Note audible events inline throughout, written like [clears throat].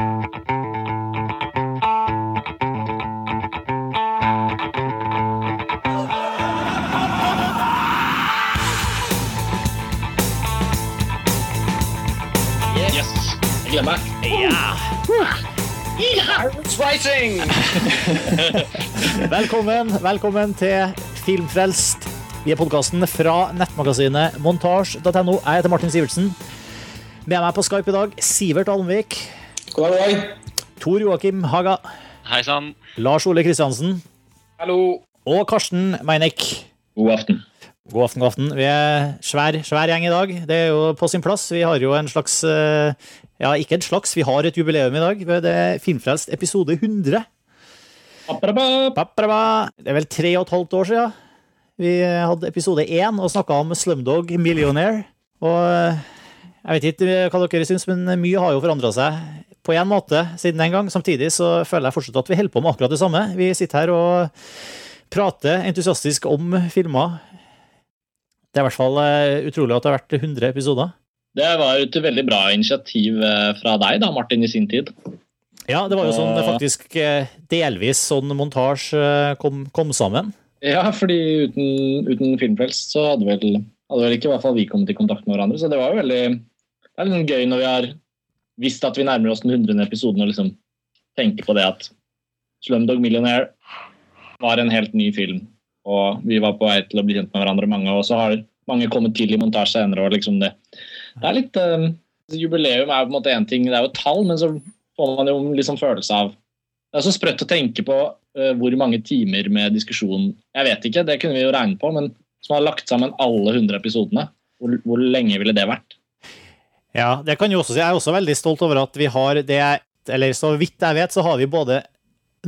[laughs] Velkommen, velkommen til Filmfrelst. Vi er podkasten fra nettmagasinet montasj.no. Jeg heter Martin Sivertsen. Med meg på Skype i dag Sivert Almvik, God dag, god dag. Tor Joakim Haga, Hei sann. Lars Ole Kristiansen Hallo. og Karsten Meinek. God aften. God aften, god aften. Vi er svær, svær gjeng i dag. Det er jo på sin plass. Vi har jo en slags eh, Ja, ikke en slags, vi har et jubileum i dag. Det er Filmfrelst episode 100. Apparabap. Papparaba. Det er vel tre og et halvt år siden vi hadde episode én og snakka om Slumdog Millionaire. Og eh, jeg vet ikke hva dere syns, men mye har jo forandra seg på en måte siden den gang. Samtidig så føler jeg fortsatt at vi holder på med akkurat det samme. Vi sitter her og prater entusiastisk om filmer. Det er i hvert fall eh, utrolig at det har vært 100 episoder. Det var et veldig bra initiativ eh, fra deg, da, Martin, i sin tid. Ja, det var jo sånn faktisk eh, delvis sånn montasje kom, kom sammen. Ja, fordi uten, uten Filmfrelst så hadde vel, hadde vel ikke i hvert fall vi kommet i kontakt med hverandre. Så det var jo veldig det er litt gøy når vi har visst at vi nærmer oss den 100. episoden og liksom tenker på det at Slumdog Millionaire var en helt ny film. Og vi var på vei til å bli kjent med hverandre, mange, og så har mange kommet til i montasje senere. og liksom det. Det er litt uh, Jubileum er jo på en måte én ting, det er jo tall, men så får man jo liksom følelse av Det er så sprøtt å tenke på uh, hvor mange timer med diskusjon Jeg vet ikke, det kunne vi jo regne på, men som har lagt sammen alle 100 episodene. Hvor, hvor lenge ville det vært? Ja, det kan jeg også si. Jeg er også veldig stolt over at vi har det Eller så vidt jeg vet, så har vi både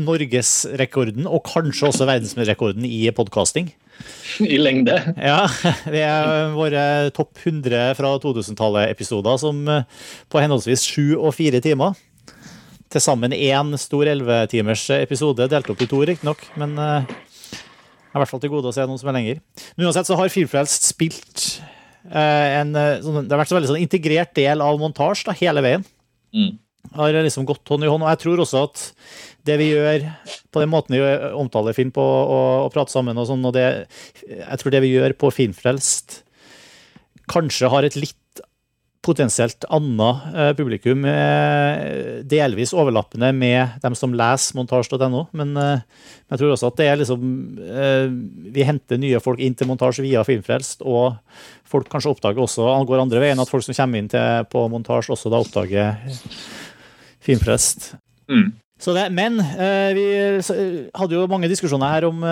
norgesrekorden og kanskje også verdensrekorden i podkasting. I lengde. Ja, det er våre topp 100 fra 2000-tallet-episoder som eh, på henholdsvis sju og fire timer. Til sammen én stor 11-timers episode, delt opp i to, riktignok. Men eh, jeg har i hvert fall til gode å se noen som er lenger. Men uansett så har Filmfrelst spilt en eh, sånn, Det har vært en veldig sånn integrert del av montasje da, hele veien. Mm. Har liksom gått hånd i hånd. Og jeg tror også at det vi gjør på den måten vi omtaler film på og, og prater sammen og sånn, og det Jeg tror det vi gjør på Filmfrelst, kanskje har et litt potensielt annet eh, publikum, eh, delvis overlappende med dem som leser montasj.no, men eh, jeg tror også at det er liksom Vi henter nye folk inn til montasje via Filmfrelst, og folk kanskje oppdager også, går andre veien, at folk som kommer inn til, på montasje, også da oppdager Filmfrelst. Mm. Så det, men vi hadde jo mange diskusjoner her om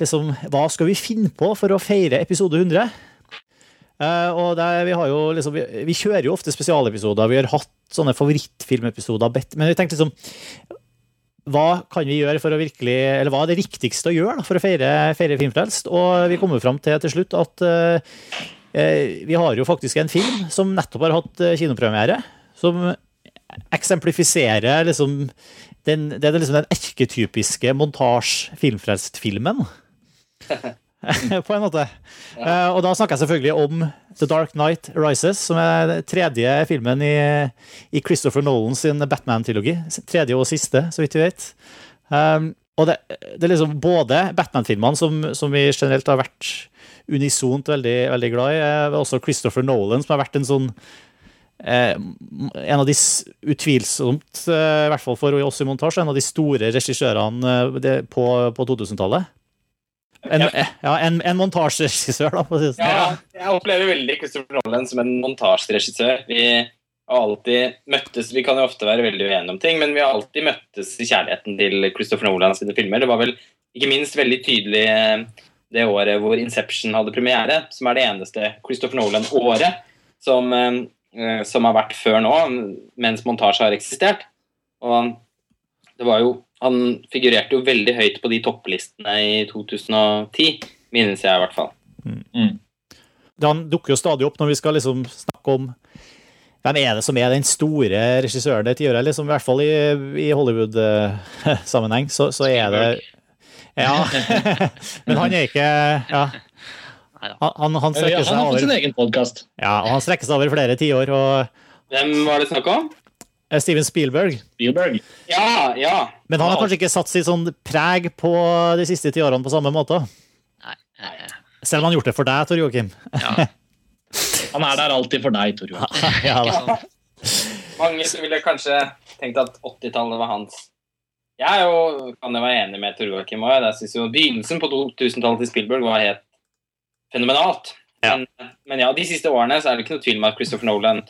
liksom, hva skal vi finne på for å feire episode 100. Eh, og det, vi, jo liksom, vi, vi kjører jo ofte spesialepisoder. Vi har hatt sånne favorittfilmepisoder. Men vi tenkte liksom hva kan vi gjøre for å virkelig, eller hva er det riktigste å gjøre da, for å feire, feire Filmfrelst? Og vi kommer fram til til slutt at eh, vi har jo faktisk en film som nettopp har hatt kinopremiere. Som eksemplifiserer liksom den, det er liksom den erketypiske montasj-filmfrelst-filmen. [laughs] [laughs] På en måte. Eh, og da snakker jeg selvfølgelig om The Dark Knight Rises, som er den tredje filmen i, i Christopher sin Batman-trilogi. Tredje og siste, så vidt vi vet. Um, og det, det er liksom både Batman-filmene, som, som vi generelt har vært unisont veldig, veldig glad i, eh, også Christopher Nolan, som har vært en sånn eh, en av de utvilsomt, eh, i hvert fall for oss i montasje, en av de store regissørene eh, på, på 2000-tallet. En, ja, en, en montasjeregissør, da, for å si det sånn. Ja, jeg opplever veldig Christopher Nolan som en montasjeregissør. Vi har alltid møttes Vi kan jo ofte være veldig uenige om ting, men vi har alltid møttes i kjærligheten til Christopher Nolan sine filmer. Det var vel ikke minst veldig tydelig eh, det året hvor Inception hadde premiere, som er det eneste Christopher Nolan-året som, eh, som har vært før nå, mens montasje har eksistert. Og det var jo Han figurerte jo veldig høyt på de topplistene i 2010, minnes jeg i hvert fall. Han dukker jo stadig opp når vi skal liksom snakke om hvem er det som er den store regissøren det tiåret, liksom, i hvert fall i, i Hollywood-sammenheng, [laughs] så, så er det Ja. [laughs] Men han er ikke Ja. Han, han, han Ja, strekker han har fått sin egen podkast. Ja, og han strekker seg over flere tiår, og Hvem var det snakk om? Eh, Steven Spielberg. Spielberg. Ja, ja. Men han har kanskje ikke satt sitt sånn preg på de siste ti årene på samme måte? Nei. Nei. Selv om han har gjort det for deg, Tor Joakim. Ja, [laughs] Han er der alltid for deg, Tor Joakim. [laughs] ja, ja, Mange ville kanskje tenkt at 80-tallet var hans. Jeg er jo, kan jo være enig med Tor Joakim òg. Jeg syns jo begynnelsen på 2000-tallet til Spielberg var helt fenomenalt. Ja. Men, men ja, de siste årene så er det ikke noe tvil om at Christopher Nolan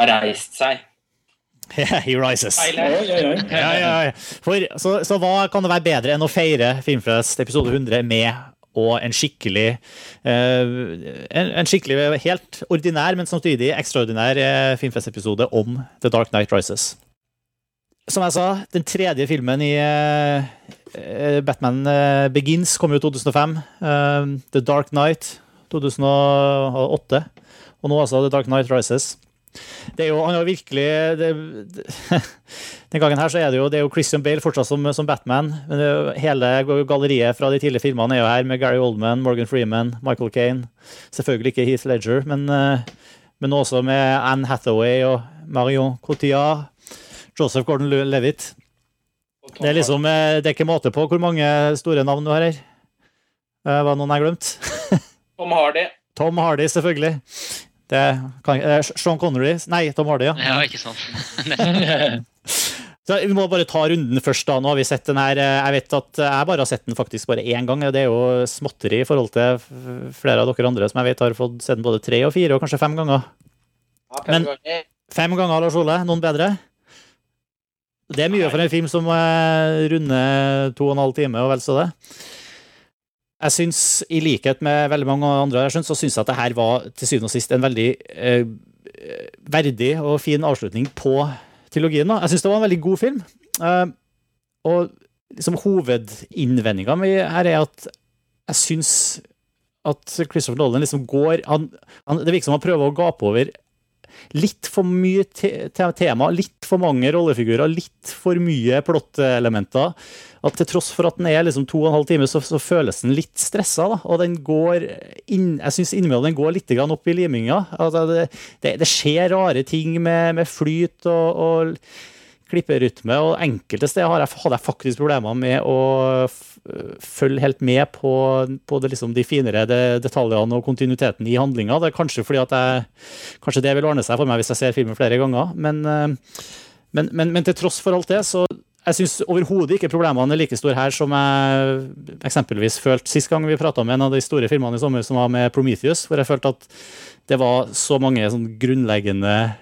har reist seg. [laughs] He rises. Ja, ja, ja. For, så, så hva kan det være bedre enn å feire Filmfest episode 100 med og en skikkelig eh, en, en skikkelig helt ordinær, men samtidig ekstraordinær eh, Filmfest-episode om The Dark Night Rises. Som jeg sa, den tredje filmen i eh, Batman Begins kom jo i 2005. Eh, The Dark Night 2008. Og nå altså The Dark Night Rises. Det er jo, han har virkelig det, det, [laughs] Den gangen her så er det jo, det er jo Christian Bale fortsatt som, som Batman. Men jo, hele galleriet fra de tidligere filmene er jo her, med Gary Oldman, Morgan Freeman, Michael Kane. Selvfølgelig ikke Heath Ledger, men, eh, men også med Anne Hathaway og Marion Cotillard. Joseph Gordon-Levitt. Det er liksom, eh, det er ikke måte på hvor mange store navn du har her. Eh, Var det noen jeg har glemt? [laughs] Tom Hardy. Tom Hardy, selvfølgelig. Det kan, eh, Sean Connery Nei, Tom Hardy, ja. Ja, ikke sant. [laughs] Så Vi må bare ta runden først. da. Nå har vi sett den her. eh, Jeg vet at jeg bare har sett den faktisk bare én gang. Det er jo småtteri i forhold til flere av dere andre som jeg vet har fått sett den både tre og fire og kanskje fem ganger. Ja, Men- fem ganger. Fem ganger, Lars Ole. Noen bedre? Det er mye for en film som eh, runder to og en halv time og vel så det. Jeg syns, i likhet med veldig mange andre, jeg synes, så syns jeg at det her var til syvende og sist en veldig eh, verdig og fin avslutning på trilogien. Da. Jeg syns det var en veldig god film. Eh, og liksom hovedinnvendinga mi her er at jeg syns at Christopher Nolan liksom går han, han, Det virker som han prøver å gape over litt for mye te te tema, litt for mange rollefigurer, litt for mye plottelementer. At til tross for at den er liksom to og en halv time, så, så føles den litt stressa. Da. Og den går inn, jeg syns innimellom den går litt opp i liminga. Altså, det, det, det skjer rare ting med, med flyt og, og klipperytme, og enkelte steder hadde jeg faktisk problemer med å følge helt med på, på det, liksom, de finere det, detaljene og kontinuiteten i handlinga. Det er kanskje fordi at jeg Kanskje det vil ordne seg for meg hvis jeg ser filmen flere ganger, men, eh, men, men, men til tross for alt det, så jeg syns overhodet ikke problemene er like store her som jeg eksempelvis følte sist gang vi prata om en av de store filmene i sommer, som var med Prometheus, hvor jeg følte at det var så mange sånn grunnleggende eh,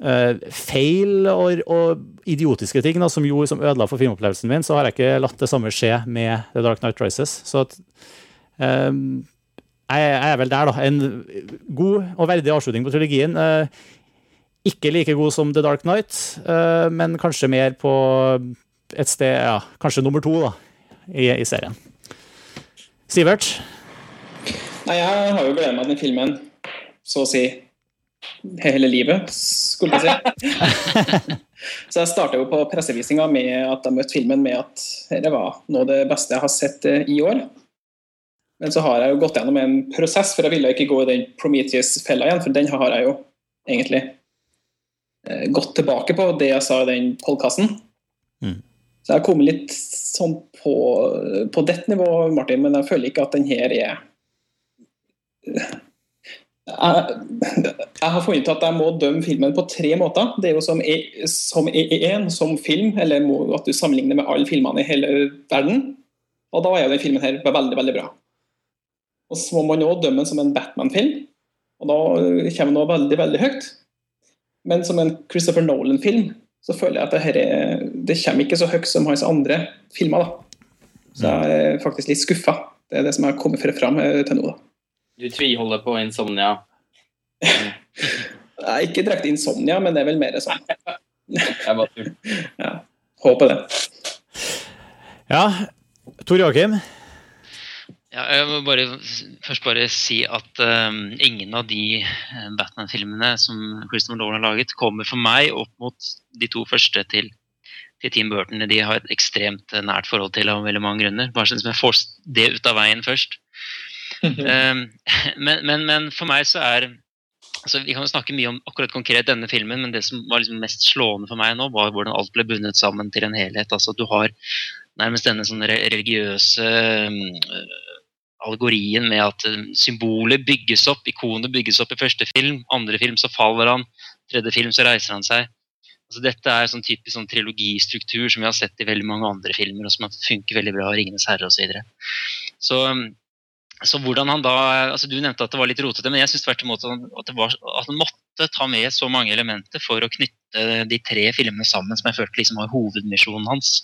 feil og, og idiotiske ting da, som gjorde som ødela for filmopplevelsen min, så har jeg ikke latt det samme skje med The Dark Night Rises. Så at, eh, jeg jeg er vel der, da. En god og verdig avslutning på trilogien. Uh, ikke like god som The Dark Night, eh, men kanskje mer på et sted Ja, kanskje nummer to da, i, i serien. Sivert? Nei, jeg har jo gledet meg til filmen så å si hele livet, skulle jeg si. [laughs] så jeg starta jo på pressevisinga med at jeg møtte filmen med at dette var noe av det beste jeg har sett eh, i år. Men så har jeg jo gått gjennom en prosess, for jeg ville ikke gå i den Prometheus-fella igjen, for den har jeg jo egentlig eh, gått tilbake på, det jeg sa i den podkasten. Mm. Så jeg har kommet litt sånn på, på dette nivået, Martin, men jeg føler ikke at den her er jeg, jeg har funnet at jeg må dømme filmen på tre måter. Det er jo som, e- som én, som film, eller må, at du sammenligner med alle filmene i hele verden. Og da er jo den filmen her veldig, veldig bra. Og så må man òg dømme den som en Batman-film, og da kommer den også veldig, veldig høyt. Men som en Christopher Nolan-film så føler jeg at det, her er, det kommer ikke så høyt som hans andre filmer. da. Så jeg er faktisk litt skuffa. Det er det som har kommet fram eh, til nå. da. Du tviholder på insomnia. [laughs] Nei, ikke direkte insomnia, men det er vel mer sånn. [laughs] Jeg bare tuller. Ja, håper det. Ja, Tor Joakim? Ja, jeg må bare, først bare si at um, ingen av de eh, Batman-filmene som Christopher Nolan har laget, kommer for meg opp mot de to første til, til Team Burton. De har et ekstremt eh, nært forhold til av veldig mange grunner. Bare sånn som jeg får det ut av veien først. Um, [laughs] men, men, men for meg så er altså, Vi kan jo snakke mye om akkurat konkret denne filmen, men det som var liksom mest slående for meg nå, var hvordan alt ble bundet sammen til en helhet. altså Du har nærmest denne sånn religiøse uh, allegorien med at uh, symbolet bygges opp, ikonet bygges opp i første film, andre film så faller han, tredje film så reiser han seg. Altså, dette er sånn typisk sånn trilogistruktur som vi har sett i veldig mange andre filmer, og som funker veldig bra, 'Ringenes herre' osv. Så, videre. så så hvordan han da, altså Du nevnte at det var litt rotete, men jeg syns tvert imot at, det var, at han måtte ta med så mange elementer for å knytte de tre filmene sammen, som jeg følte liksom var hovedmisjonen hans.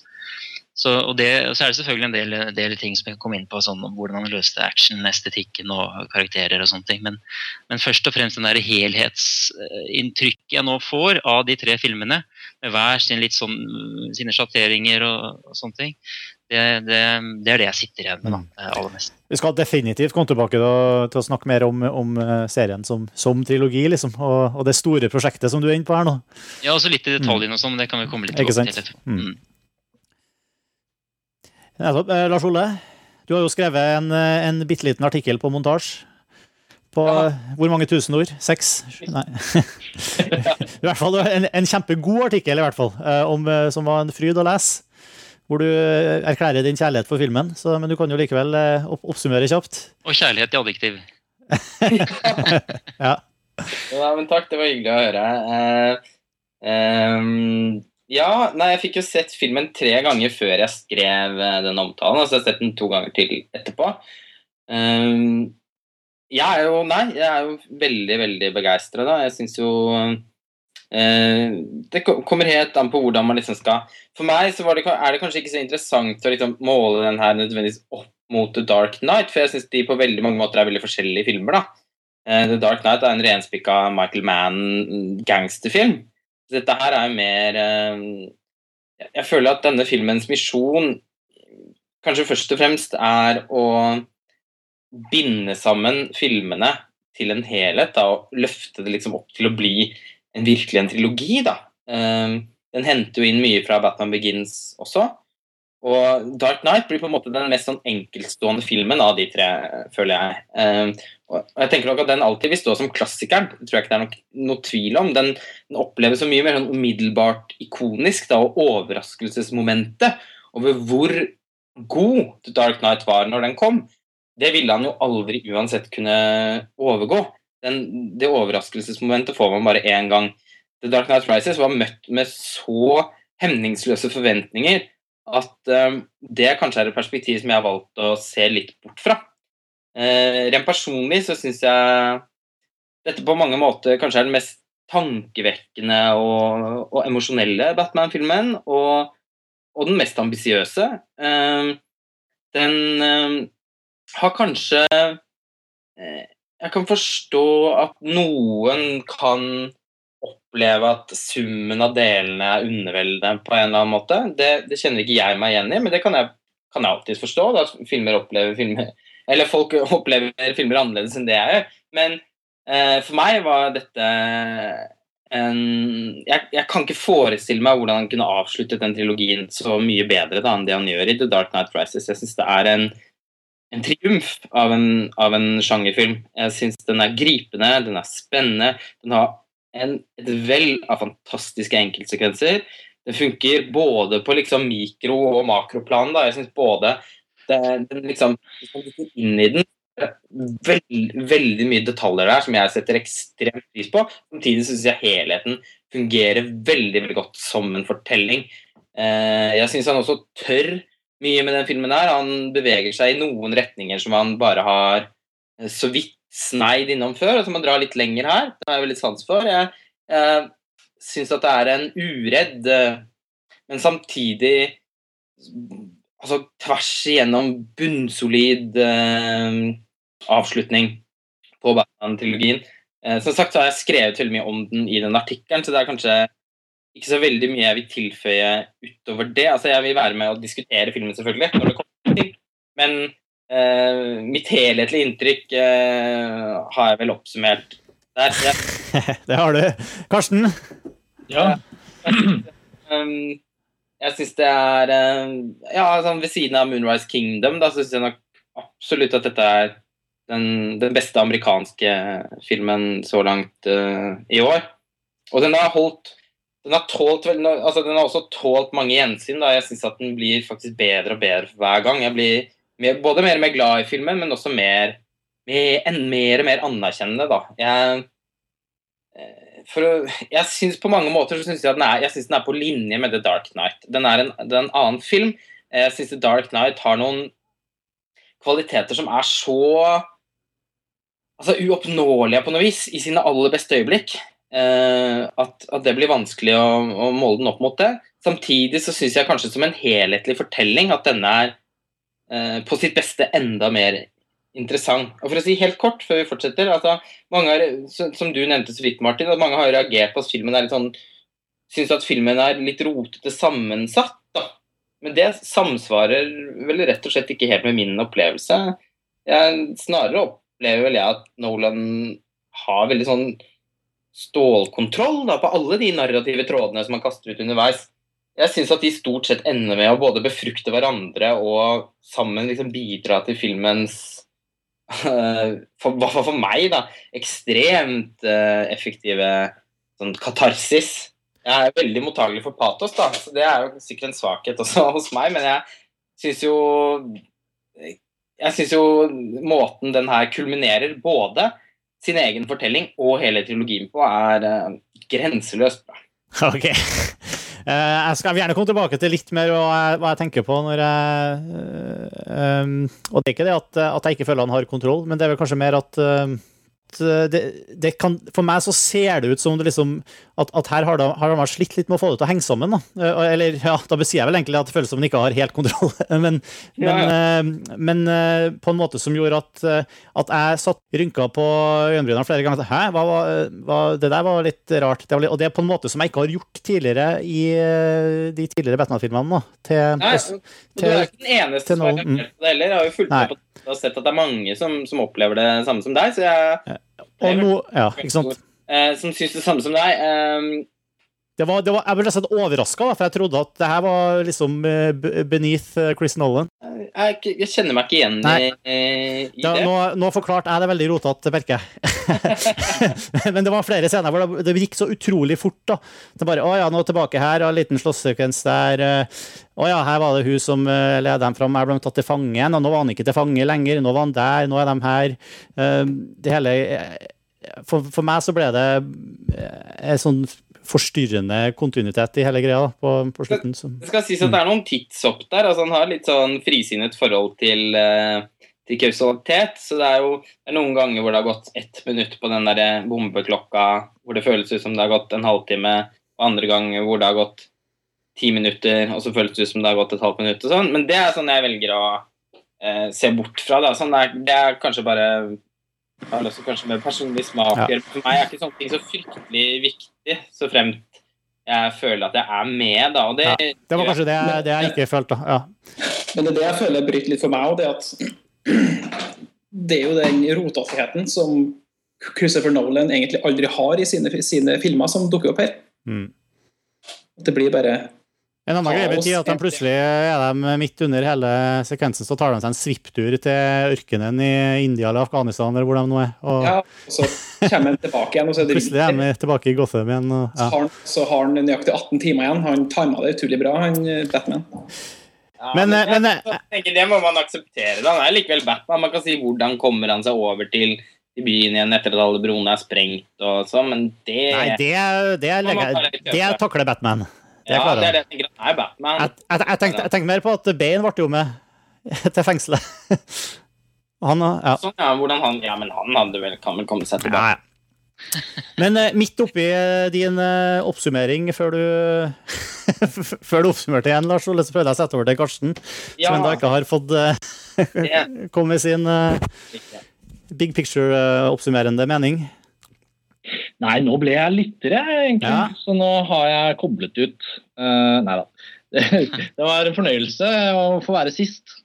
Så, og, det, så er det selvfølgelig en del, del, ting som jeg komme inn på, sånn om hvordan han løste action, estetikken og karakterer og sånne ting. Men, men først og fremst den der helhetsinntrykket jeg nå får av de tre filmene, med hver sin litt sånn, sine sjatteringer og, og sånne ting, det, det, det, er det jeg sitter igjen med da, mm. aller mest. Vi skal definitivt komme tilbake da, til å snakke mer om, om eh, serien som, som, trilogi, liksom, og, og, det store prosjektet som du er inne på her nå. Ja, også litt i detaljene og sånn, men det kan vi komme litt tilbake til. Mm. mm. Nettopp. Eh, Lars Ole, du har jo skrevet en, eh, en bitte liten artikkel på montasje. På ja. hvor mange tusen ord? Seks? Nei. [laughs] I hvert fall en, en, kjempegod artikkel, i hvert fall, om, som var en fryd å lese hvor du eh, erklærer din kjærlighet for filmen. Så, men du kan jo likevel eh, opp oppsummere kjapt. Og kjærlighet i adjektiv. [laughs] ja. ja. men takk, det var hyggelig å høre. Uh, um, ja, nei, jeg fikk jo sett filmen tre ganger før jeg skrev den omtalen. Og så har jeg sett den to ganger til etterpå. Um, jeg er jo Nei, jeg er jo veldig, veldig begeistra, da. Jeg syns jo det kommer helt an på hvordan man liksom skal For meg så det, er det kanskje ikke så interessant å liksom måle den her nødvendigvis opp mot The Dark Night, for jeg syns de på veldig mange måter er veldig forskjellige filmer. da. Eh, The Dark Night er en renspikka Michael Mann-gangsterfilm. Dette her er jo mer eh, Jeg føler at denne filmens misjon kanskje først og fremst er å binde sammen filmene til en helhet. Da, og løfte det liksom opp til å bli en, virkelig en trilogi, da. Um, den henter jo inn mye fra Batman Begins også. Og Dark Knight blir på en måte den mest sånn enkeltstående filmen av de tre, føler jeg. Um, og jeg tenker nok at Den alltid vil stå som klassikeren. det tror jeg ikke det er noe, noe tvil om. Den, den, oppleves så mye mer sånn umiddelbart ikonisk, da, og overraskelsesmomentet over hvor god Dark Knight var når den kom, det ville han jo aldri uansett kunne overgå den, det overraskelsesmomentet får man bare én gang. The Dark Night Rises var møtt med så hemningsløse forventninger at um, det kanskje er et perspektiv som jeg har valgt å se litt bort fra. Uh, rent personlig så syns jeg dette på mange måter kanskje er den mest tankevekkende og, og emosjonelle Batman-filmen, og, og, den mest ambisiøse. Uh, den uh, har kanskje jeg kan forstå at noen kan oppleve at summen av delene er underveldende på en eller annen måte. Det, det kjenner ikke jeg meg igjen i, men det kan jeg, kan jeg alltid forstå. Da filmer opplever filmer Eller folk opplever filmer annerledes enn det jeg gjør. Men eh, for meg var dette en jeg, jeg, kan ikke forestille meg hvordan han kunne avsluttet den trilogien så mye bedre da enn det han gjør i The Dark Night Rises. Jeg synes det er en en triumf av en, av en sjangerfilm. Jeg syns den er gripende, den er spennende. Den har en, et vell av fantastiske enkeltsekvenser. Den funker både på liksom mikro- og makroplan. Jeg syns både det, den liksom, inn i den Veld, veldig mye detaljer der som jeg setter ekstremt pris på. Samtidig syns jeg helheten fungerer veldig veldig godt som en fortelling. Eh, jeg syns han også tør mye med den filmen her. Han beveger seg i noen retninger som han bare har eh, så vidt sneid innom før, og som han drar litt lenger her. Det har jeg veldig sans for. Jeg, jeg syns at det er en uredd, eh, men samtidig altså tvers igjennom bunnsolid eh, avslutning på Batman-trilogien. Eh, som sagt så har jeg skrevet veldig mye om den i den artikkelen, så det er kanskje ikke så veldig mye jeg vil tilføye utover det. Altså, Jeg vil være med og diskutere filmen, selvfølgelig, når det kommer til. Men uh, mitt helhetlige inntrykk uh, har jeg vel oppsummert der. Ja. [laughs] det har du. Karsten? Ja. um, jeg syns det er uh, Ja, sånn ved siden av Moonrise Kingdom, da syns jeg nok absolutt at dette er den, den beste amerikanske filmen så langt uh, i år. Og den har holdt den har, tålt, altså den har også tålt mange gjensyn. Da. Jeg syns at den blir faktisk bedre og bedre hver gang. Jeg blir mer, både mer og mer glad i filmen, men også mer, mer, mer og mer anerkjennende. Da. Jeg, eh, å, jeg synes På mange måter så synes jeg at den er, jeg synes den er på linje med The Dark Knight. Den er en, det er en annen film. Jeg syns The Dark Knight har noen kvaliteter som er så altså, uoppnåelige på noe vis i sine aller beste øyeblikk. Eh, at, at, det blir vanskelig å, å, måle den opp mot det. Samtidig så syns jeg kanskje som en helhetlig fortelling at denne er eh, på sitt beste enda mer interessant. Og For å si helt kort før vi fortsetter altså, mange har, Som du nevnte så vidt, Martin, at mange har reagert på at filmen er litt sånn Syns at filmen er litt rotete sammensatt. Da. Men det samsvarer vel rett og slett ikke helt med min opplevelse. Jeg, snarere opplever vel jeg at Nolan har veldig sånn stålkontroll da, på alle de narrative trådene som man kaster ut underveis. Jeg syns at de stort sett ender med å både befrukte hverandre og sammen liksom bidra til filmens for, hvert fall for meg, da, ekstremt uh, effektive sånn katarsis. Jeg er veldig mottagelig for patos, da, så det er jo sikkert en svakhet også [laughs] hos meg, men jeg syns jo Jeg syns jo måten den her kulminerer både sin egen fortelling og hele trilogien på, er uh, grenseløst bra. [laughs] Ok. Uh, jeg skal gjerne komme tilbake til litt mer hva jeg, tenker på når jeg uh, um, Og det er ikke det at, jeg ikke føler han har kontroll, men det er vel kanskje mer at Eh, det, det kan, For meg så ser det ut som det liksom, at, at, her har de, har de, slitt litt med å få det til å henge sammen. Da. Eh, eller ja, da sier jeg vel egentlig at det føles som de ikke har helt kontroll. [laughs] men, ja, ja. men, eh, på en måte som gjorde at, at jeg satt rynka på øyenbryna flere ganger. Hæ, hva, hva, det der var litt rart. Det var litt, og det er på en måte som jeg ikke har gjort tidligere i de tidligere Batman-filmene. Nei, du er ikke den eneste som har reagert på det heller. Jeg har jo fulgt med på og sett at det er mange som, som opplever det samme som deg. Så jeg, og no, ja, ikke sant? Eh, som syns det samme som deg. Det var, det var, jeg ble nesten overraska, for jeg trodde at det her var liksom eh, beneath eh, Chris Nolan. Jeg, jeg kjenner meg ikke igjen i, i da, det. Nå, nå forklarte jeg det veldig rotete, merker jeg. [laughs] Men det var flere scener hvor det, det, gikk så utrolig fort. da. Det bare, å ja, nå tilbake her, og en liten slåssekvens der. Å ja, her var det hun som leda dem fram. Jeg ble tatt til fange igjen, og nå var han ikke til fange lenger. Nå var han der, nå er de her. Det hele for, for meg så ble det en sånn forstyrrende kontinuitet i hele greia på, på slutten. Så. Det skal sies at det er noen tidshopp der. altså Han har litt sånn frisinnet forhold til, uh, til kausalitet. Så det er jo det er noen ganger hvor det har gått ett minutt på den der bombeklokka hvor det føles ut som det har gått en halvtime, og andre ganger hvor det har gått ti minutter, og så føles det ut som det har gått et halvt minutt og sånn. Men det er sånn jeg velger å eh, se bort fra. Da. Sånn det, er, det er kanskje bare har også kanskje med personlig smak ja. For meg er ikke sånne ting så fryktelig viktig, så fremt jeg føler at jeg er med, da. Det, ja, det var kanskje det, det jeg ikke følte. Ja. Men det er det jeg føler bryter litt for meg òg, det at [clears throat] det er jo den rotasigheten som Christopher Nolan egentlig aldri har i sine, sine filmer, som dukker opp her. Mm. Det blir bare en annen greie betyr at de plutselig er de midt under hele sekvensen, så tar de seg en svipptur til ørkenen i India eller Afghanistan eller hvor de nå er. Og... Ja, og så kommer han tilbake igjen. Og så er det [laughs] plutselig er de tilbake i Gotham igjen. Og, ja. så, har han, så har han nøyaktig 18 timer igjen. Han tima det utrolig bra, han eh, Batman. Ja, men, men, men jeg, eh, tenker, det må man akseptere. Han er likevel Batman. Man kan si hvordan kommer han seg over til i byen igjen etter at alle broene er sprengt og sånn, men det Nei, det, det, det, det takler Batman. Ja, det er det jeg tenker. Han er Batman. Jeg, jeg, jeg, tenkte, jeg, tenkte, mer på at Bane ble jo med [laughs] til fengselet. [laughs] Han, ja. Sånn, ja, hvordan han, ja, men han vel, kan vel komme seg tilbake. Ja, ja. Men eh, midt oppi uh, din eh, oppsummering, før du [laughs] før du oppsummerte igjen, Lars Ole, så prøvde jeg å sette over til Karsten, ja. som ennå ikke har fått komme med sin big picture-oppsummerende mening. Nei, nå ble jeg lyttere, egentlig. Ja. Så nå har jeg koblet ut. Uh, nei da. [laughs] Det, var en fornøyelse å få være sist.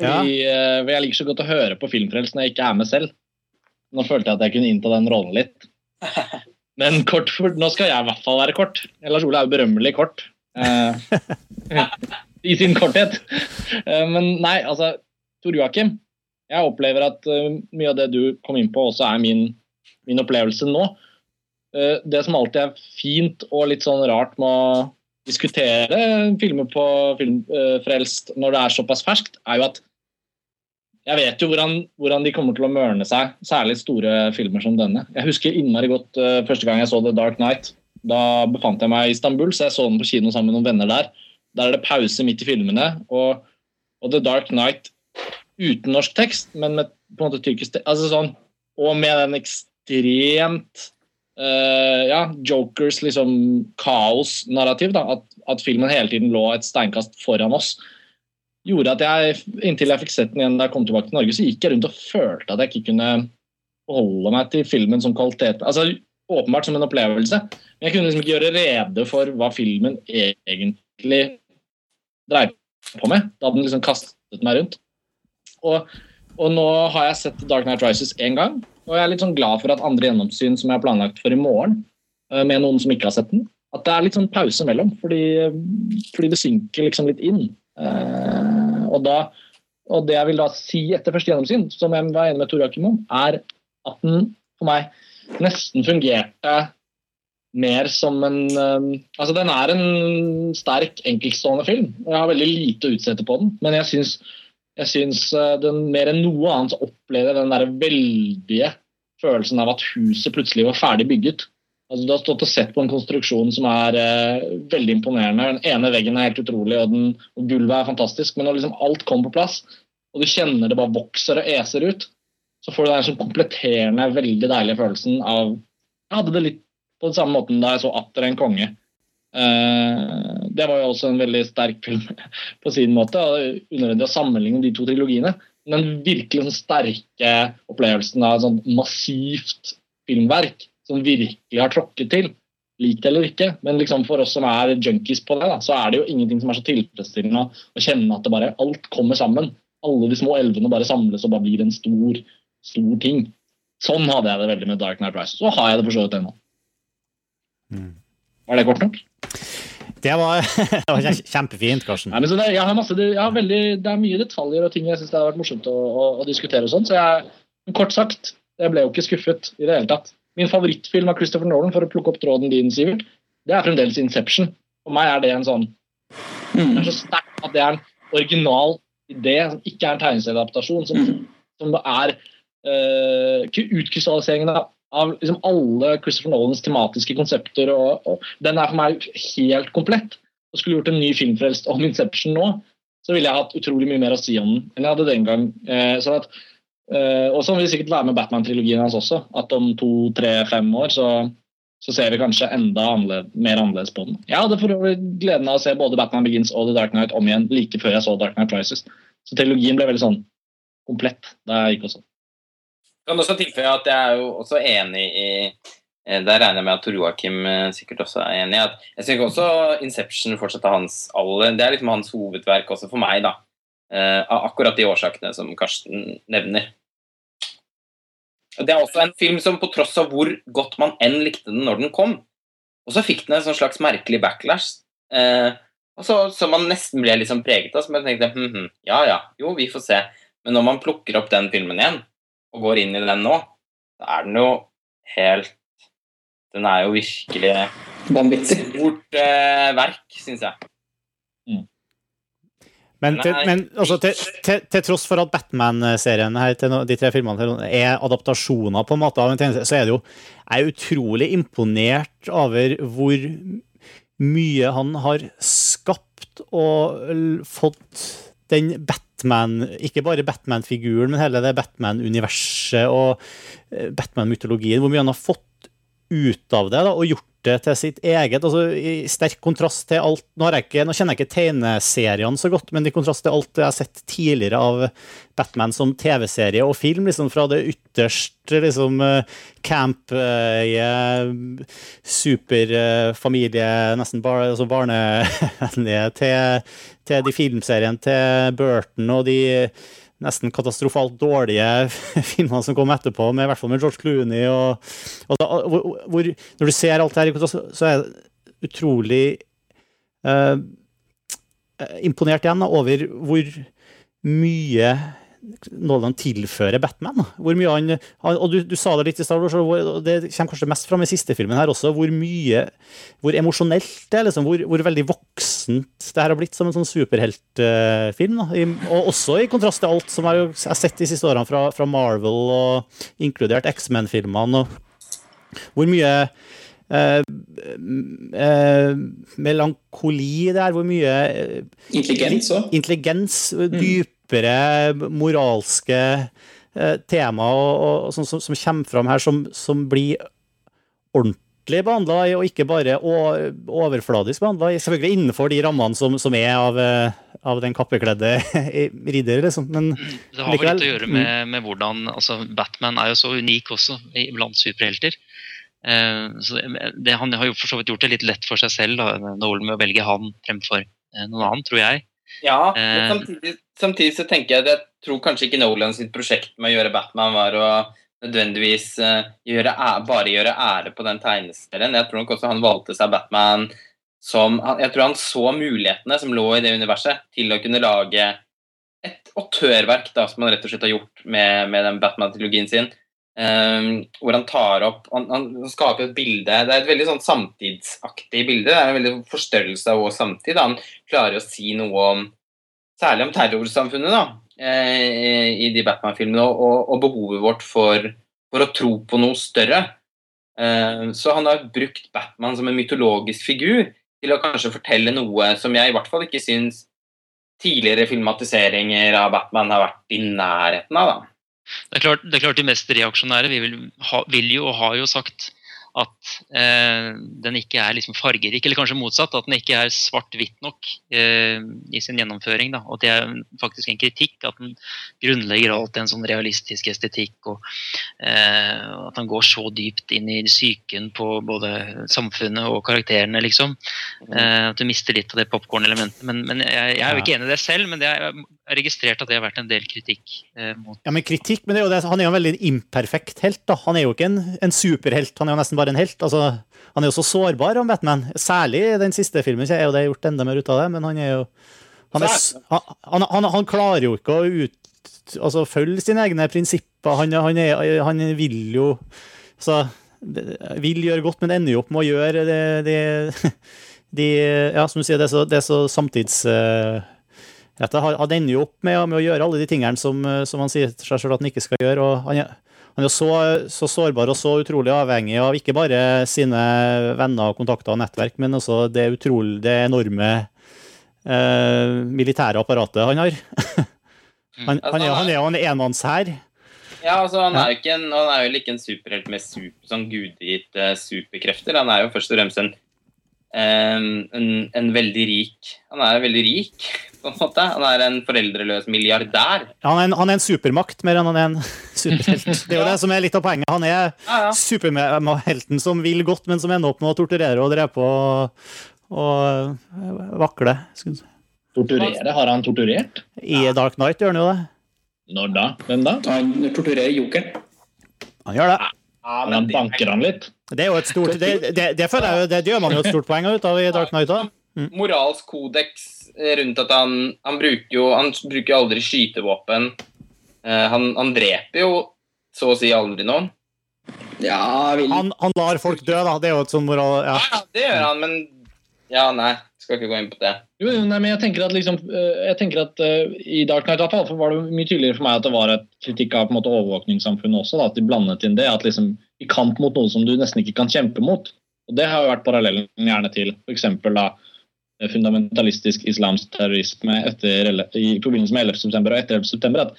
Fordi ja. uh, jeg liker så godt å høre på Filmfrelst når jeg ikke er med selv. Nå følte jeg at jeg kunne innta den rollen litt. [laughs] Men kort, for, nå skal jeg i hvert fall være kort. Lars Ole er jo berømmelig kort. Uh, [laughs] I sin korthet. men nei, altså Tor Joakim, jeg opplever at uh, mye av det du kom inn på, også er min, min opplevelse nå. Uh, det som alltid er fint og litt sånn rart med å diskutere filmer på Filmfrelst uh, når det er såpass ferskt, er jo at jeg vet jo hvordan, hvordan, de kommer til å mørne seg, særlig store filmer som denne. Jeg husker innmari godt uh, første gang jeg så The Dark Night. Da befant jeg meg i Istanbul, så jeg så den på kino sammen med noen venner der. Der er det pause midt i filmene, og, og The Dark Night uten norsk tekst, men med på en måte tyrkisk tekst. Altså sånn, og med den ekstremt uh, ja, Jokers liksom kaos-narrativ. At, at filmen hele tiden lå et steinkast foran oss gjorde at jeg, inntil jeg fikk sett den igjen da jeg kom tilbake til Norge, så gikk jeg rundt og følte at jeg ikke kunne forholde meg til filmen som kvalitet. Altså Åpenbart som en opplevelse, men jeg kunne liksom ikke gjøre rede for hva filmen egentlig dreier på med. Da den liksom kastet meg rundt. Og, og, nå har jeg sett Dark Night Rises én gang, og jeg er litt sånn glad for at andre gjennomsyn som jeg har planlagt for i morgen, eh, med noen som ikke har sett den, at det er litt sånn pause mellom, fordi, fordi det synker liksom litt inn. Uh, og, da, og, det jeg vil da si etter første gjennomsyn, som jeg var enig med Tor Joakim er at den for meg nesten fungerte mer som en uh, Altså, den er en sterk, enkeltstående film. Jeg har veldig lite å utsette på den, men jeg syns, jeg syns uh, den mer enn noe annet opplever den der veldige følelsen av at huset plutselig var ferdig bygget. Altså, du har stått og sett på en konstruksjon som er eh, veldig imponerende. Den ene veggen er helt utrolig, og, den, og gulvet er fantastisk. Men når liksom alt kommer på plass, og du kjenner det bare vokser og eser ut, så får du den sånn kompletterende, veldig deilige følelsen av Jeg hadde det litt på den samme måten da jeg så 'Atter en konge'. Uh, det var jo også en veldig sterk film [laughs] på sin måte. Unødvendig å sammenligne de to trilogiene. Men den virkelig sterke opplevelsen av et sånt massivt filmverk som virkelig har tråkket til. Lik eller ikke, men liksom for oss som er junkies på det, da, så er det jo ingenting som er så tilfredsstillende å kjenne at det bare alt kommer sammen. Alle de små elvene bare samles og bare blir en stor, stor ting. Sånn hadde jeg det veldig med Dark Night Rises. Så har jeg det for så vidt ennå. Mm. Var det kort nok? Det var, [laughs] det var kjempefint, Karsten. Nei, det, jeg har masse, jeg har veldig, det er mye detaljer og ting jeg syns det har vært morsomt å, å, å diskutere. og sånn, så jeg, Kort sagt, jeg ble jo ikke skuffet i det hele tatt. Min favorittfilm av Christopher Nolan, for å plukke opp tråden din, Sivert, det er fremdeles 'Inception'. For meg er det en sånn mm. Det er så sterkt at det er en original idé som ikke er en tegneserieadaptasjon. Som, mm. som er uh, utkrystalliseringen av, av liksom alle Christopher Nolans tematiske konsepter. Og, og, Den er for meg helt komplett. Og skulle gjort en ny filmfrelst om Inception nå, så ville jeg hatt utrolig mye mer å si om den enn jeg hadde den gang. Eh, sånn at eh, og sånn vil det sikkert være med Batman-trilogien hans også. At om to, tre, fem år så, så ser vi kanskje enda annerledes, mer annerledes på den. Jeg hadde for øvrig gleden av å se både Batman Begins og The Dark Knight om igjen like før jeg så Dark Knight Rises. Så trilogien ble veldig sånn komplett da jeg gikk også. Jeg kan også tilføye at jeg er jo også enig i eh, Der regner jeg med at Tor Joakim eh, sikkert også er enig i at jeg syns også Inception fortsatt er hans aller Det er liksom hans hovedverk også for meg, da. Av akkurat de årsakene som Karsten nevner. Det er også en film som på tross av hvor godt man enn likte den når den kom, og så fikk den en sånn slags merkelig backlash. Eh, og så, så, man nesten ble liksom preget av, så man tenkte hm, hm, ja ja, jo, vi får se. Men når man plukker opp den filmen igjen, og går inn i den nå, så er den jo helt Den er jo virkelig Vanvittig. Stort eh, verk, syns jeg. Men, til, men altså, til, til, til, tross for at Batman-serien her, til de tre filmene er adaptasjoner på en måte av en tjeneste, så er det jo Jeg er utrolig imponert over hvor mye han har skapt og fått den Batman Ikke bare Batman-figuren, men hele det Batman-universet og eh, Batman-mytologien. Hvor mye han har fått ut av det da, og gjort det til sitt eget. altså I sterk kontrast til alt Nå, ikke, nå kjenner jeg ikke tegneseriene så godt, men i kontrast til alt jeg har sett tidligere av Batman som TV-serie og film, liksom fra det ytterste liksom camp superfamilie, nesten bar, altså barnevennlige, [laughs] til, til de filmseriene til Burton og de nesten katastrofalt dårlige [laughs] filmene som kom etterpå, med, i hvert fall med George Clooney. Og, og da, hvor, når du ser alt det her, så er jeg utrolig uh, imponert igjen over hvor mye Nolan tilfører Batman. Hvor mye han, Og du, du, sa det litt i stad, og det kommer kanskje mest fram i siste filmen her også, hvor mye Hvor emosjonelt det er, liksom, hvor, hvor, veldig voksent det her har blitt som en sånn superheltfilm. og også i kontrast til alt som jeg har sett de siste årene fra, fra Marvel, og inkludert X-Men-filmene. Hvor mye Uh, uh, melankoli der, hvor mye uh, Intelligens òg. Intelligens, mm. Dypere moralske eh, tema og, og, som, som, som, kommer fram her, som, som blir ordentlig behandla, og ikke bare overfladisk behandla. Selvfølgelig innenfor de rammene som, som er av, av, den kappekledde [laughs] ridder, liksom. Men det har vel litt å gjøre med, mm. med hvordan altså Batman er jo så unik også blant superhelter. Eh, så det, han har jo for så vidt gjort det litt lett for seg selv, da, Nolan, med å velge han fremfor eh, noen annen, tror jeg. Ja, men eh, samtidig, samtidig, så tenker jeg at jeg tror kanskje ikke Nolan sitt prosjekt med å gjøre Batman var å nødvendigvis gjøre, bare gjøre ære på den tegneserien. Jeg tror nok også han valgte seg Batman som Jeg tror han så mulighetene som lå i det universet, til å kunne lage et autørverk da, som han rett og slett har gjort med, med den Batman-trilogien sin. Um, hvor han tar opp han, han, skaper et bilde Det er et veldig sånn samtidsaktig bilde. Det er en veldig forstørrelse av vår samtid. Han klarer å si noe om Særlig om terrorsamfunnet da, eh, i de Batman-filmene, og, og, behovet vårt for, for, å tro på noe større. Eh, så han har brukt Batman som en mytologisk figur til å kanskje fortelle noe som jeg i hvert fall ikke syns tidligere filmatiseringer av Batman har vært i nærheten av. da. Det er, klart, det er klart de mest reaksjonære vi vil, vil jo og har jo sagt at eh, den ikke er liksom fargerik, eller kanskje motsatt. At den ikke er svart-hvitt nok eh, i sin gjennomføring. Da. Og det er faktisk en kritikk. At den grunnlegger alt en sånn realistisk estetikk. Og eh, at han går så dypt inn i psyken på både samfunnet og karakterene, liksom. Mm. Eh, at du mister litt av det popkorn-elementet. Men, men jeg, jeg, er jo ikke enig i det selv, men det er, jeg har registrert at det har vært en del kritikk. Eh, mot Ja, men kritikk, men er det, han er jo en veldig imperfekt helt. da. Han er jo ikke en, en superhelt, han er jo nesten bare en helt. altså han er jo så sårbar, om Batman. Særlig i den siste filmen. Er jo det gjort enda mer ut av det, men han er jo Han, er, han, han, han klarer jo ikke å ut, altså, følge sine egne prinsipper. Han, er, han vil jo altså, vil gjøre godt, men ender jo opp med å gjøre det, det [laughs] de, ja, som du sier, det er så, det er så samtids... Uh, han ender jo opp med, med, å gjøre alle de tingene som, som han sier til seg selv at han ikke skal gjøre. og han, han er så, så, sårbar og så utrolig avhengig av ikke bare sine venner, kontakter og nettverk, men også det, utrolig, det enorme eh, militære apparatet han har. han, han, er, han er jo en enmannshær. Ja, altså Han er jo ikke en, han er jo ikke en superhelt med super, sånn gudgitte superkrefter. Han er jo først og fremst en, en, en veldig rik Han er veldig rik på en måte. Han er en foreldreløs milliardær. Han er en, han er en supermakt mer enn han er en [laughs] superhelt. Det er jo det som er litt av poenget. Han er ja, ja. superhelten som vil godt, men som ender opp med å torturere og drepe og, og vakle. Torturere? Har han torturert? I Dark Knight gjør han jo det. Når da? Hvem da? Han torturerer jokeren. Han gjør det. Ja, men han banker han litt. Det er jo et stort Det, det, det, jeg, det gjør man jo et stort poeng ut av i Dark Knight òg. Mm. Moralsk kodeks rundt at han, han bruker jo han bruker aldri skytevåpen. Uh, han, han, dreper jo så å si aldri noen. Ja, vil... han, han, lar folk dø, da. Det er jo et sånn moral... Ja. ja, det gjør han, men Ja, nei. Skal ikke gå inn på det. Jo, nei, men jeg tenker at, liksom, eh, jeg tenker at uh, I Dark Knight fall, var det mye tydeligere for meg at det var et kritikk av på en måte, overvåkningssamfunnet også. Da, at de blandet inn det. at liksom, I kamp mot noe som du nesten ikke kan kjempe mot. Og Det har jo vært parallellen gjerne til f.eks. da fundamentalistisk islamsk terrorisme etter, i forbindelse med 11. september og etter 11. september. at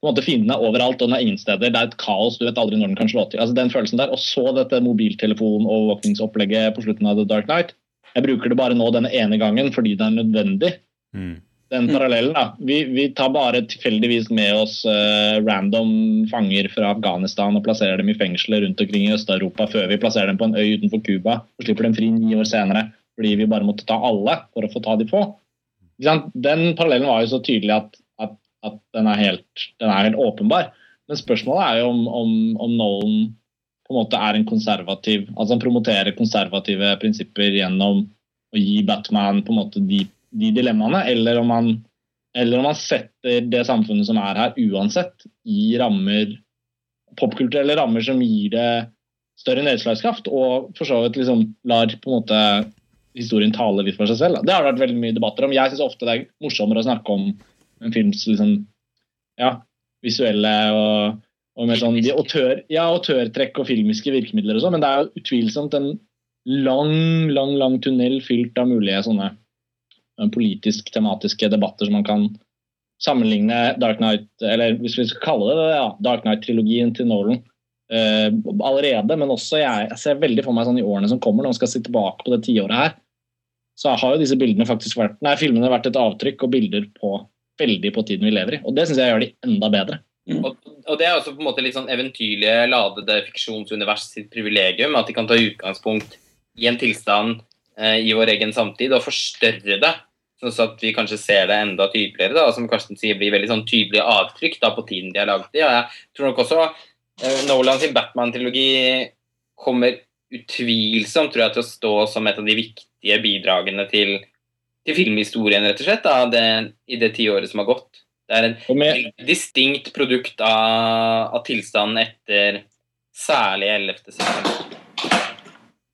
på en måte Fienden er overalt, og den er ingen steder. Det er et kaos. Du vet aldri når den kan slå til. Altså den følelsen der, Og så dette mobiltelefon-overvåkningsopplegget på slutten av The Dark Night. Jeg bruker det bare nå denne ene gangen fordi det er nødvendig. Mm. Den parallellen, da. Vi, vi, tar bare tilfeldigvis med oss uh, random fanger fra Afghanistan og plasserer dem i fengsler rundt omkring i Øst-Europa før vi plasserer dem på en øy utenfor Cuba og slipper dem fri ni år senere fordi vi bare måtte ta alle for å få ta de få. Den parallellen var jo så tydelig at, at, at den, er helt, den, er helt, åpenbar. Men spørsmålet er jo om, om, om Nolan på en måte er en konservativ Altså han promoterer konservative prinsipper gjennom å gi Batman på en måte de, de dilemmaene, eller om han eller om han setter det samfunnet som er her, uansett, i rammer popkulturelle rammer som gir det større nedslagskraft, og for så vidt liksom lar på en måte historien tale litt for seg selv. Det har det vært veldig mye debatter om. Jeg syns ofte det er morsommere å snakke om en films liksom, ja, visuelle og, og mer sånn de autør, ja, autørtrekk og filmiske virkemidler og sånn, men det er jo utvilsomt en lang, lang, lang tunnel fylt av mulige sånne politisk-tematiske debatter som man kan sammenligne Dark Knight, eller hvis vi skal kalle det ja, Dark Knight-trilogien til Nolan uh, allerede. Men også jeg, jeg, ser veldig for meg sånn i årene som kommer, når man skal se tilbake på det tiåret her, så har jo disse bildene faktisk vært, nei, filmene vært et avtrykk og bilder på veldig på tiden vi lever i. Og det syns jeg gjør de enda bedre. Mm. Og, og, det er også på en måte litt sånn eventyrlige, ladede fiksjonsunivers sitt privilegium. At de kan ta utgangspunkt i en tilstand eh, i vår egen samtid og forstørre det Sånn at vi kanskje ser det enda tydeligere, da, som Karsten sier blir veldig sånn tydelige avtrykk da, på tiden de har laget det. Og jeg tror nok også eh, Nolan sin Batman-trilogi kommer utvilsomt tror jeg, til å stå som et av de viktige bidragene til, til filmhistorien, rett og slett, da, det, i det tiåret som har gått. Det er et distinkt produkt av, av tilstanden etter særlig 11. september.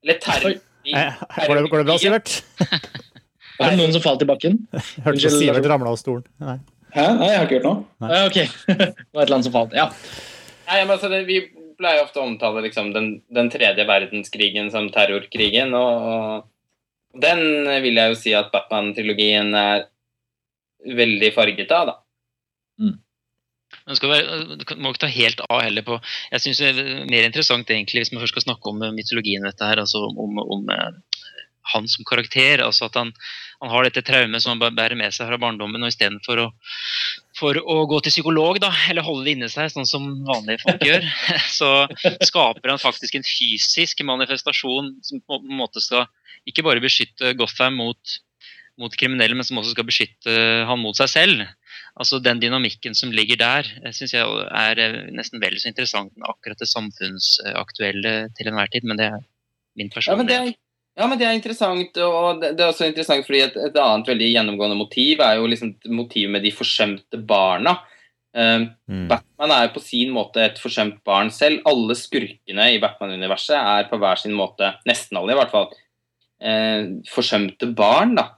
Eller terror. Går det, går det bra, Sivert? Var [laughs] det noen som falt i bakken? [laughs] Hørte Sivert ramla av stolen. Nei. Hæ? Nei, jeg har ikke hørt noe. Nei. ok, [laughs] det var et eller annet som falt. Ja. Nei, men altså, det, Vi pleier ofte å omtale liksom, den, den, tredje verdenskrigen som terrorkrigen. Og, og den vil jeg jo si at Batman-trilogien er veldig farget av. da. Man skal være, må ikke ta helt av heller på Jeg syns det er mer interessant egentlig hvis man først skal snakke om mytologien dette her, altså om, om han som karakter. altså At han, han har dette traumet som han bærer med seg fra barndommen. og Istedenfor å, for å gå til psykolog da, eller holde det inni seg, sånn som vanlige folk [laughs] gjør, [laughs] så skaper han faktisk en fysisk manifestasjon som på en måte skal ikke bare beskytte Gotham mot, mot kriminelle, men som også skal beskytte han mot seg selv. Altså Den dynamikken som ligger der, syns jeg er nesten vel så interessant enn akkurat det samfunnsaktuelle til enhver tid. Men det er min personlighet. ja, ja, men det er interessant. og Det er også interessant fordi et, et annet veldig gjennomgående motiv er jo liksom motivet med de forsømte barna. Um, mm. Batman er på sin måte et forsømt barn selv. Alle skurkene i Batman-universet er på hver sin måte, nesten alle i hvert fall, uh, forsømte barn. da.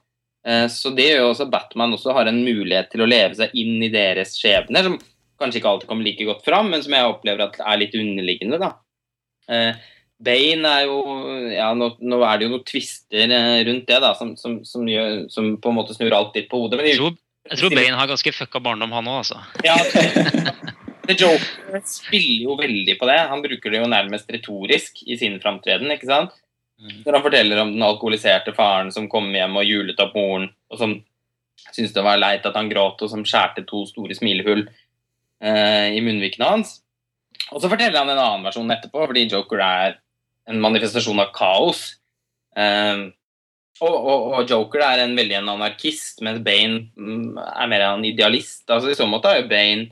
Uh, så det gjør jo også Batman også har en mulighet til å leve seg inn i deres skjebner, som kanskje ikke alltid kommer like godt fram, men som jeg opplever at er litt underliggende. da. Bane er jo ja, nå, nå, er det jo noen twister eh, rundt det da, som, som, som, gjør, som, på en måte snur alt litt på hodet. Men jeg, tror, jeg tror Bane har ganske fucka barndom, han òg, altså. Ja, [laughs] The Joker spiller jo veldig på det. Han bruker det jo nærmest retorisk i sin framtreden. ikke sant? Mm. Når han forteller om den alkoholiserte faren som kom hjem og julet opp moren, og som syntes det var leit at han gråt, og som skjærte to store smilehull eh, i munnvikene hans. Og så forteller han en annen versjon etterpå, fordi Joker er en manifestasjon av kaos. Eh, og, og, og, Joker er en veldig en anarkist, mens Bane mm, er mer en idealist. Altså I så måte er jo Bane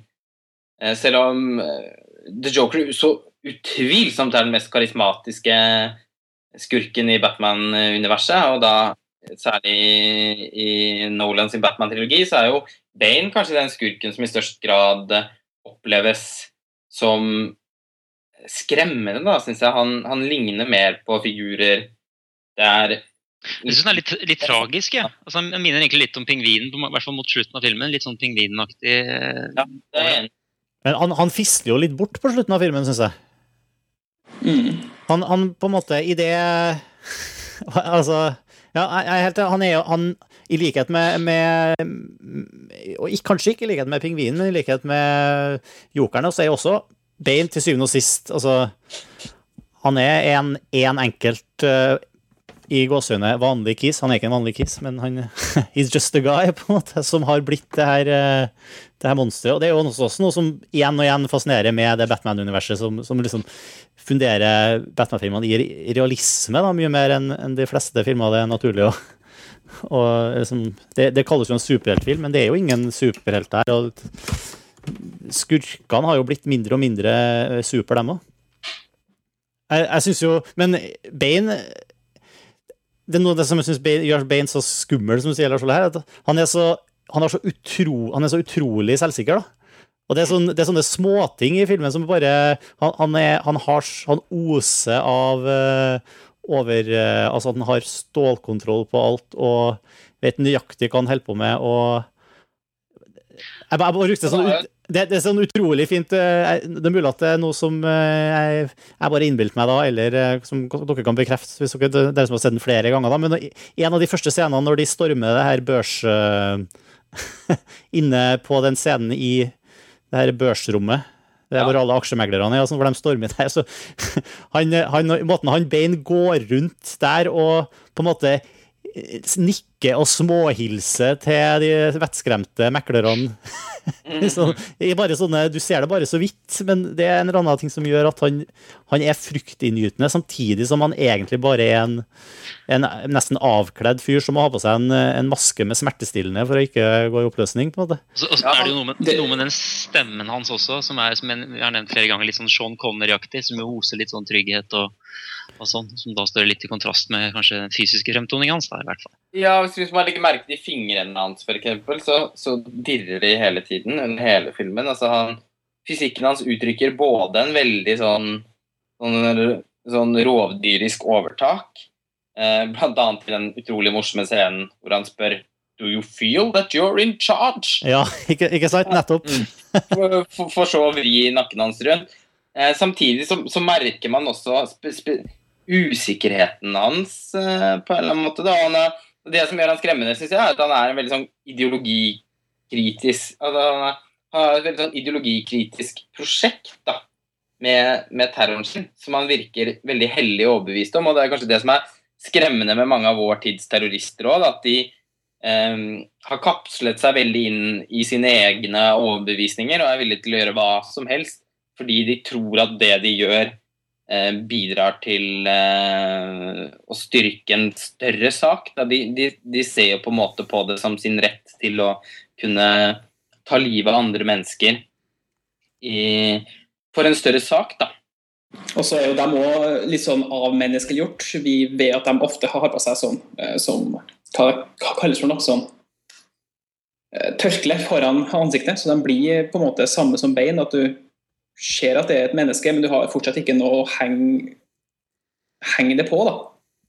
eh, Selv om uh, The Joker så utvilsomt er den mest karismatiske skurken i Batman-universet, og da særlig i, Nolan sin Batman-trilogi, så er jo Bane kanskje den skurken som i størst grad oppleves som skremmende, da, syns jeg. Han, han, ligner mer på figurer det er jeg syns den er litt, litt tragisk. Ja. Altså, jeg minner egentlig litt om pingvinen, i hvert fall mot slutten av filmen. Litt sånn pingvinaktig. Ja, Men han, han fisler jo litt bort på slutten av filmen, syns jeg. Mm. Han, han, på en måte i det [laughs] Altså ja, jeg er helt, han er jo han, I likhet med, med og Kanskje ikke i likhet med pingvinen, men i likhet med jokerne, så er jo også Bane til syvende og sist Altså, han er en, en enkelt uh, i gåsehudene vanlig kiss. Han er ikke en vanlig kiss, men han [laughs] he's just a guy, på en måte, som har blitt det her, uh, det her monsteret. Og det er jo også noe som igjen og igjen fascinerer med det Batman-universet, som, som, liksom funderer Batman-filmene i realisme da, mye mer enn en de fleste filmer det er naturlig å [laughs] og liksom, det, det, kalles jo en superheltfilm, men det er jo ingen superhelt der. og skurkene har jo blitt mindre og mindre eh, super, dem òg. Jeg, jeg syns jo Men Bane Det er noe av det som jeg syns gjør Bane så skummel, som du sier, Lars Ole, her. At han er så han, så utro, han er så utrolig selvsikker, da. Og det er, sånne, det er sånne småting i filmen som bare Han, han, er, han, har, han oser av uh, over uh, Altså, han har stålkontroll på alt og vet nøyaktig hva han holder på med, og jeg bare brukte sånn det, det, er sånn utrolig fint. Eh, det er mulig at det er noe som jeg, jeg bare innbilte meg da, eller som dere kan bekrefte, hvis dere, dere som har sett den flere ganger. da, Men en av de første scenene når de stormer det her børs... [laughs] inne på den scenen i det her børsrommet. Det er hvor alle aksjemeglerne er, hvor de stormer der. Så [laughs] han, han, måten han bein går rundt der og på en måte nikke og småhilse til de vettskremte meklerne. [laughs] sånn, bare sånne, du ser det bare så vidt, men det er en eller annen ting som gjør at han, han er fryktinngytende, samtidig som han egentlig bare er en, en nesten avkledd fyr som må ha på seg en, en, maske med smertestillende for å ikke gå i oppløsning. på en måte. Og så, og så er det jo noe med, noe med, den stemmen hans også, som er som jeg har nevnt flere ganger, litt sånn Sean Connery-aktig, som jo hoser litt sånn trygghet. og og sånn, som da står litt i kontrast med kanskje den fysiske fremtoningen hans. da, i hvert fall. Ja, Hvis man legger merke til fingrene hans, for eksempel, så, så dirrer de hele tiden under hele filmen. altså han, Fysikken hans uttrykker både en veldig sånn, sånn, sånn rovdyrisk overtak, eh, annet i den utrolig morsomme scenen hvor han spør Do you feel that you're in charge? Ja, ikke, ikke sant? Nettopp. for, for, for så å vri nakken hans rundt. Eh, samtidig så, så, merker man også usikkerheten hans eh, på en eller annen måte. Er, det som gjør han skremmende, synes jeg, er at han er en veldig sånn ideologikritisk altså, Han har et veldig sånn ideologikritisk prosjekt da, med, med terroren sin, som han virker veldig hellig overbevist om. og Det er kanskje det som er skremmende med mange av vår tids terrorister òg, at de eh, har kapslet seg veldig inn i sine egne overbevisninger og er villig til å gjøre hva som helst fordi de tror at det de gjør, eh, bidrar til eh, å styrke en større sak. De, de, de, ser jo på en måte på det som sin rett til å kunne ta livet av andre mennesker i, for en større sak, da. Og så er jo de òg litt sånn avmenneskeliggjort. Vet at de ofte har på seg sånn eh, som hva kalles for noe sånn tørkle foran ansiktet, så de blir på en måte samme som bein. At du ser at det er et menneske, men du har fortsatt ikke noe å henge, heng det på. da.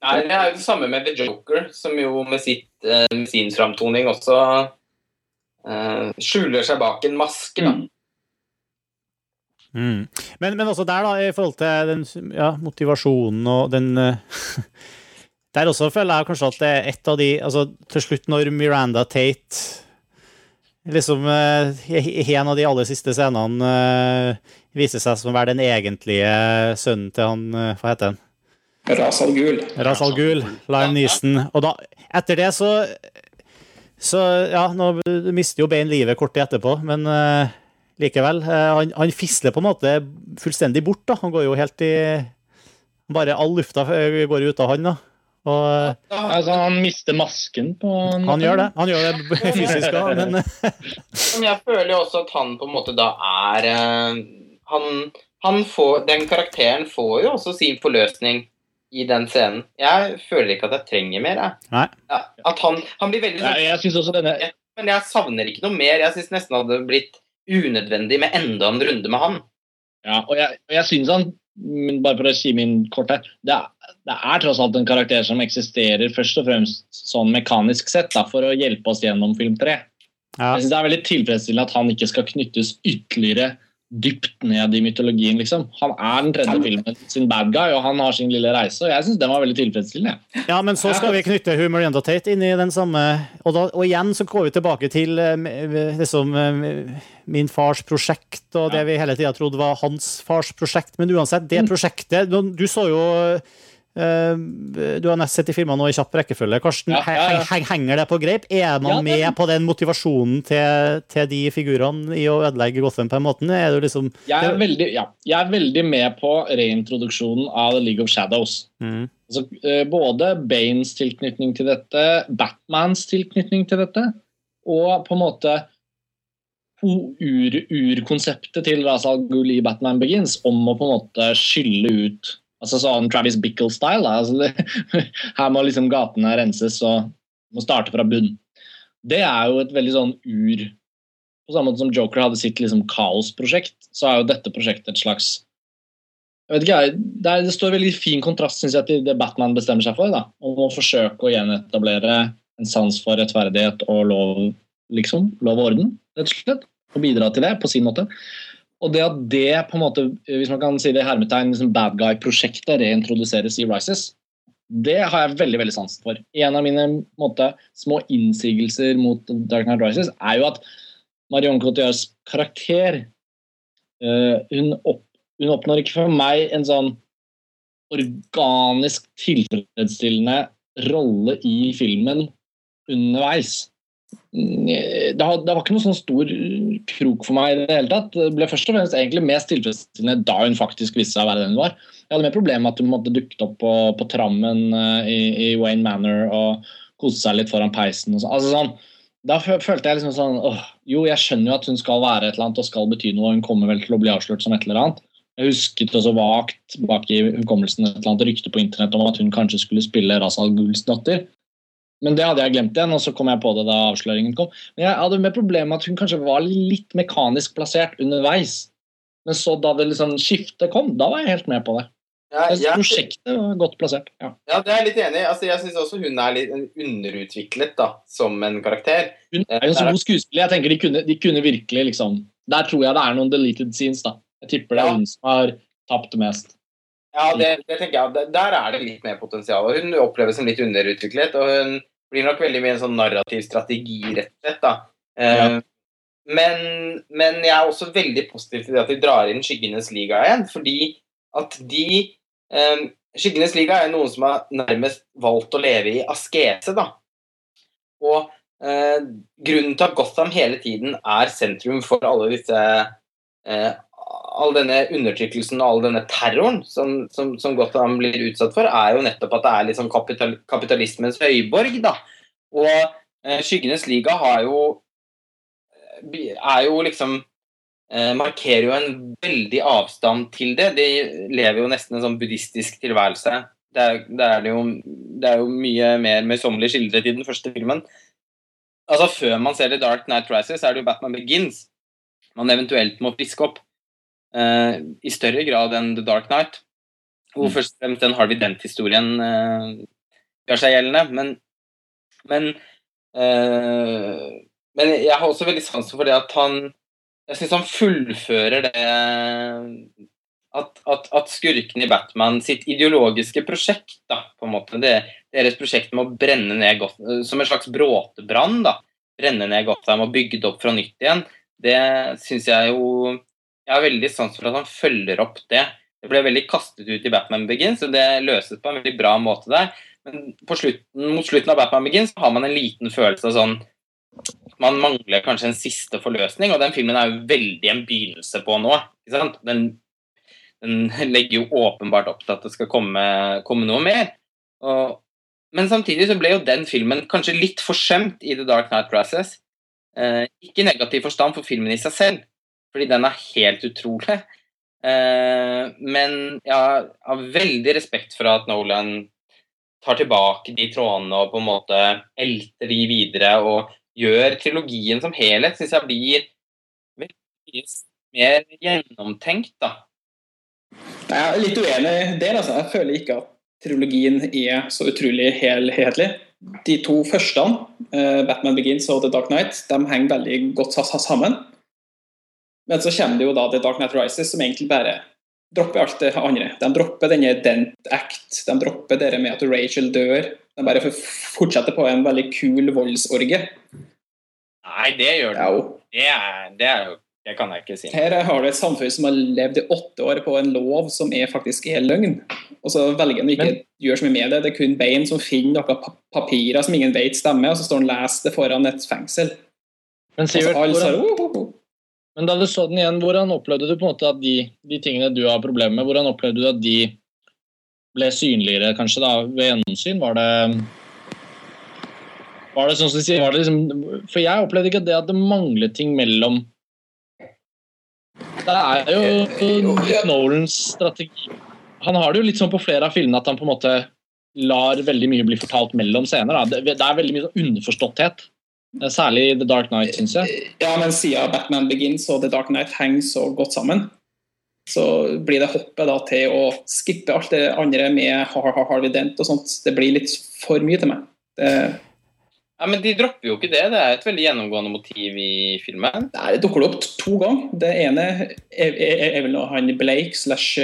Nei, Det er jo det samme med The Joker, som jo med, sitt, eh, med sin framtoning også uh, skjuler seg bak en maske. da. Mm. Men, men, også der, da, i forhold til den ja, motivasjonen og den uh, [laughs] Der også føler jeg kanskje at det er et av de altså Til slutt, når Miranda Tate liksom uh, En av de aller siste scenene uh, viser seg som å være den egentlige sønnen til han uh, Hva heter han? Ras Al Ghul. Ras Al Ghul, Liam Neeson. Og da, etter det så Så ja, nå mister jo Bane livet kort tid etterpå, men uh, likevel. han, han, fisler på en måte fullstendig bort, da. Han går jo helt i Bare all lufta går ut av han, da. Og, altså, han mister masken på Han, han gjør det. Han gjør det fysisk òg, men [laughs] Men jeg føler jo også at han på en måte da er eh, han, han får, Den karakteren får jo også sin forløsning i den scenen. Jeg føler ikke at jeg trenger mer. Jeg. Nei. At han, han blir veldig Nei, jeg synes også denne... Men jeg savner ikke noe mer. Jeg syns nesten det hadde blitt unødvendig med enda en runde med han. Ja, og jeg, jeg synes han bare for å si min kort her, det er, det er, tross alt en karakter som eksisterer først og fremst sånn mekanisk sett da, for å hjelpe oss gjennom film tre. Ja. Jeg synes Det er veldig tilfredsstillende at han ikke skal knyttes ytterligere dypt ned i mytologien. liksom. Han er den tredje filmen sin bad guy, og han har sin lille reise. og Jeg syns den var veldig tilfredsstillende. Ja, men så skal vi knytte Humor Miranda Tate inn i den samme Og, da, og igjen så går vi tilbake til liksom, min fars prosjekt, og det vi hele tida trodde var hans fars prosjekt. Men uansett, det mm. prosjektet Du så jo du har nest sett i filmene nå i kjapp rekkefølge. Karsten, ja, ja, ja. Henger det på greip? Er man med på den motivasjonen til, til, de figurene i å ødelegge Gotham på en måte? Er liksom, jeg, er veldig, jeg, er veldig, med på reintroduksjonen av The League of Shadows. Mm. Altså, uh, både Banes tilknytning til dette, Batmans tilknytning til dette, og på en måte urkonseptet ur til Razal i Batman Begins om å på en måte skylle ut Altså sånn Travis Bickle-style. Altså, [laughs] her må liksom gatene renses og må starte fra bunn. det er jo et veldig sånn ur På samme måte som Joker hadde sitt liksom kaosprosjekt, så er jo dette prosjektet et slags jeg vet ikke, det, er, det står veldig fin kontrast synes jeg, til det Batman bestemmer seg for. da, Om å forsøke å gjenetablere en sans for rettferdighet og lov, liksom. Lov og orden, rett og slett. Og bidra til det på sin måte. Og det at det, på en måte, hvis man kan si det i hermetegn, liksom bad guy-prosjektet reintroduseres i Rises, det har jeg veldig veldig sansen for. En av mine måte, små innsigelser mot Dark Knight Rises er jo at Marion Cotillards karakter uh, hun, opp, hun oppnår ikke for meg en sånn organisk tilfredsstillende rolle i filmen underveis. Det, var ikke noe sånn stor krok for meg i det hele tatt. Det ble først og fremst egentlig mest tilfredsstillende da hun faktisk viste seg å være den hun var. Jeg hadde mer problemer med at hun måtte dukket opp på, på trammen uh, i, i, Wayne Manor og kose seg litt foran peisen. Og så. altså, sånn, da følte jeg liksom sånn åh, Jo, jeg skjønner jo at hun skal være et eller annet og skal bety noe, og hun kommer vel til å bli avslørt som et eller annet. Jeg husket også vagt bak i hukommelsen et eller annet rykte på internett om at hun kanskje skulle spille Razal Gulls datter. Men det hadde jeg glemt igjen, og så kom jeg på det da avsløringen kom. Men jeg hadde med problemet med at hun kanskje var litt mekanisk plassert underveis. Men så da det liksom skiftet kom, da var jeg helt med på det. Ja, Jeg Prosjektet var godt plassert. Ja. Ja, det er jeg litt enig i. Altså, jeg syns også hun er litt underutviklet da, som en karakter. Hun er jo en så god skuespiller. Jeg tenker de kunne, de kunne virkelig liksom Der tror jeg det er noen deleted scenes, da. Jeg tipper det er Ja. hun som har tapt mest. Ja, det, det tenker jeg. Der er det litt mer potensial. Hun oppleves som litt underutviklet, og hun blir nok veldig mye en sånn narrativ strategi, rett og slett. da. Eh, Ja. men, men jeg er også veldig positiv til det at de drar inn Skyggenes liga igjen, fordi at de eh, Skyggenes liga er noen som har nærmest valgt å leve i askese, da. Og eh, grunnen til at Gotham hele tiden er sentrum for alle disse eh, all denne undertrykkelsen og all denne terroren som, som, som Gotham blir utsatt for, er jo nettopp at det er liksom kapital, kapitalismens høyborg. da. Og eh, Skyggenes liga har jo eh, er jo liksom eh, Markerer jo en veldig avstand til det. De lever jo nesten en sånn buddhistisk tilværelse. Det er, det er, jo, det er jo mye mer møysommelig skildret i den første filmen. Altså Før man ser The Dark Night Rises, er det jo Batman Begins man eventuelt må friske opp. Eh, I større grad enn The Dark Knight. Hvor Mm. først og fremst den Harvey Dent-historien uh, gjør seg gjeldende. Men, men, uh, men jeg har også veldig sansen for det at han Jeg syns han fullfører det at, at, at skurken i Batman sitt ideologiske prosjekt, da, på en måte, det, deres prosjekt med å brenne ned Gotham, som en slags bråtebrann, da, brenne ned Gotham og bygge det opp fra nytt igjen, det syns jeg jo Jeg har veldig sans for at han følger opp det. Det ble veldig kastet ut i Batman Begins, og det løses på en veldig bra måte der. Men slutten, mot slutten av Batman Begins har man en liten følelse av sånn Man mangler kanskje en siste forløsning, og den filmen er jo veldig en begynnelse på nå. Ikke sant? Den, den legger jo åpenbart opp til at det skal komme, komme noe mer. Og, men samtidig så ble jo den filmen kanskje litt forsømt i The Dark Night Process. Eh, ikke i negativ forstand for filmen i seg selv, fordi den er helt utrolig. Eh, men jeg har veldig respekt for at Nolan tar tilbake de trådene og på en måte elter de videre og gjør trilogien som helhet, syns jeg blir veldig mer gjennomtenkt, da. Jeg er litt uenig der. Altså. Jeg føler ikke at trilogien er så utrolig helhetlig. De to første, eh, Batman Begins og The Dark Knight, de henger veldig godt sa- sa- sammen. Men så kommer det jo da The Dark Knight Rises, som egentlig bare dropper alt det andre. De dropper denne Dent Act, de dropper det med at Rachel dør. De bare fortsetter på en veldig kul voldsorgie. Nei, det gjør de. Det, er, det, er jo, det kan jeg ikke si. Her har du et samfunn som har levd i åtte år på en lov som er faktisk er løgn. Og så velger han ikke Men- gjøre så mye med det. Det er kun Bane som finner noen pa papirer som ingen vet stemmer, og så står han og leser det foran et fengsel. Men Sivert, alle sier, men da du så den igjen, hvordan opplevde du på en måte at de, de tingene du har problemer med, hvordan opplevde du at de ble synligere kanskje da ved gjennomsyn? Var det var det sånn som de sier, var det liksom, For jeg opplevde ikke det at det manglet ting mellom Det er jo Nolans strategi. Han har det jo litt sånn på flere av filmene at han på en måte lar veldig mye bli fortalt mellom scener. Da. Det, er veldig mye sånn underforståtthet Særlig The Dark Knight, syns jeg. Ja, men siden Batman Begins og The Dark Knight henger så godt sammen, så blir det hoppet da til å skippe alt det andre med Har- Har- Harvey Dent og sånt. Det blir litt for mye til meg. Det, Ja, Men de dropper jo ikke det. Det er et veldig gjennomgående motiv i filmen. Nei, det dukker opp to ganger. Det ene er, er, er vel når han Blake slash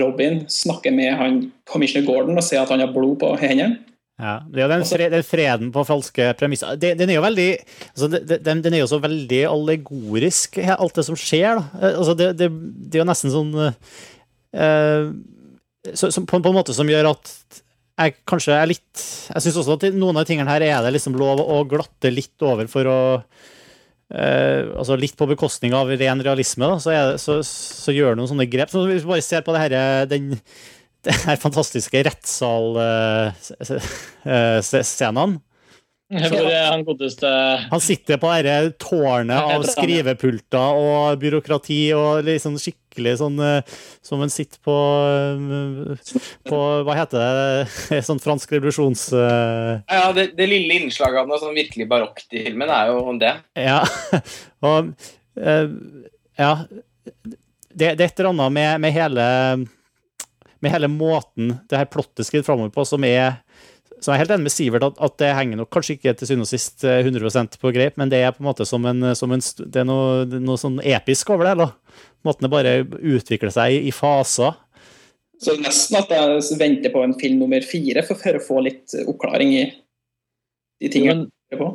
Robin snakker med han Commissioner Gordon og sier at han har blod på hendene. Ja, det er jo den, fre, den freden på falske premisser. Den, Den er jo veldig altså den, den er jo så veldig allegorisk, alt det som skjer. Da. Eh, Altså det, det, det er jo nesten sånn uh, så, som, på, på en måte som gjør at jeg kanskje er litt Jeg syns også at noen av tingene her er det liksom lov å glatte litt over for å Uh, altså Litt på bekostning av ren realisme, da, så, det, så, så gjør noen sånne grep. Så hvis vi bare ser på det her, den det er fantastiske rettssal-scenene. Hvor eh, han godeste Han sitter på dette tårnet av skrivepulter og byråkrati og liksom skikkelig sånn eh, som en sitter på eh, på Hva heter det? [laughs] Sånn fransk revolusjons... eh, Ja, det, det lille innslaget av noe sånn virkelig barokt i filmen er jo det. Ja. [laughs] Og eh, Ja. Det, det er et eller annet med, med hele med hele måten det her plottet skrider framover på, som er så jeg er helt enig med Sivert at, at det henger nok kanskje ikke til syvende og sist eh, 100% på greip, men det er på en måte som en, som en det er noe, noe sånn episk over det. eller? Måten det bare utvikler seg i, i faser. Så nesten at jeg venter på en film nummer fire for, for å få litt oppklaring i de tingene Men jeg på.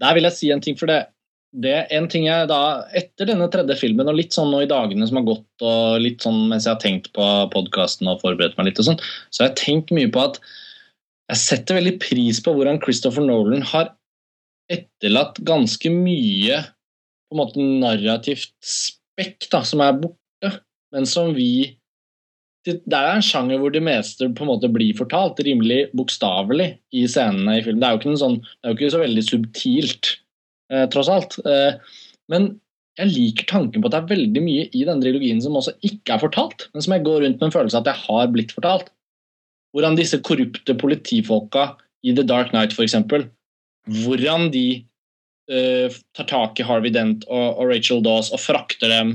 Der vil jeg si en ting, for det, det en ting jeg da, Etter denne tredje filmen, og litt sånn nå i dagene som har gått, og litt sånn mens jeg har tenkt på podkasten og forberedt meg litt, og sånn, så har jeg tenkt mye på at jeg setter veldig pris på hvordan Christopher Nolan har etterlatt ganske mye på en måte narrativt spekk da, som er borte, men som vi det det er en sjanger hvor det meste på en måte blir fortalt rimelig bokstavelig i scenene i filmen. Det er jo ikke, sånn, det er jo ikke så veldig subtilt, tross alt. Eh, men jeg liker tanken på at det er veldig mye i denne trilogien som også ikke er fortalt, men som jeg går rundt med en følelse av at jeg har blitt fortalt. Hvordan disse korrupte politifolka i The Dark Knight, f.eks., hvordan de uh, tar tak i Harvey Dent og, og Rachel Dawes og frakter dem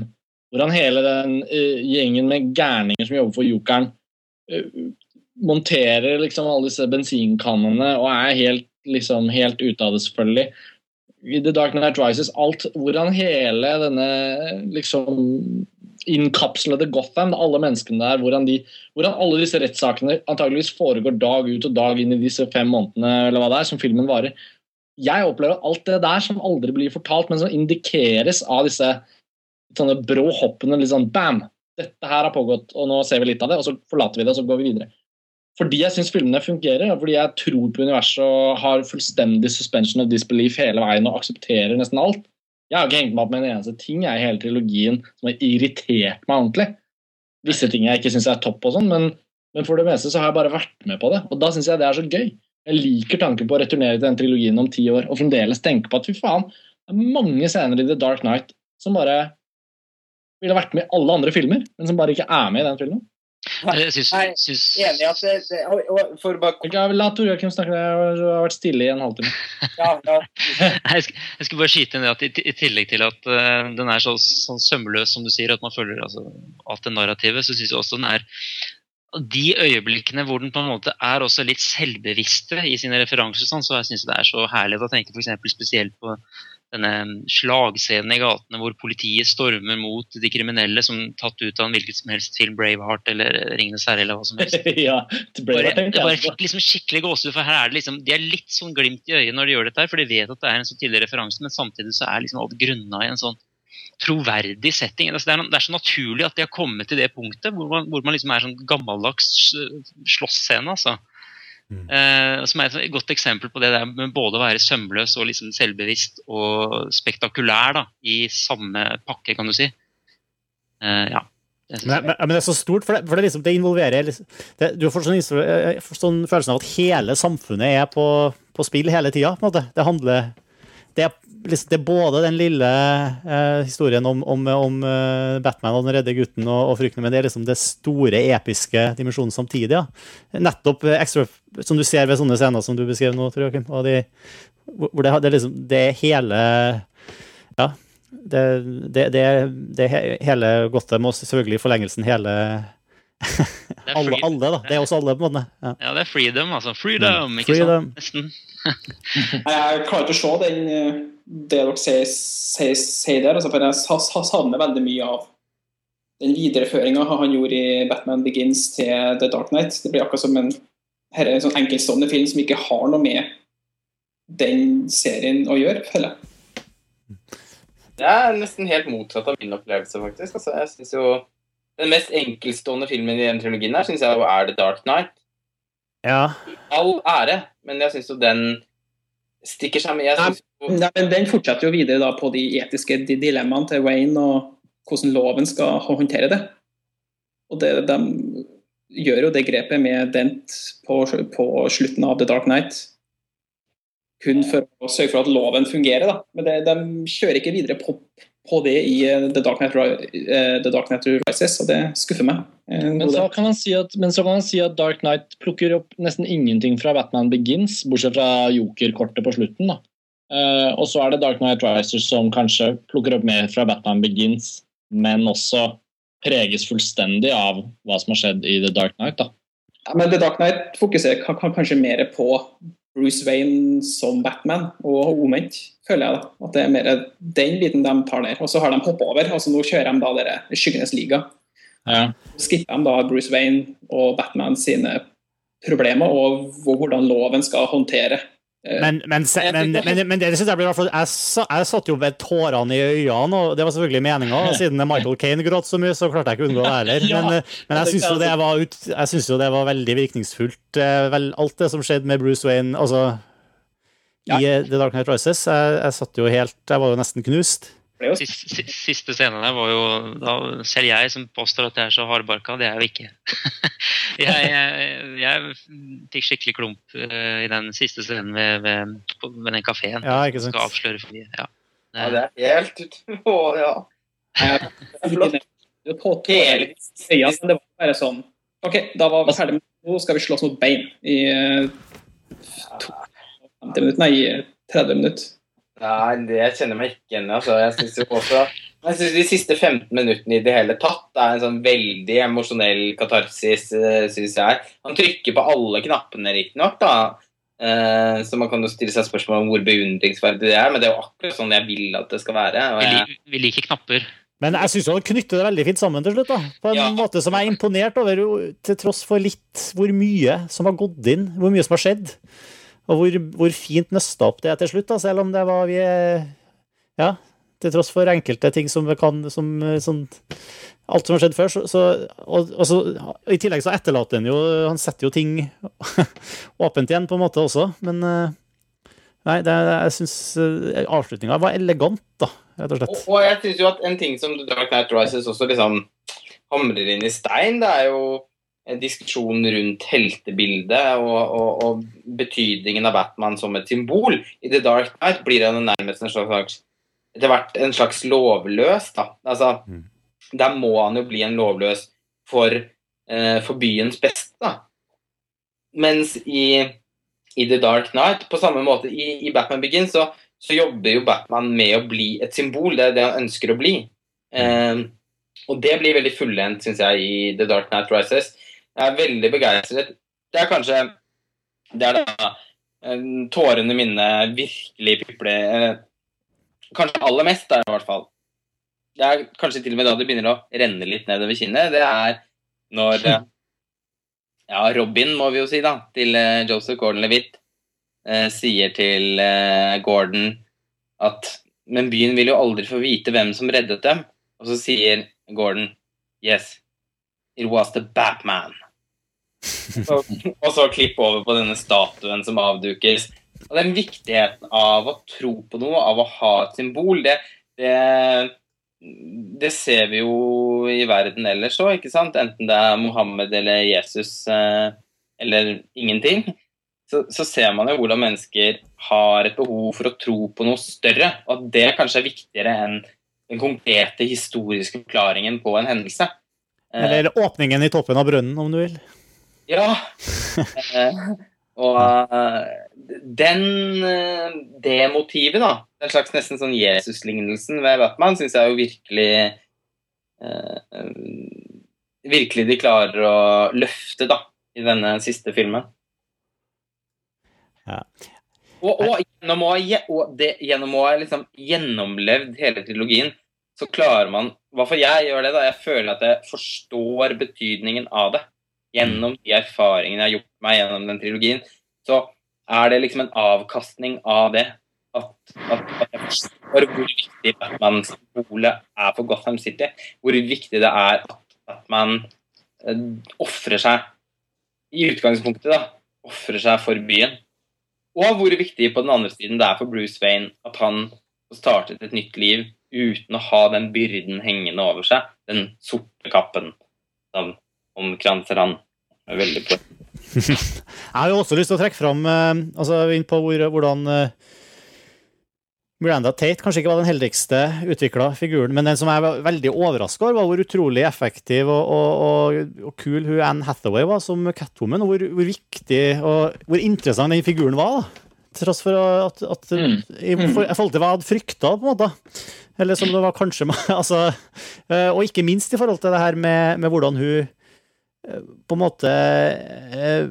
hvordan hele den uh, gjengen med gærninger som jobber for Jokeren, uh, monterer liksom alle disse bensinkannene og er helt, liksom, helt ute av det, selvfølgelig. The Dark Knight Rises, alt, hvordan hele denne liksom innkapslede Gotham, alle menneskene der, hvordan, de, hvordan alle disse rettssakene antageligvis foregår dag ut og dag inn i disse fem månedene eller hva det er, som filmen varer. Jeg opplever alt det der som aldri blir fortalt, men som indikeres av disse sånne brå hoppene. litt sånn bam! Dette her har pågått, og nå ser vi litt av det, og så forlater vi det, og så går vi videre. Fordi jeg syns filmene fungerer, og fordi jeg tror på universet og har fullstendig suspension of disbelief hele veien og aksepterer nesten alt. Jeg har ikke hengt meg opp med en eneste ting jeg, i hele trilogien som har irritert meg ordentlig. Visse ting jeg ikke syns er topp, og sånn, men, men for det meste så har jeg bare vært med på det. Og da syns jeg det er så gøy. Jeg liker tanken på å returnere til den trilogien om ti år og fremdeles tenke på at fy faen, det er mange scener i The Dark Knight som bare ville vært med i alle andre filmer, men som bare ikke er med i den filmen. Jeg syns, Nei, syns Enig i at det, det og, og for bare Ok, La Tor Joakim snakke, jeg har vært stille i en halvtime. [laughs] ja, ja. [laughs] jeg, skal, jeg skal bare skyte inn det at i, i tillegg til at uh, den er så sånn sømløs som du sier, at man følger altså, alt det narrativet, så syns jeg også den er de øyeblikkene hvor den på en måte er også litt selvbevisste i sine referanser, sånn, så jeg synes det er så herlig å tenke eksempel spesielt på denne slagscenen i gatene hvor politiet stormer mot de kriminelle som tatt ut av en hvilket som helst film, Braveheart eller Ringenes herre eller hva som helst. [laughs] ja, bare jeg bare fikk liksom skikkelig gåsehud, for her er det liksom, de er litt sånn glimt i øyet når de gjør dette, her, for de vet at det er en så tidlig referanse, men samtidig så er liksom alt grunna i en sånn troverdig setting. Altså, det, er, det er så naturlig at de har kommet til det punktet hvor man, hvor man liksom er sånn gammeldags eh, slåssscene. altså. Mm. Eh, som er et godt eksempel på det der med både å være sømløs og liksom selvbevisst og spektakulær da, i samme pakke, kan du si. Eh, ja. Det Men, men, men det er så stort, for det, for det, liksom, det involverer liksom, det, Du får sånn, får sånn følelsen av at hele samfunnet er på, på spill hele tida. Det handler det er, det er både den lille eh, historien om, om, om eh, Batman og den redde gutten og, og fryktene, men det er liksom det store, episke dimensjonen samtidig. Ja. Nettopp eh, ekstra, som du ser ved sånne scener som du beskrev nå, tror jeg, Og de, hvor det, det, liksom, det er hele Ja. Det, det, det, det he- hele Gotham og selvfølgelig forlengelsen hele alle, alle, da. Det er også alle, på en måte. Ja. ja, det er freedom, altså. Freedom, ikke Freedom. sant? Nesten. Jeg klarer ikke å se den, eh, det dere sier, sier, sier der, altså, for jeg sa- sa- savner veldig mye av den videreføringa han gjorde i Batman Begins til The Dark Knight. Det blir akkurat som en, her er en sånn enkeltstående film som ikke har noe med den serien å gjøre, føler jeg. Det er nesten helt motsatt av min opplevelse, faktisk. Altså, jeg synes jo Den mest enkeltstående filmen i den trilogien her synes jeg jo er The Dark Knight. ja. All ære, men jeg syns jo den stikker seg med. Jeg synes Nei, men den fortsetter jo videre da på de etiske dilemmaene til Wayne, og hvordan loven skal håndtere det. Og det, de gjør jo det grepet med Dent på, på slutten av The Dark Knight. Kun for å sørge for at loven fungerer. Da. Men det, de kjører ikke videre på, på det i eh, The Dark, Knight, eh, The Dark Knight Rises, og det skuffer meg. Eh, Men så, kan man si at, men så kan man si at Dark Knight plukker opp nesten ingenting fra Batman Begins, bortsett fra Joker-kortet på slutten. da. Og så er det Dark Knight Rises som kanskje plukker opp mer fra Batman Begins, men også preges fullstendig av hva som har skjedd i The Dark Knight. da. Ja, men The Dark Knight fokuserer ka- ka- kanskje mer på Bruce Wayne som Batman, og omvendt, føler jeg. da. At det er mer den biten de tar ned. Og så har de hoppa over. altså Nå kjører de da dere Skyggenes liga. Ja. Skipper de da Bruce Wayne og Batman sine problemer, og hvordan loven skal håndtere Men, men, se- men, men, men det synes jeg blir jeg, jeg satt jo med tårene i øynene, og det var selvfølgelig meninga. [laughs] Siden Michael Kane gråt så mye, så klarte jeg ikke å unngå det heller. [laughs] Men, men jeg syns jo jo det var veldig virkningsfullt. eh, Vel, alt det som skjedde med Bruce Wayne altså, i eh, The Dark Knight Rises. Jeg, jeg satt jo helt Jeg var jo nesten knust. Siste, si- siste scenen der var jo da, Selv jeg som påstår at jeg er så hardbarka, det er jeg jo ikke. [laughs] jeg, jeg, jeg fikk skikkelig klump uh, i den siste scenen ved, ved, ved den kafeen. Ja, ikke sant. Skal avsløre for mye. Ja. ja, det er helt utenpå, [laughs] Å, ja. flott. Hele øya, men det var bare sånn OK, da var vi ferdig med Nå skal vi slåss mot bein i eh, to- 50 minutter, nei, i 30 minutter. Nei, det kjenner jeg meg ikke igjen i. Altså. Jeg synes jo også jeg synes De siste 15 minuttene i det hele tatt er en sånn veldig emosjonell katarsis, syns jeg. Han trykker på alle knappene, riktignok, da. Eh, så man kan jo stille seg spørsmål om hvor beundringsverdig det er, men det er jo akkurat sånn jeg vil at det skal være. Og Vi, jeg, vi liker knapper. Men jeg syns han knytter det veldig fint sammen til slutt. da På en Ja. måte som jeg er imponert over, til tross for litt hvor mye som har gått inn, hvor mye som har skjedd. Og hvor, hvor fint nøsta opp det er til slutt, da, selv om det var vi Ja, til tross for enkelte ting som kan som, sånn, Alt som har skjedd før. Så, så, og, og så, I tillegg så etterlater han jo Han setter jo ting [laughs] åpent igjen, på en måte også, men eh, Nei, det, jeg syns avslutninga var elegant, da, rett og og, slett. og jeg synes jo at en ting som The Dark Knight Rises også liksom hamrer inn i stein, det er jo en diskusjon rundt heltebildet og, og, og betydningen av Batman som et symbol. I The Dark Knight blir han nærmest en slags etter hvert en slags lovløs. da. Altså, Mm. Der må han jo bli en lovløs for, eh, for byens beste. da. Mens i, i The Dark Knight, på samme måte i, i Batman Begins, så, så jobber jo Batman med å bli et symbol. Det er det han ønsker å bli. Eh, og det blir veldig fullendt, syns jeg, i The Dark Knight Rises. Jeg er veldig begeistret. Det er kanskje Det er da eh, tårene mine virkelig pipler eh, Kanskje aller mest, da, i hvert fall. Det er kanskje til og med da det begynner å renne litt nedover kinnet. Det er når [laughs] eh, Ja, Robin, må vi jo si, da, til eh, Joseph Gordon-Levitt, eh, sier til eh, Gordon at Men byen vil jo aldri få vite hvem som reddet dem. Og så sier Gordon Yes, it was the Batman. og, [laughs] og så klipp over på denne statuen som avdukes. Og den viktigheten av å tro på noe, av å ha et symbol, det, det, det ser vi jo i verden ellers òg, ikke sant? Enten det er Mohammed eller Jesus eh, eller ingenting. Så, så ser man jo hvordan mennesker har et behov for å tro på noe større, og at det kanskje er viktigere enn den konkrete historiske forklaringen på en hendelse. Eh, Eller åpningen i toppen av brønnen, om du vil. ja. [laughs] Og uh, den eh, Det motivet, da, den slags nesten sånn Jesus-lignelsen ved Batman, syns jeg jo virkelig eh, Virkelig de klarer å løfte, da, i denne siste filmen. Ja. Og, og gjennom å og det, gjennom å ha liksom gjennomlevd hele trilogien, så klarer man I hvert fall jeg gjør det. da, Jeg føler at jeg forstår betydningen av det. Gjennom de erfaringene jeg har gjort meg gjennom den trilogien, så er det liksom en avkastning av det. At, at, at jeg forstår hvor viktig Batman-symbolet er for Gotham City. Hvor viktig det er at, at man eh, ofrer seg I utgangspunktet, da. Ofrer seg for byen. Og hvor viktig på den andre siden det er for Bruce Wayne at han startet et nytt liv uten å ha den byrden hengende over seg. Den sorte kappen som omkranser han. Veldig på. Jeg har jo også lyst til å trekke fram eh, altså inn på hvor, hvordan eh, Miranda Tate kanskje ikke var den heldigste utvikla figuren, men den som jeg var veldig overraska over, var hvor utrolig effektiv og, og, og, og kul hun Anne Hathaway var som Catwoman, og hvor, hvor viktig og hvor interessant den figuren var. da. Til tross for at, at Mm. i for- i forhold til hva jeg hadde frykta, på en måte. Eller som det var kanskje [laughs] altså, eh, Og ikke minst i forhold til det her med, med hvordan hun på en måte eh,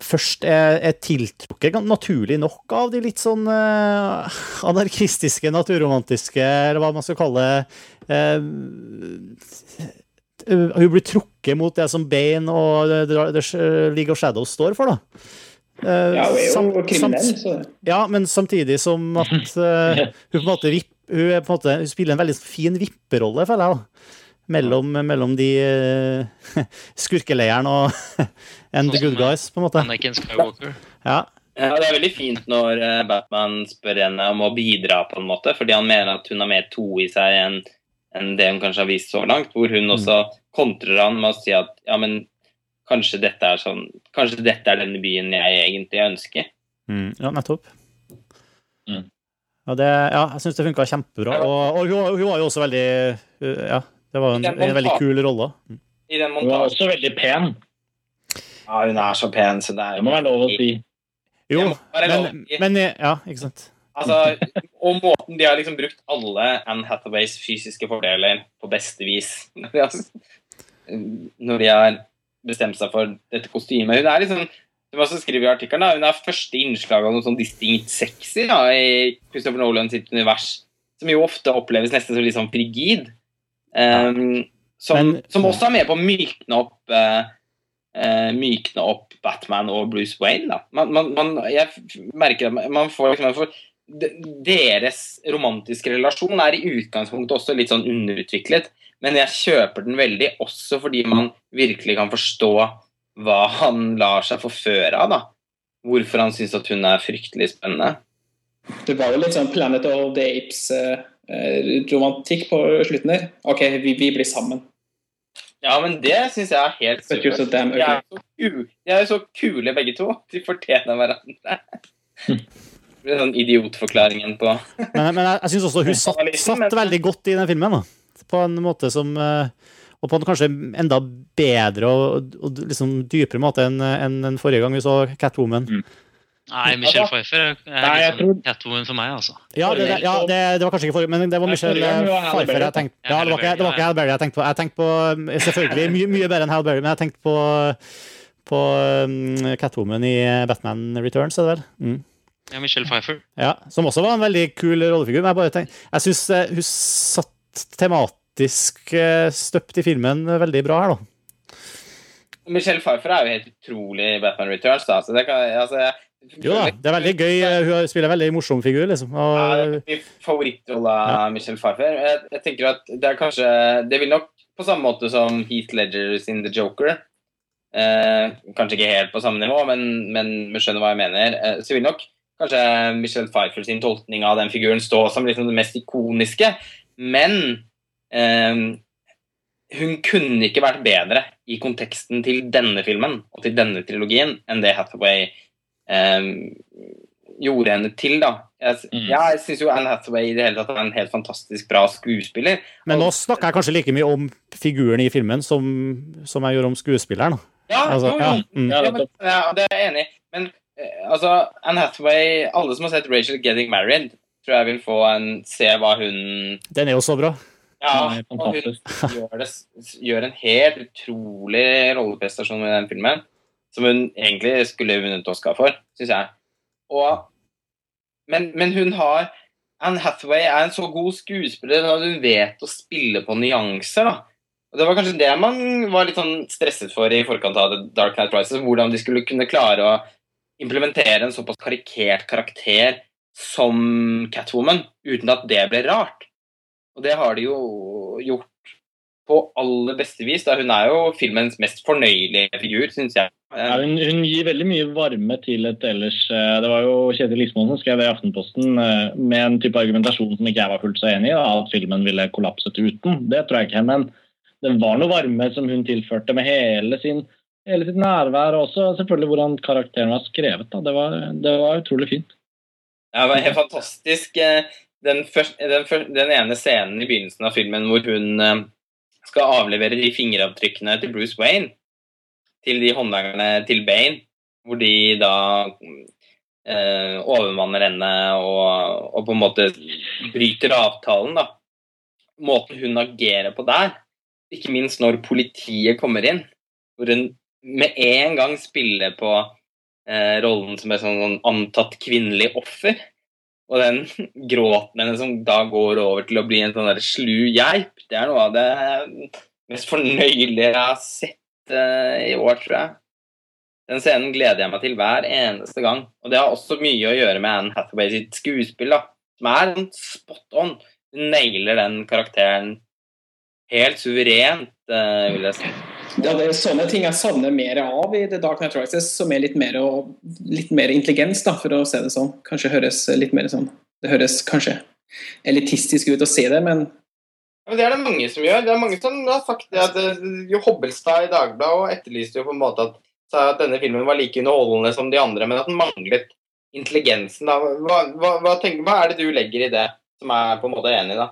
først er, er tiltrukket, naturlig nok, av de litt sånn eh, anarkistiske, naturromantiske, eller hva man skal kalle det. eh, hun blir trukket mot det som Bane og League of Shadows står for, da. Eh, Ja, hun er jo kriminell, så ja, men samtidig som at eh, hun på en måte vipp, hun, på en måte, hun spiller en veldig fin vipperolle, føler jeg. da. Mellom, mellom de uh, [laughs] skurkeleiren og [laughs] and the good guys, på en måte. Anakin Skywalker. Ja, Ja, det er veldig fint når eh, Batman spør henne om å bidra, på en måte, fordi han mener at hun har mer to i seg enn enn det hun kanskje har vist så langt. Hvor hun også kontrer han med å si at ja, men kanskje dette er sånn Kanskje dette er denne byen jeg egentlig ønsker. mm, ja nettopp. Mm. Ja, det, ja, jeg syns det funka kjempebra. Og, og hun, var- hun var jo også veldig uh, Ja, det var en, en veldig kul rolle. I den Hun var også veldig pen. Ja, hun er så pen, så det er Det må være lov å si. Jo, men, men ja, ikke sant. Altså, og måten de har liksom brukt alle Anne Hathaways fysiske fordeler på beste vis. [laughs] Når de har, når de har bestemt seg for dette kostymet. Hun er liksom som også skriver i artikkelen, da, hun er første innslag av noe sånn distinkt sexy da, i Christopher Nolan sitt univers. Som jo ofte oppleves nesten som litt sånn frigid. Um, som, Men- som også er med på å mykne opp uh, uh, mykne opp Batman og Bruce Wayne. Da. Man, man, man, jeg merker at man- får liksom man får, Deres romantiske relasjon er i utgangspunktet også litt sånn underutviklet, men jeg kjøper den veldig også fordi man virkelig kan forstå hva han lar seg forføre av. da. Hvorfor han syns at hun er fryktelig spennende. Det var jo litt sånn Planet of the Apes-romantikk på slutten der. OK, vi, vi blir sammen. Ja, men det syns jeg er helt supert. De er, så jo så kule begge to. De fortjener hverandre. [laughs] Det blir sånn idiotforklaringen på Men, men jeg, jeg syns også hun satt, satt veldig godt i den filmen. da. På en måte som eh, Og på en kanskje enda bedre og, og liksom dypere måte enn enn en forrige gang vi så Catwoman. Nei, Michelle Pfeiffer er Nei, jeg liksom Catwoman for meg, altså. Ja, det, det, ja det, det var kanskje ikke forrige, men det var Michelle Halle Pfeiffer jeg tenkte på. Ja, det var ikke, det var ikke Hal Berry jeg tenkte på. Jeg tenkte på eh, selvfølgelig mye, mye bedre enn Hal Berry, men jeg tenkte på, på um, Catwoman i Batman Returns, er det vel? Mm. Ja, Michelle Pfeiffer. Ja, som også var en veldig kul rollefigur. Men jeg bare tenkte, jeg syns hun satt tematisk uh, støpt i filmen veldig bra her, da. Michelle Pfeiffer er jo helt utrolig i Batman Returns. Da, så det kan, altså, Jo da, det er veldig gøy. eh, Hun spiller en veldig morsom figur, liksom. Ja, det Og, er min favorittrolle av Michelle Pfeiffer. Jeg, jeg tenker at det er kanskje Det vil nok på samme måte som Heath Ledger sin The Joker eh, Kanskje ikke helt på samme nivå, men, men vi skjønner hva jeg mener. Eh, så vil nok kanskje Michelle Pfeiffer sin tolkning av den figuren stå som liksom det mest ikoniske. Men eh, hun kunne ikke vært bedre i konteksten til denne filmen og til denne trilogien enn det Hathaway eh, gjorde henne til. da. Jeg, Mm. jeg syns jo Anne Hathaway i det hele tatt er en helt fantastisk bra skuespiller. men nå snakker jeg kanskje like mye om figuren i filmen som, som jeg gjorde om skuespilleren. Ja, Altså, jo, jo. ja, mm. Ja, Ja, men, ja, det er jeg enig i. Men eh, Altså, Anne Hathaway Alle som har sett Rachel Getting Married, tror jeg vil få en Se hva hun Den er jo så bra. Ja, og hun gjør, det, gjør en helt utrolig rolleprestasjon i den filmen. Som hun egentlig skulle vunnet Oscar for, syns jeg. Og, men, men hun har Anne Hathaway er en så god skuespiller at hun vet å spille på nyanser. da. Og Det var kanskje det man var litt sånn stresset for i forkant av The Dark Knight Rises. Hvordan de skulle kunne klare å implementere en såpass karikert karakter som Catwoman, uten at det ble rart. Og det har de jo gjort på aller beste vis. Da. Hun er jo filmens mest fornøyelige figur, syns jeg. Ja, hun, hun gir veldig mye varme til et ellers eh, Det var jo Kjetil Lismoen som skrev det i Aftenposten eh, med en type argumentasjon som ikke jeg var fullt så enig i, at filmen ville kollapset uten. Det tror jeg ikke, men det var noe varme som hun tilførte med hele, sin, hele sitt nærvær, og også selvfølgelig hvordan karakteren var skrevet. Det, var, det var utrolig fint. Ja, det var helt fantastisk. eh, Den, første, den, første, den ene scenen i begynnelsen av filmen hvor hun skal avlevere de fingeravtrykkene til Bruce Wayne, til de håndlangerne til Bane, hvor de da eh, overmanner henne og, og på en måte bryter avtalen, da. Måten hun agerer på der, ikke minst når politiet kommer inn, hvor hun med en gang spiller på eh, rollen som et sånn, sånn antatt kvinnelig offer. Og den [laughs] gråten hennes som da går over til å bli en sånn der slu geip, det er noe av det mest fornøyelige jeg har sett uh, i år, tror jeg. Den scenen gleder jeg meg til hver eneste gang. Og det har også mye å gjøre med Anne Hathaway sitt skuespill, da, som er sånn spot on. Hun nailer den karakteren helt suverent, uh, vil jeg si. Ja, det er sånne ting jeg savner mer av i The Dark Night Rises, som er litt mer, og, litt mer intelligens, da, for å se det sånn. Kanskje høres litt mer sånn Det høres kanskje elitistisk ut å si det, men men det er det mange som gjør. Det er mange som har sagt det at eh, Jo Hobbelstad i Dagbladet etterlyste jo på en måte at, at denne filmen var like underholdende som de andre, men at den manglet intelligensen. Hva, hva, hva, tenker, hva er det du legger i det, som er på en måte enig i, da?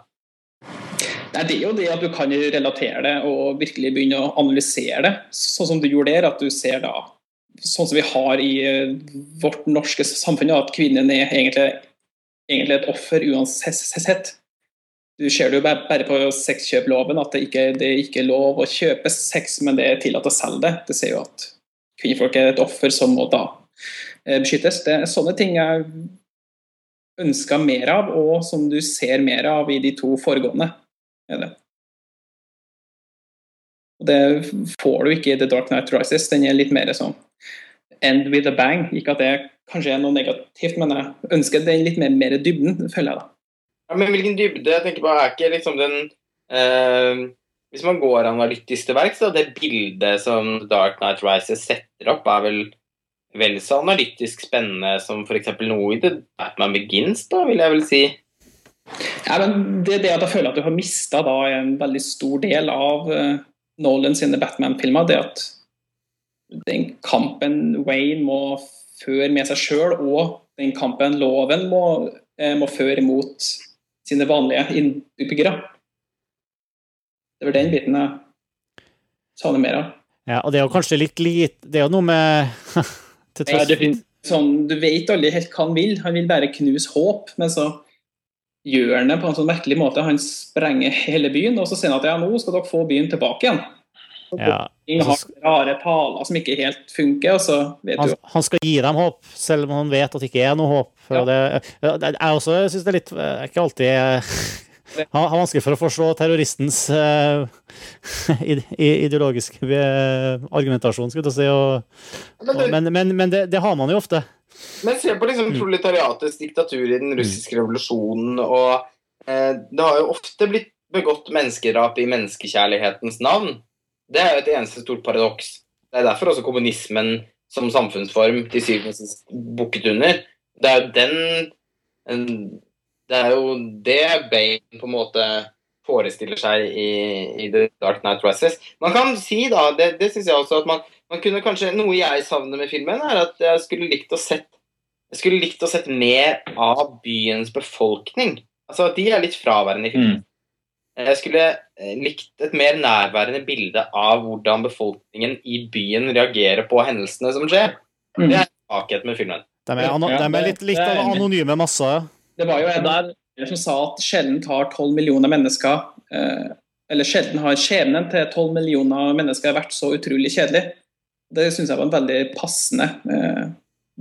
Nei, det er jo det at du kan relatere det og virkelig begynne å analysere det, sånn som du gjorde der. At du ser da, sånn som vi har i eh, vårt norske samfunn, at kvinnen er egentlig, egentlig et offer uansett. Du ser det jo bare på sexkjøploven at det ikke det er ikke lov å kjøpe sex, men det er tillatt å selge det. Det sier jo at kvinnfolk er et offer som må da eh, beskyttes. Det er sånne ting jeg ønska mer av, og som du ser mer av i de to foregående. Er det. Og det får du ikke i The Dark Knight Rises. Den er litt mer sånn end with a bang. Ikke at det kanskje er noe negativt, men jeg ønsker den litt mer, mer dybden, føler jeg da. Ja, men hvilken dybde? Jeg tenker på, er ikke liksom den eh, Hvis man går analytisk til verks, da, det bildet som Dark Knight Rises setter opp, er vel vel så analytisk spennende som f.eks. noe i The Batman Begins, da, vil jeg vel si. Ja, men det det at jeg føler at du har mista en veldig stor del av uh, Nolan sine Batman-filmer. Det at den kampen Wayne må føre med seg sjøl, og den kampen loven må, uh, må føre mot sine vanlige innbyggere. Det var den biten jeg savner mer av. Ja, og det er jo kanskje litt lite Det er jo noe med [laughs] til Ja, tross det sånn, du vet aldri helt hva han vil. Han vil bare knuse håp, men så gjør han det på en sånn merkelig måte. Han sprenger hele byen, og så sier han at ja, nå skal dere få byen tilbake igjen. Ja, har rare paler som ikke helt funker, og så vet han, du han skal gi dem håp, selv om han vet at det ikke er noe håp. Ja. det, det- jeg også syns det er litt Jeg er ikke alltid [laughs] jeg har vanskelig for å forstå terroristens [laughs] uh, ideologiske eh, argumentasjon, skulle jeg si. Og, Men, og, men men, men det, det har man jo ofte. Men se på liksom Mm. proletariatets diktatur i den russiske revolusjonen, og eh, det har jo ofte blitt begått menneskedrap i menneskekjærlighetens navn. Det er jo et eneste stort paradoks. Det er derfor også kommunismen som samfunnsform til syvende og sist bukket under. Det er jo den Det er jo det Bane på en måte forestiller seg i, i The Dark Knight Rises. Man kan si, da, det, det syns jeg også, at man, man kunne kanskje Noe jeg savner med filmen, er at jeg skulle likt å sett jeg skulle likt å sett mer av byens befolkning. Altså, De er litt fraværende i filmen. Jeg skulle eh, likt et mer nærværende bilde av hvordan befolkningen i byen reagerer på hendelsene som skjer. Mm. Det er svakhet med filmen. De er, an de er litt, litt av anonyme masser. Det var jo en der, som sa at sjelden har 12 millioner mennesker eh, Eller sjelden har skjebnen til 12 millioner mennesker vært så utrolig kjedelig. Det syns jeg var en veldig passende eh,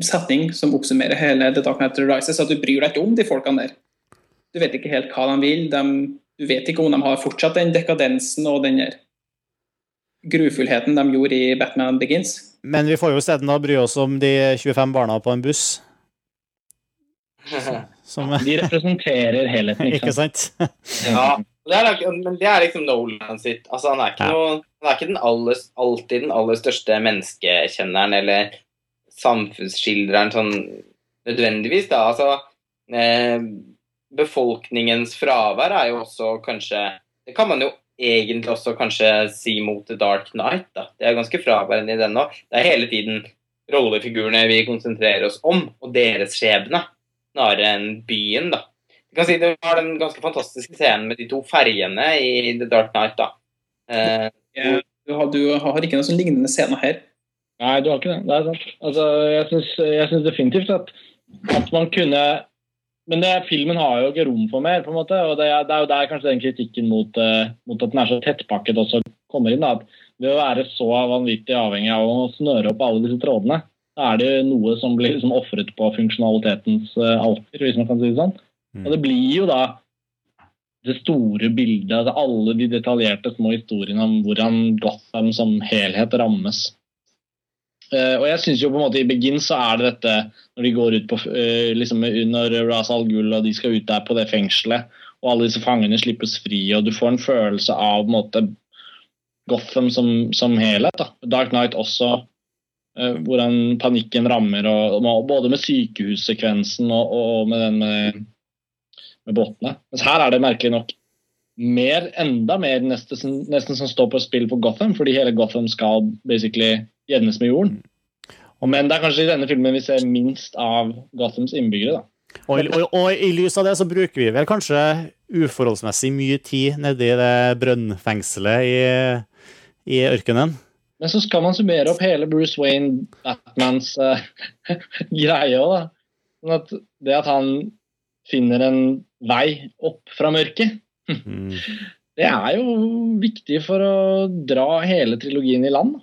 setning som oppsummerer hele The Dark Knight Rises. At du bryr deg ikke om de folkene der. Du vet ikke helt hva de vil. De, du vet ikke om de har fortsatt den dekadensen og den der grufullheten de gjorde i Batman Begins. Men vi får jo isteden bry oss om de 25 barna på en buss. [laughs] Som, de representerer helheten. ikke [laughs] sant? ja, det er, men det er liksom Nolan sitt. Altså, han er ikke, noe, han er ikke den aller, alltid den aller største menneskekjenneren eller samfunnsskildreren sånn nødvendigvis, da. Altså, eh, befolkningens fravær er jo også kanskje Det kan man jo egentlig også kanskje si mot The Dark Knight, da. Det er ganske fraværende i den òg. Det er hele tiden rollefigurene vi konsentrerer oss om, og deres skjebne, snarere enn byen, da. Du kan si Det var den ganske fantastiske scenen med de to ferjene i The Dark Knight. da. Eh, Du har, du har ikke noen sånn lignende scene her. Nei, du har ikke det. Det er sant. Altså, jeg syns, definitivt at, at man kunne Men det, filmen har jo ikke rom for mer, på en måte. Og det, er- det er jo der kanskje den kritikken mot, uh, mot at den er så tettpakket også kommer inn. da, at Ved å være så vanvittig avhengig av å snøre opp alle disse trådene, da er det noe som blir liksom ofret på funksjonalitetens uh, alter, hvis man kan si det sånn. Mm. Og det blir jo da det store bildet, altså alle de detaljerte små historiene om hvordan Gotham som helhet rammes. Uh, og jeg synes jo på en måte I Begin så er det dette når de går ut på uh, liksom under Ras Al Ghul og de skal ut der på det fengselet, og alle disse fangene slippes fri, og du får en følelse av på en måte Gotham som, som helhet. da. Dark Knight også, uh, hvordan panikken rammer, og, og både med sykehussekvensen og, og med den med, med båtene. Mens her er det merkelig nok mer, enda mer nesten, nesten som står på spill for Gotham, fordi hele Gotham skal basically jevnes med jorden. Men det er kanskje i denne filmen vi ser minst av Gothams innbyggere. da. Og, og, og i lys av det så bruker vi vel kanskje uforholdsmessig mye tid nedi det brønnfengselet i, i ørkenen. Men så skal man summere opp hele Bruce Wayne, Batmans uh, [laughs] greie òg, da. Sånn at det at han finner en vei opp fra mørket, Mm. det er jo viktig for å dra hele trilogien i land.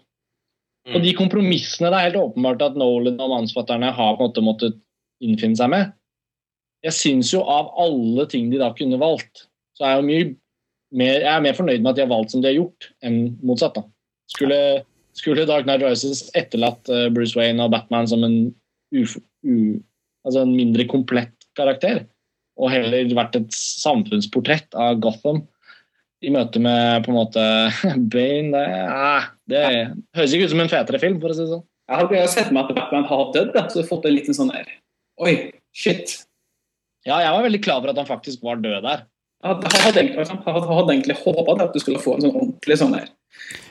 Mm. Og de kompromissene det er helt åpenbart at Nolan og mannsfatterne har på en måte måttet innfinne seg med. Jeg syns jo av alle ting de da kunne valgt, så er jeg jo mye mer, jeg er mer fornøyd med at de har valgt som de har gjort, enn motsatt. da. Skulle, skulle Dark Knight Rises etterlatt eh, Bruce Wayne og Batman som en, uf, u, altså en mindre komplett karakter, og heller vært et samfunnsportrett av Gotham i møte med på en måte [laughs] Bane det, eh, det høres ikke ut som en fetere film, for å si det sånn. Jeg jo sett meg at Batman har dødd, så fått en liten sånn der Oi, shit. Ja, jeg var veldig klar for at han faktisk var død der. Jeg hadde, jeg hadde, jeg hadde, egentlig håpa at du skulle få en sånn ordentlig sånn der.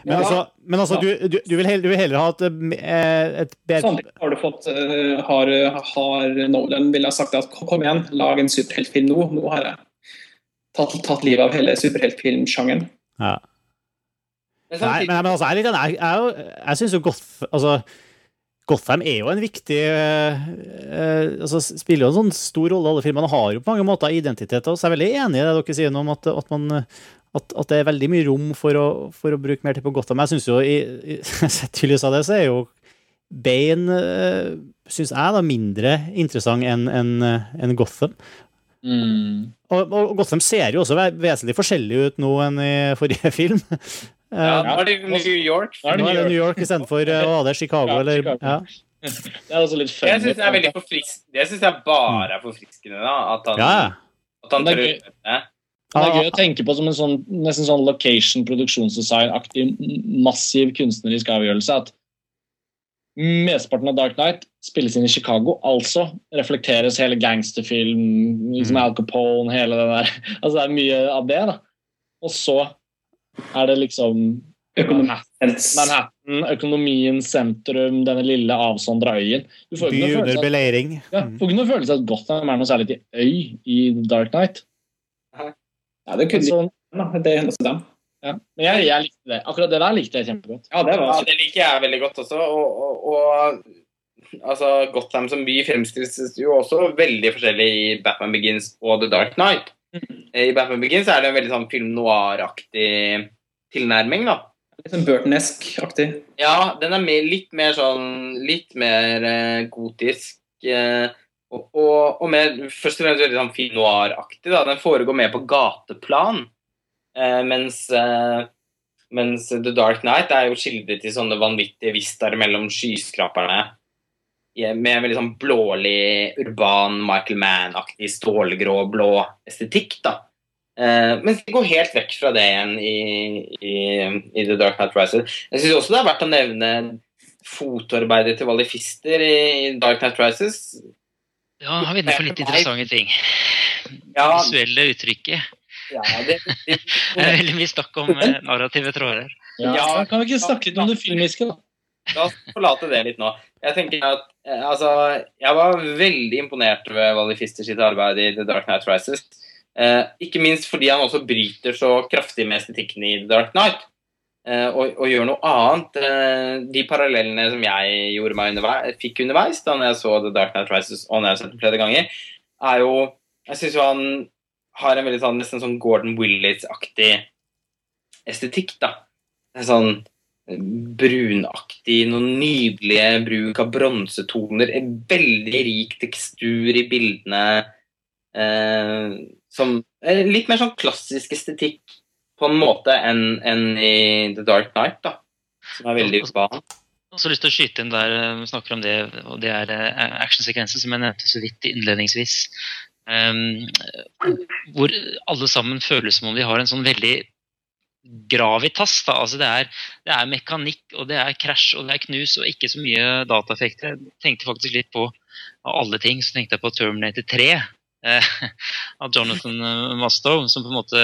Men altså, men altså du, du, du, vil heller, du vil heller ha et, eh, et bedre Sannelig har du fått eh, har, har Nolan ville ha sagt at kom igjen, lag en superheltfilm nå. Nå har jeg tatt, tatt livet av hele superheltfilmsjangeren. ja. Nei, men, men altså, jeg, jeg, jeg, jeg syns jo Goth, altså, Gotham er jo en viktig eh, eh, altså, Spiller jo en sånn stor rolle i alle filmene. Har jo på mange måter identitet. Og så er jeg veldig enig i det dere sier om at, at, man, at, at det er veldig mye rom for å, for å bruke mer tid på Gotham. Jeg syns jo, i, i, sett i lys av det, så er jo Bane uh, syns jeg da mindre interessant enn en, en Gotham. Gotham. Og, og Gotham ser jo også vesentlig forskjellig ut nå enn i forrige [laughs] film. Eh, ja, nå er det New York. Nå er det New New York istedenfor uh, var det Chicago, Ja, eller Chicago. ja. [laughs] Det er også litt funny. Jeg syns det er veldig forfriskende. Det syns jeg bare er forfriskende, da. At han, ja. at han Det er det. Er gøy å tenke på som en sånn, nesten sånn location produksjonsdesign-aktig massiv kunstnerisk avgjørelse. At mesteparten av Dark Knight spilles inn i Chicago, altså reflekteres hele gangsterfilm, liksom Mm. Al Capone, hele det der. [laughs] Altså det er mye av det, da. Og så er det liksom Manhattan, Manhattan økonomien, sentrum, denne lille avsondra øyen. Du Mm. får ikke noe følelse av at Gotham er noe særlig til øy i Dark Knight. Ja, det kunne altså, de. Det hennes dem. ja. Men jeg, jeg likte det. Akkurat det der likte jeg kjempegodt. Ja, det Ja, det liker jeg veldig godt også. Og, og, og altså Gotham som by fremstilles jo også veldig forskjellig i Batman Begins og The Dark Knight. I Batman Begins er det en veldig sånn film noir-aktig tilnærming, da. Litt sånn Burton-esk-aktig. Ja, den er mer, litt mer sånn Litt mer eh, gotisk. Eh, og, og, mer, først og fremst veldig sånn film noir-aktig. Den foregår mer på gateplan. Eh, mens, eh, mens The Dark Knight er jo skildret i sånne vanvittige vistaer mellom skyskraperne. Med en veldig sånn blålig, urban, Michael Mann-aktig, stålgrå, blå estetikk. da. Eh, mens de går helt vekk fra det igjen i, i, i The Dark Knight Rises. Jeg syns også det er verdt å nevne fotoarbeidet til valifister i Dark Knight Rises. Ja, han vi inne på litt interessante ting. Ja, Visuelle uttrykket. ja det, det, [laughs] Det er veldig mye snakk om eh, narrative tråder. Ja. Ja. Kan vi ikke snakke litt om det filmiske, da? La oss forlate det litt nå. Jeg tenker at eh, altså, jeg var veldig imponert ved Valifister sitt arbeid i The Dark Knight Rises. Eh, ikke minst fordi han også bryter så kraftig med estetikken i The Dark Knight. Eh, og, og gjør noe annet. Eh, de parallellene som jeg gjorde meg underveis, fikk underveis da når jeg så The Dark Knight Rises og når jeg har sett den flere ganger, er jo Jeg syns jo han har en veldig sånn, nesten sånn Gordon Willis-aktig estetikk, da. En sånn brunaktig, noen nydelige bruk av bronsetoner, en veldig rik tekstur i bildene. Eh, som eh, Litt mer sånn klassisk estetikk på en måte enn en i The Dark Knight, da. Som er veldig urban. Jeg har også lyst til å skyte inn der eh, vi snakker om det, og det er actionsekvensen actionsekvenser, som jeg nevnte så vidt innledningsvis. Um, hvor alle sammen føles som om de har en sånn veldig gravitas. Da. Altså det, er, det er mekanikk, og det er krasj og det er knus, og ikke så mye dataeffekter. Jeg tenkte faktisk litt på av alle ting, så tenkte jeg på Terminator 3. eh, [laughs] av Jonathan eh, Mastow, som på en måte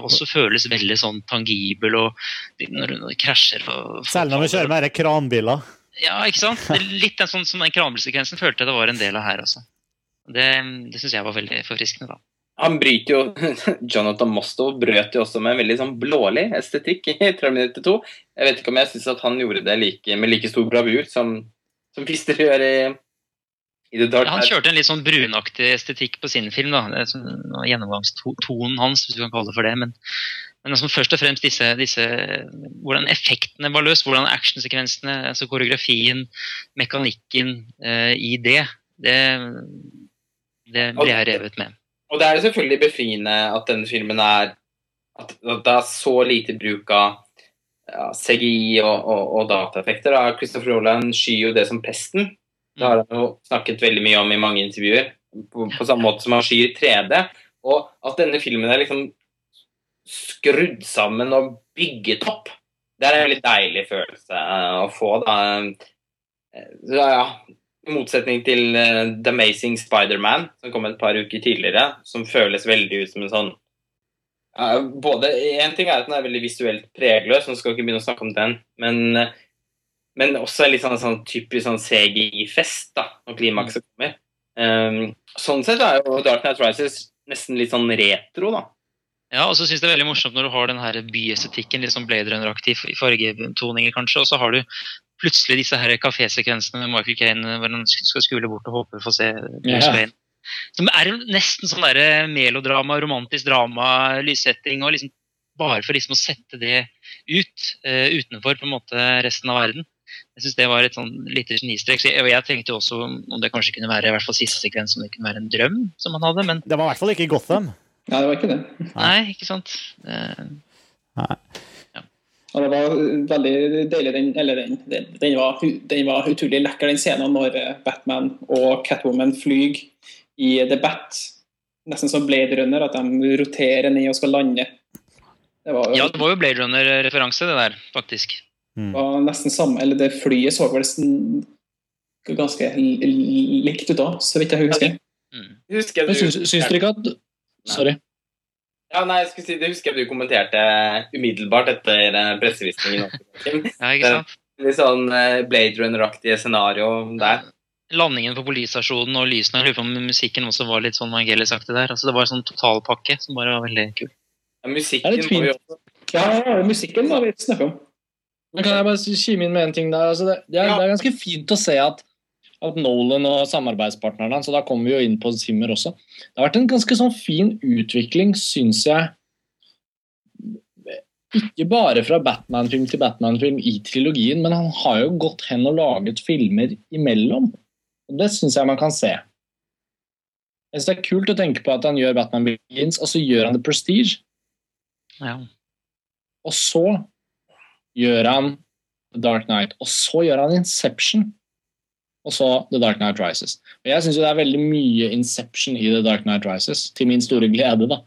også føles veldig sånn tangibel og når hun krasjer for, for Selv når vi kjører med disse kranbiler. Ja, ikke sant? Litt den sånn som den kranbilsekvensen følte jeg det var en del av her også. Det, det syns jeg var veldig forfriskende, da. Han bryter jo [laughs] Jonathan Mostow brøt jo også med en veldig sånn blålig estetikk i Terminator 2. Jeg vet ikke om jeg syns at han gjorde det like, med like stor bravur som, som Fister gjør i, Ja, han kjørte en litt sånn brunaktig estetikk på sin film. da, sånn, Gjennomgangstonen hans, hvis du kan kalle det for det. Men, men altså, først og fremst disse, disse Hvordan effektene var løst, hvordan actionsekvensene, altså koreografien, mekanikken eh, i det, det, det ble jeg revet med. Og det er jo selvfølgelig befriende at denne filmen er At, det er så lite bruk av ja, CGI og, og, og dataeffekter. Da. Christopher Roland skyr jo det som pesten. Det har han jo snakket veldig mye om i mange intervjuer. På, på samme måte som han skyr 3D. Og at denne filmen er liksom skrudd sammen og bygget opp. Det er en veldig deilig følelse eh, å få, da. Eh, Så, ja, I motsetning til eh, The Amazing Spider-Man, som kom et par uker tidligere, som føles veldig ut som en sånn både, En ting er at den er veldig visuelt pregløs, så skal ikke begynne å snakke om den, men, eh, men også litt sånn, sånn typisk sånn CGI-fest da, når klimakset kommer. Um, sånn sett er jo Dark Knight Rises nesten litt sånn retro, da. Ja, og så synes jeg det er veldig morsomt når du har den her byestetikken, litt sånn Blade Runner-aktiv i fargetoninger kanskje, og så har du plutselig disse her kafésekvensene med Michael Caine hvor han skal skule bort og håpe for å se Bruce. Wayne. Som er nesten sånn der melodrama, romantisk drama, lyssetting, og liksom bare for liksom å sette det ut uh, utenfor på en måte resten av verden. Jeg synes det var et sånn lite genistrek. Så jeg, jeg tenkte jo også om det kanskje kunne være i hvert fall siste sekvens om det kunne være en drøm som han hadde, men Det var i hvert fall ikke Gotham. Nei, det var ikke det. nei, ikke sant. Eh, Og det var veldig deilig, den, eller den, den, den, var, den var utrolig lekker, den scenen når eh, Batman og Catwoman flyr i The Bat. Nesten som Blade Runner, at de roterer ned og skal lande. Det var, Ja, det var jo Blade Runner-referanse, det der, faktisk. Mm. var nesten samme, eller det flyet så vel nesten ganske likt ut da, så vidt jeg husker. Mm. Husker Men jeg syns, syns dere ikke at Sorry. Ja, nei, jeg skulle si, Det husker jeg du kommenterte umiddelbart etter eh, pressevisningen. [laughs] Ja, ikke sant? Litt sånn eh, Blade Runner-aktige scenario der. Landingen på politistasjonen og lysene. Om musikken også var litt sånn Vangelis-aktig der. Altså, det var en sånn totalpakke som bare var veldig kul. Ja, musikken Det er litt vi fint. også Ja, ja, musikken må vi snakke om. Men kan jeg bare kime inn med en ting der? Altså det, det, er, Ja. det er ganske fint å se at at Nolan og samarbeidspartnerne hans, og da kommer vi jo inn på Zimmer også Det har vært en ganske sånn fin utvikling, syns jeg. Ikke bare fra Batman-film til Batman-film i trilogien, men han har jo gått hen og laget filmer imellom. Og Det syns jeg man kan se. Jeg synes Det er kult å tenke på at han gjør Batman Begins, og så gjør han The Prestige. Ja. Og så gjør han The Dark Knight. Og så gjør han Inception. Og så The Dark Knight Rises. Og Jeg syns det er veldig mye Inception i The Dark Knight Rises, til min store glede. da.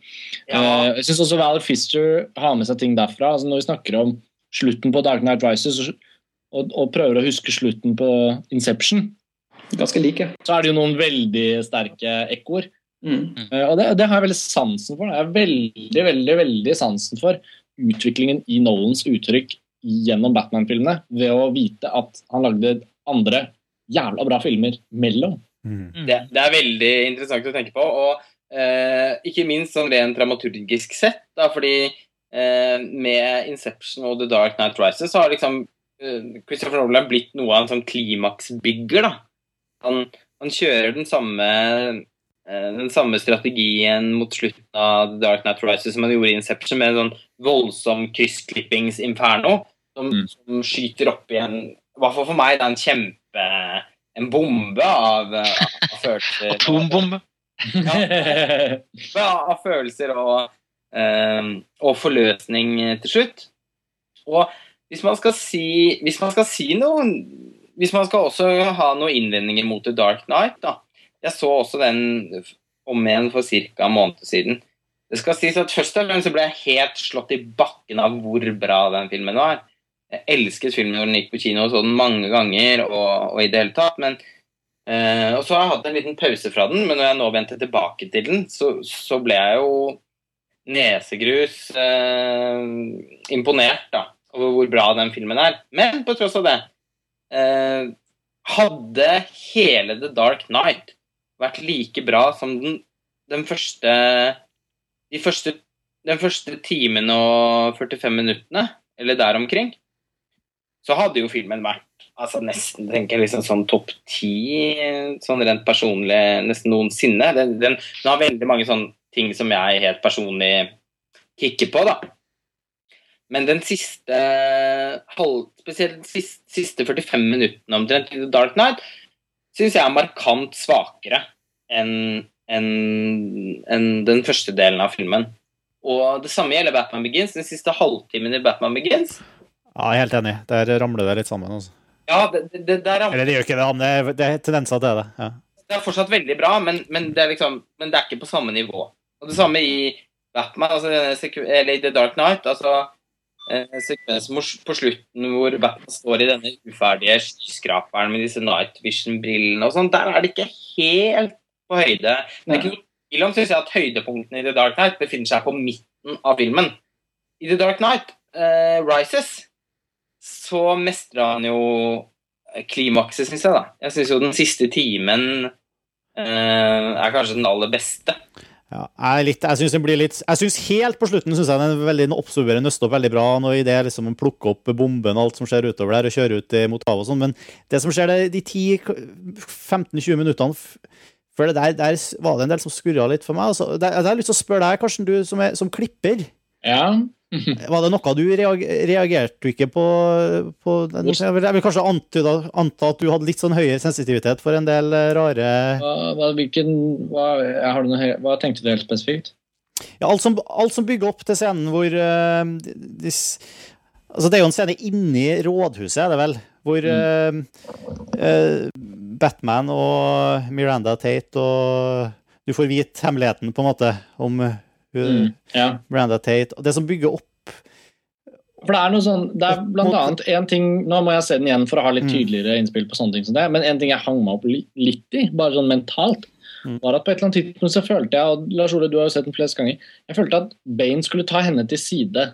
Ja. Eh, Jeg syns også Valor Fister har med seg ting derfra. altså Når vi snakker om slutten på Dark Knight Rises og, og, prøver å huske slutten på Inception, Ganske like. så er det jo noen veldig sterke ekkoer. Mm. Eh, Og det, det har jeg veldig sansen for. Jeg har veldig, veldig, veldig sansen for utviklingen i Nolans uttrykk gjennom Batman-filmene ved å vite at han lagde andre jævla bra filmer mellom. Mm. Det, det er veldig interessant å tenke på. Og eh, ikke minst sånn rent dramaturgisk sett, da, fordi eh, med Inception og The Dark Knight Rises så har liksom eh, Christopher Nolan blitt noe av en sånn klimaksbygger. da. Han, han kjører den samme eh, den samme strategien mot slutten av The Dark Knight Rises som han gjorde i Inception, med en sånn voldsom kryssklippingsinferno som, Mm. som skyter opp i en I hvert fall for meg det er en kjempe En bombe av, eh, av følelser. Atombombe. Ja, av følelser og, um, og forløsning til slutt. Og hvis man skal si, hvis man skal si noe Hvis man skal også ha noen innvendinger mot The Dark Knight da. Jeg så også den om igjen for ca. en måned siden. Det skal sies at Først og fremst ble jeg helt slått i bakken av hvor bra den filmen var. Jeg elsket filmen når den gikk på kino og så den mange ganger. og, og i det hele tatt, men Uh, og så har jeg hatt en liten pause fra den, men når jeg nå vendte tilbake til den, så, så ble jeg jo nesegrus uh, imponert da, over hvor bra den filmen er. Men på tross av det uh, Hadde hele The Dark Knight vært like bra som den, den første De første den første timen og 45 minuttene, eller der omkring, så hadde jo filmen vært altså nesten tenker jeg liksom sånn topp ti, sånn rent personlig, nesten noensinne. Den, den, den har veldig mange sånne ting som jeg helt personlig kikker på, da. Men den siste halv, spesielt de siste, siste 45 minuttene omtrent i The Dark Knight syns jeg er markant svakere enn enn en den første delen av filmen. Og det samme gjelder Batman Begins. Den siste halvtimen i Batman Begins Ja, jeg er helt enig. Der ramler det litt sammen. Altså. Ja, det, det, det der er Eller det gjør ikke det, men det er, det er tendenser til det. Ja. det er fortsatt veldig bra, men, men, det liksom, men det er ikke på samme nivå. Og Det samme i Batman, altså, eller i The Dark Knight. altså eh, Sekvensen på slutten hvor Batman står i denne uferdige skyskraperen med disse Night Vision-brillene og sånn, der er det ikke helt på høyde. Det er ikke noe tvil om, synes jeg, at høydepunktene i The Dark Knight befinner seg på midten av filmen. I The Dark Knight uh, Rises så mestrer han jo klimakset, syns jeg. da. Jeg syns jo den siste timen eh, er kanskje den aller beste. Ja, jeg, er litt, jeg synes den blir litt Jeg synes Helt på slutten synes jeg den er veldig absorberer nøster opp veldig bra. Når det er liksom å plukke opp bomben og alt som skjer utover der, og kjøre ut eh, mot havet og sånn. Men det som skjer det, de 10-15-20 minuttene før det der, der var det en del som skurra litt for meg. Altså, der, jeg har lyst til å spørre deg, Karsten, du som, er, som klipper. Ja. [laughs] Var det noe du reag reagerte du ikke på, på den? Jeg vil, kanskje antyde, anta at du hadde litt sånn høyere sensitivitet for en del eh, rare Hva, hva, hvilken, hva, har du noe, hva tenkte du helt spesifikt? Ja, alt som, alt som bygger opp til scenen hvor uh, de, Altså, det er jo en scene inni rådhuset, er det vel? Hvor eh, uh, Batman og Miranda Tate og Du får vite hemmeligheten, på en måte, om hun, Mm, ja. Miranda Tate. Og det som bygger opp For det er noe sånn, det er blant annet en ting Nå må jeg se den igjen for å ha litt Mm. tydeligere innspill på sånne ting som det, men en ting jeg hang meg opp litt i, bare sånn mentalt, Mm. var at på et eller annet tidspunkt så følte jeg, og Lars Ole, du har jo sett den flest ganger, jeg følte at Bane skulle ta henne til side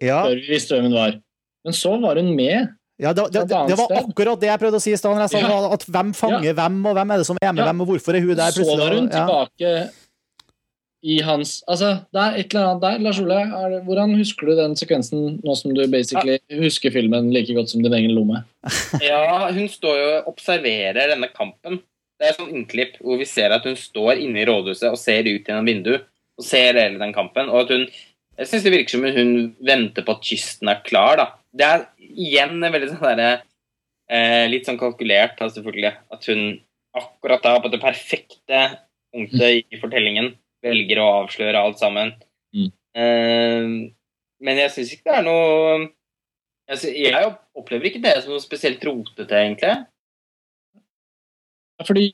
Ja, før vi visste hvem hun var. Men så var hun med. ja det, det, det, det var akkurat det jeg prøvde å si i stad. Ja. At hvem fanger hvem, og hvem er det som er med Ja. hvem, og hvorfor er hun der så var hun Ja. tilbake i hans Altså, det er et eller annet der. Lars Ole, er det, hvordan husker du den sekvensen nå som du basically husker filmen like godt som din egen lomme? [laughs] Ja, hun står jo og observerer denne kampen. Det er et sånn innklipp hvor vi ser at hun står inne i rådhuset og ser ut gjennom vinduet og ser hele den kampen. Og at hun Jeg syns det virker som hun venter på at kysten er klar, da. Det er igjen veldig sånn derre eh, Litt sånn kalkulert, selvfølgelig. At hun akkurat da, på det perfekte punktet i fortellingen, velger å avsløre alt sammen. Mm. Uh, men jeg syns ikke det er noe jeg, synes, jeg opplever ikke det som noe spesielt rotete, egentlig. Fordi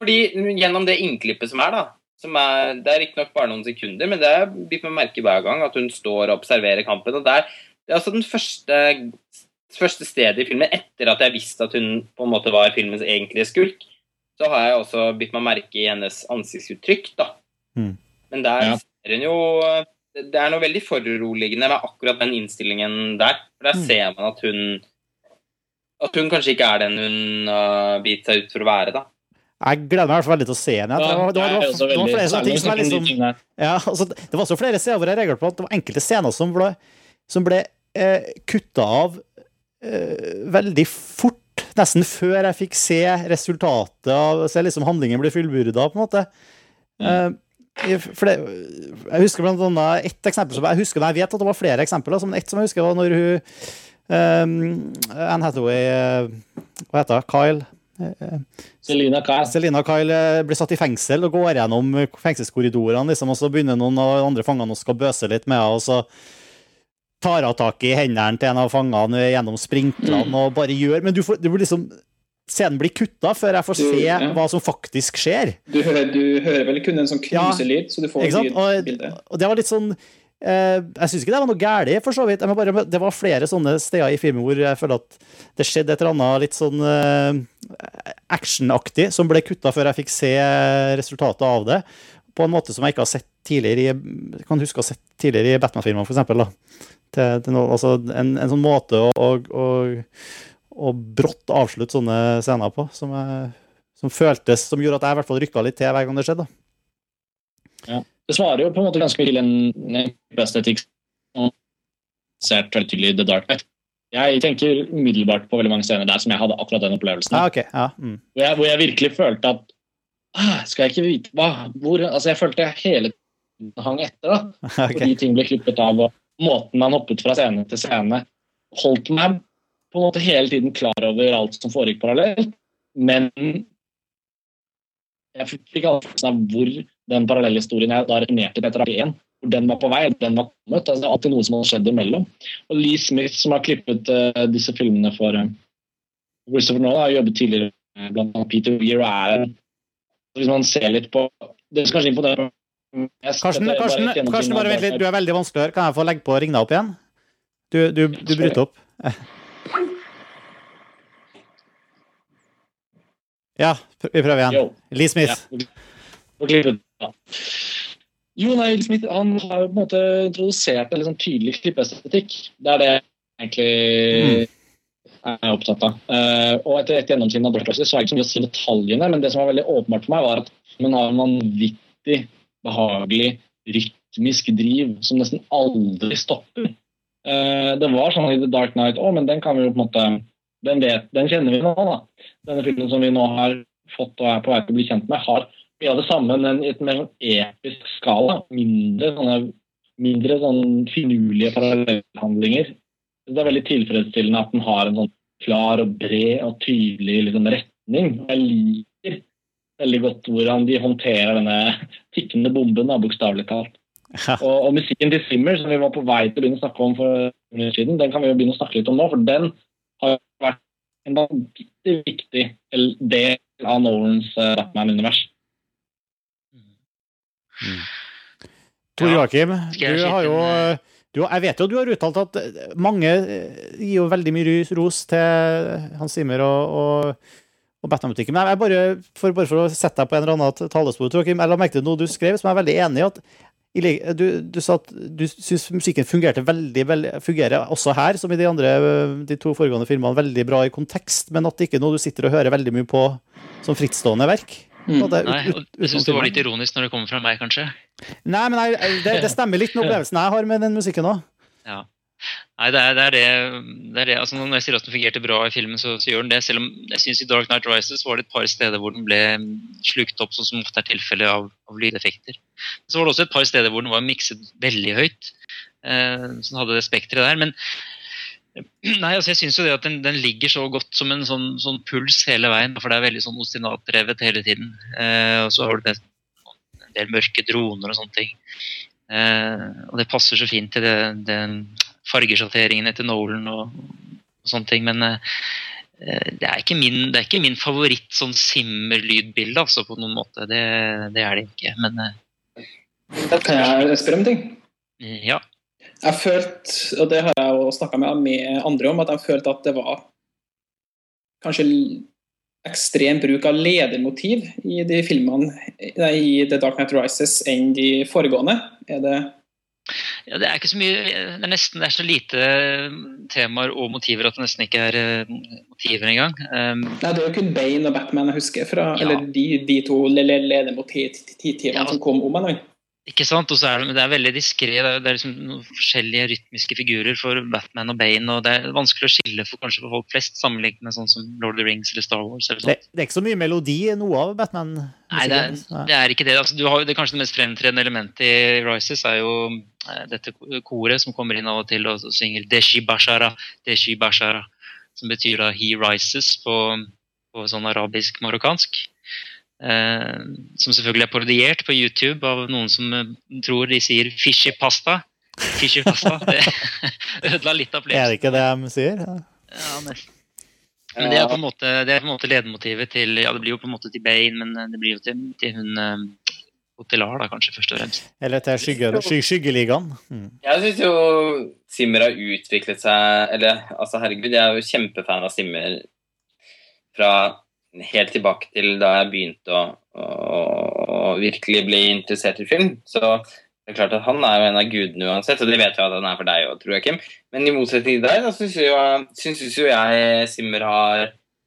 Fordi, gjennom det innklippet som er, da som er, Det er riktignok bare noen sekunder, men det er blitt med merke hver gang at hun står og observerer kampen. og Det er, det er altså den første, første stedet i filmen, etter at jeg visste at hun på en måte var filmens egentlige skurk, så har jeg også bitt meg merke i hennes ansiktsuttrykk. da. Mm. Men der Ja. ser hun jo det det er noe veldig foruroligende med akkurat den innstillingen der. For der Mm. ser man at hun at hun kanskje ikke er den hun har bitt seg ut for å være. da. Jeg gleder meg i hvert fall veldig til å se henne. Det var, det det også det var flere sånne ting som er liksom altså, det var også flere steder hvor jeg reagerte på at det var enkelte scener som ble, som ble eh, kutta av eh, veldig fort. Nesten før jeg fikk se resultatet av Se liksom handlingen bli fullbyrda, på en måte. Eh, det, jeg husker blant annet ett eksempel som jeg husker, men jeg vet at det var flere eksempler. Men ett som jeg husker var når hun um, Anne Hathaway eh, Hva heter hun? Kyle? Selina Kyle. Selina Kyle eh, blir satt i fengsel og går gjennom fengselskorridorene, liksom, og så begynner noen av de andre fangene å skal bøse litt med henne, og så tar hun tak i hendene til en av fangene gjennom sprinklene Mm. og bare gjør Men du, får, du blir liksom Scenen blir kutta før jeg får Du- se ja. hva som faktisk skjer. Du hører, du hører vel kun en sånn Ja. så du får et sant? Og, det var litt sånn eh, Jeg syns ikke det var noe galt, for så vidt. Bare, det var flere sånne steder i filmen hvor jeg føler at det skjedde et eller annet litt sånn eh, actionaktig som ble kutta før jeg fikk se resultatet av det. På en måte som jeg ikke har sett tidligere i kan huske å ha sett tidligere i Batman-filmer, f.eks. Til, til altså en, en sånn måte å, å, å, å brått avslutte sånne scener på, som, jeg, som føltes Som gjorde at jeg i hvert fall rykka litt til hver gang det skjedde. Ja. Det svarer jo på en måte ganske mye til en en estetikk som ser veldig tydelig i The Dark Night. Jeg tenker umiddelbart på veldig mange scener der som jeg hadde akkurat den opplevelsen. Ah, okay. Ja, mm. Hvor, jeg, hvor jeg virkelig følte at ah, Skal jeg ikke vite hva hvor, altså Jeg følte jeg hele tiden hang etter. da [laughs] okay. fordi ting ble klippet av, og måten man hoppet fra scene til scene, holdt meg på en måte hele tiden klar over alt som foregikk parallelt. Men jeg fikk ikke følelsen av hvor den parallellhistorien jeg da returnerte til etter 1, hvor den var på vei, den var kommet. Altså, det er alltid noe som har skjedd imellom. Og Lee Smith, som har klippet uh, disse filmene for uh, Christopher Nolan, har jobbet tidligere blant annet Peter Weir er Hvis man ser litt på Det som kanskje imponerer mest Karsten, er Karsten, Karsten bare vent litt. Du er veldig vanskelig å høre. Kan jeg få legge på og ringe deg opp igjen? Du, du, du bryter opp. [laughs] [laughs] Ja, vi prøver igjen. Yo. Lee Smith. Ja. Jo, nei, Will Smith han har jo på en måte introdusert en sånn tydelig klippeestetikk. Det er det jeg egentlig er opptatt av. Uh, og etter et gjennomsyn av Dark så er det ikke så mye å si detaljene, men det som var veldig åpenbart for meg, var at man har en vanvittig behagelig rytmisk driv som nesten aldri stopper. Uh, det var sånn i The Dark Knight òg, men den kan vi jo på en måte den, vet, den kjenner vi nå. da. Denne filmen som vi nå har fått og er på vei til å bli kjent med, har mye av det samme, men i et mer sånn episk skala. Mindre sånne mindre sånn finurlige parallellhandlinger. Det er veldig tilfredsstillende at den har en sånn klar og bred og tydelig liksom, retning. Jeg liker veldig godt hvordan de håndterer denne tikkende bomben, bokstavelig talt. Og, og musikken til Simmer, som vi var på vei til å begynne å snakke om for en minutt siden, den kan vi jo begynne å snakke litt om nå, for den en vanvittig viktig del av Nolans eh, Batman-univers. Tor Ja. Joakim, ja, du har jo du, Jeg vet jo du har uttalt at eh, mange eh, gir jo veldig mye ros- til Hans Zimmer og, og, og Batman-butikken. Men jeg bare for, bare for å sette deg på en eller annen talespor, Tor Joakim, jeg la merke til noe du skrev som jeg er veldig enig i. at du, du sa at du syns musikken fungerte veldig, veldig fungerer også her, som i de andre de to foregående filmene, veldig bra i kontekst, men at det ikke er noe du sitter og hører veldig mye på som frittstående verk. Mm. på ut- Nei, og jeg syns det var litt ironisk når det kommer fra meg, kanskje. Nei, men jeg, det, det stemmer litt med opplevelsen jeg har med den musikken òg. Ja. Nei, det er det, er det, det, er det. Altså, Når jeg sier at den fungerte bra i filmen, så, så gjør den det. Selv om jeg synes i Dark Night Rises var det et par steder hvor den ble slukt opp, sånn som ofte er tilfellet av, av lydeffekter. Så var det også et par steder hvor den var mikset veldig høyt. Eh, så den hadde det spekteret der. Men [clears throat] nei, altså jeg syns jo det at den, den ligger så godt som en sånn, sånn puls hele veien. For det er veldig sånn ostinatrevet hele tiden. Eh, og så har du det, en del mørke droner og sånne ting. Eh, og det passer så fint til det, den fargesjatteringene til Nolan og, og sånne ting. Men eh, det, er min, det er ikke min favoritt sånn simmer-lydbilde, altså, på noen måte. Det, det er det ikke. Men Da Kan jeg spørre om ting? ja. Jeg følte, og det har jeg jo snakka med, med andre om, at jeg følte at det var kanskje ekstrem bruk av ledermotiv i de filmene nei, i The Dark Night Rises enn de foregående. Er det ja, det er ikke så mye Det er nesten det er så lite temaer og motiver at det nesten ikke er eh, motiver engang. Um, Nei, det er jo kun Bane og Batman jeg husker fra, Ja. eller de, de to le- le- ledermotivene Ja. som kom om hverandre. Ikke sant? Og så er det, det er veldig diskré. Det, er- det er liksom forskjellige rytmiske figurer for Batman og Bane. og Det er vanskelig å skille for kanskje for folk flest, sammenlignet med sånn som Lord of the Rings eller Star Wars. eller Det, sånt. det er ikke så mye melodi i noe av Batman. Nei, det er, det er ikke det. Altså, du har, det kanskje det mest fremtredende elementet i Rises er jo eh, dette koret som kommer inn av og til og, og synger Deshi Bashara, Deshi Bashara, som betyr da He Rises på, på sånn arabisk-marokkansk. Eh, som selvfølgelig er parodiert på YouTube av noen som eh, tror de sier 'fishy pasta'. Fishy pasta. [laughs] Det [laughs] ødela litt av Er det ikke det de sier? Ja. Ja, nesten. Men det er på en måte, det er på en måte ledemotivet til Ja, det blir jo på en måte til Bane, men eh, det blir jo til, til hun Hotelar, da, kanskje, først og fremst. Eller til skygge, sky, Skyggeligaen? Mm. Jeg syns jo Simmer har utviklet seg Eller altså, herregud, jeg er jo kjempefan av Simmer fra helt tilbake til da jeg begynte å, å, å virkelig bli interessert i film. Så det er klart at han er jo en av gudene uansett, og det vet jeg at han er for deg òg, tror jeg, Kim. Men i motsetning til deg, da syns jo, syns jo jeg Simmer har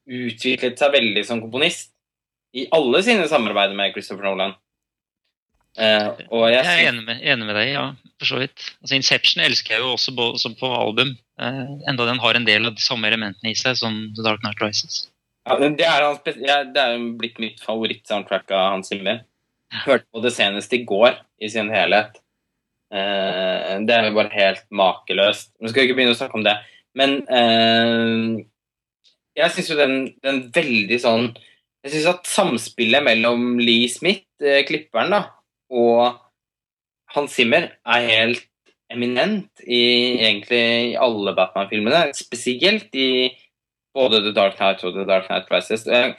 utviklet seg veldig som komponist i alle sine samarbeider med Christopher Nolan. Uh, jeg Jeg er enig med, enig med deg, ja, for så vidt. Altså, Inception elsker jeg jo også på, på album, uh, enda den har en del av de samme elementene i seg som The Dark Knight Rises. Ja, det er, hans, det er blitt mitt favorittsoundtrack av Hans Zimmer. Hørte på det senest i går i sin helhet. Eh, det er jo bare helt makeløst. Nå skal vi ikke begynne å snakke om det. Men eh, jeg syns jo den, den veldig sånn Jeg syns at samspillet mellom Lee Smith, eh, klipperen, da, og Hans Zimmer er helt eminent i egentlig i alle Batman-filmene. Spesielt i både The Dark Knight og The Dark Knight Rises. Jeg,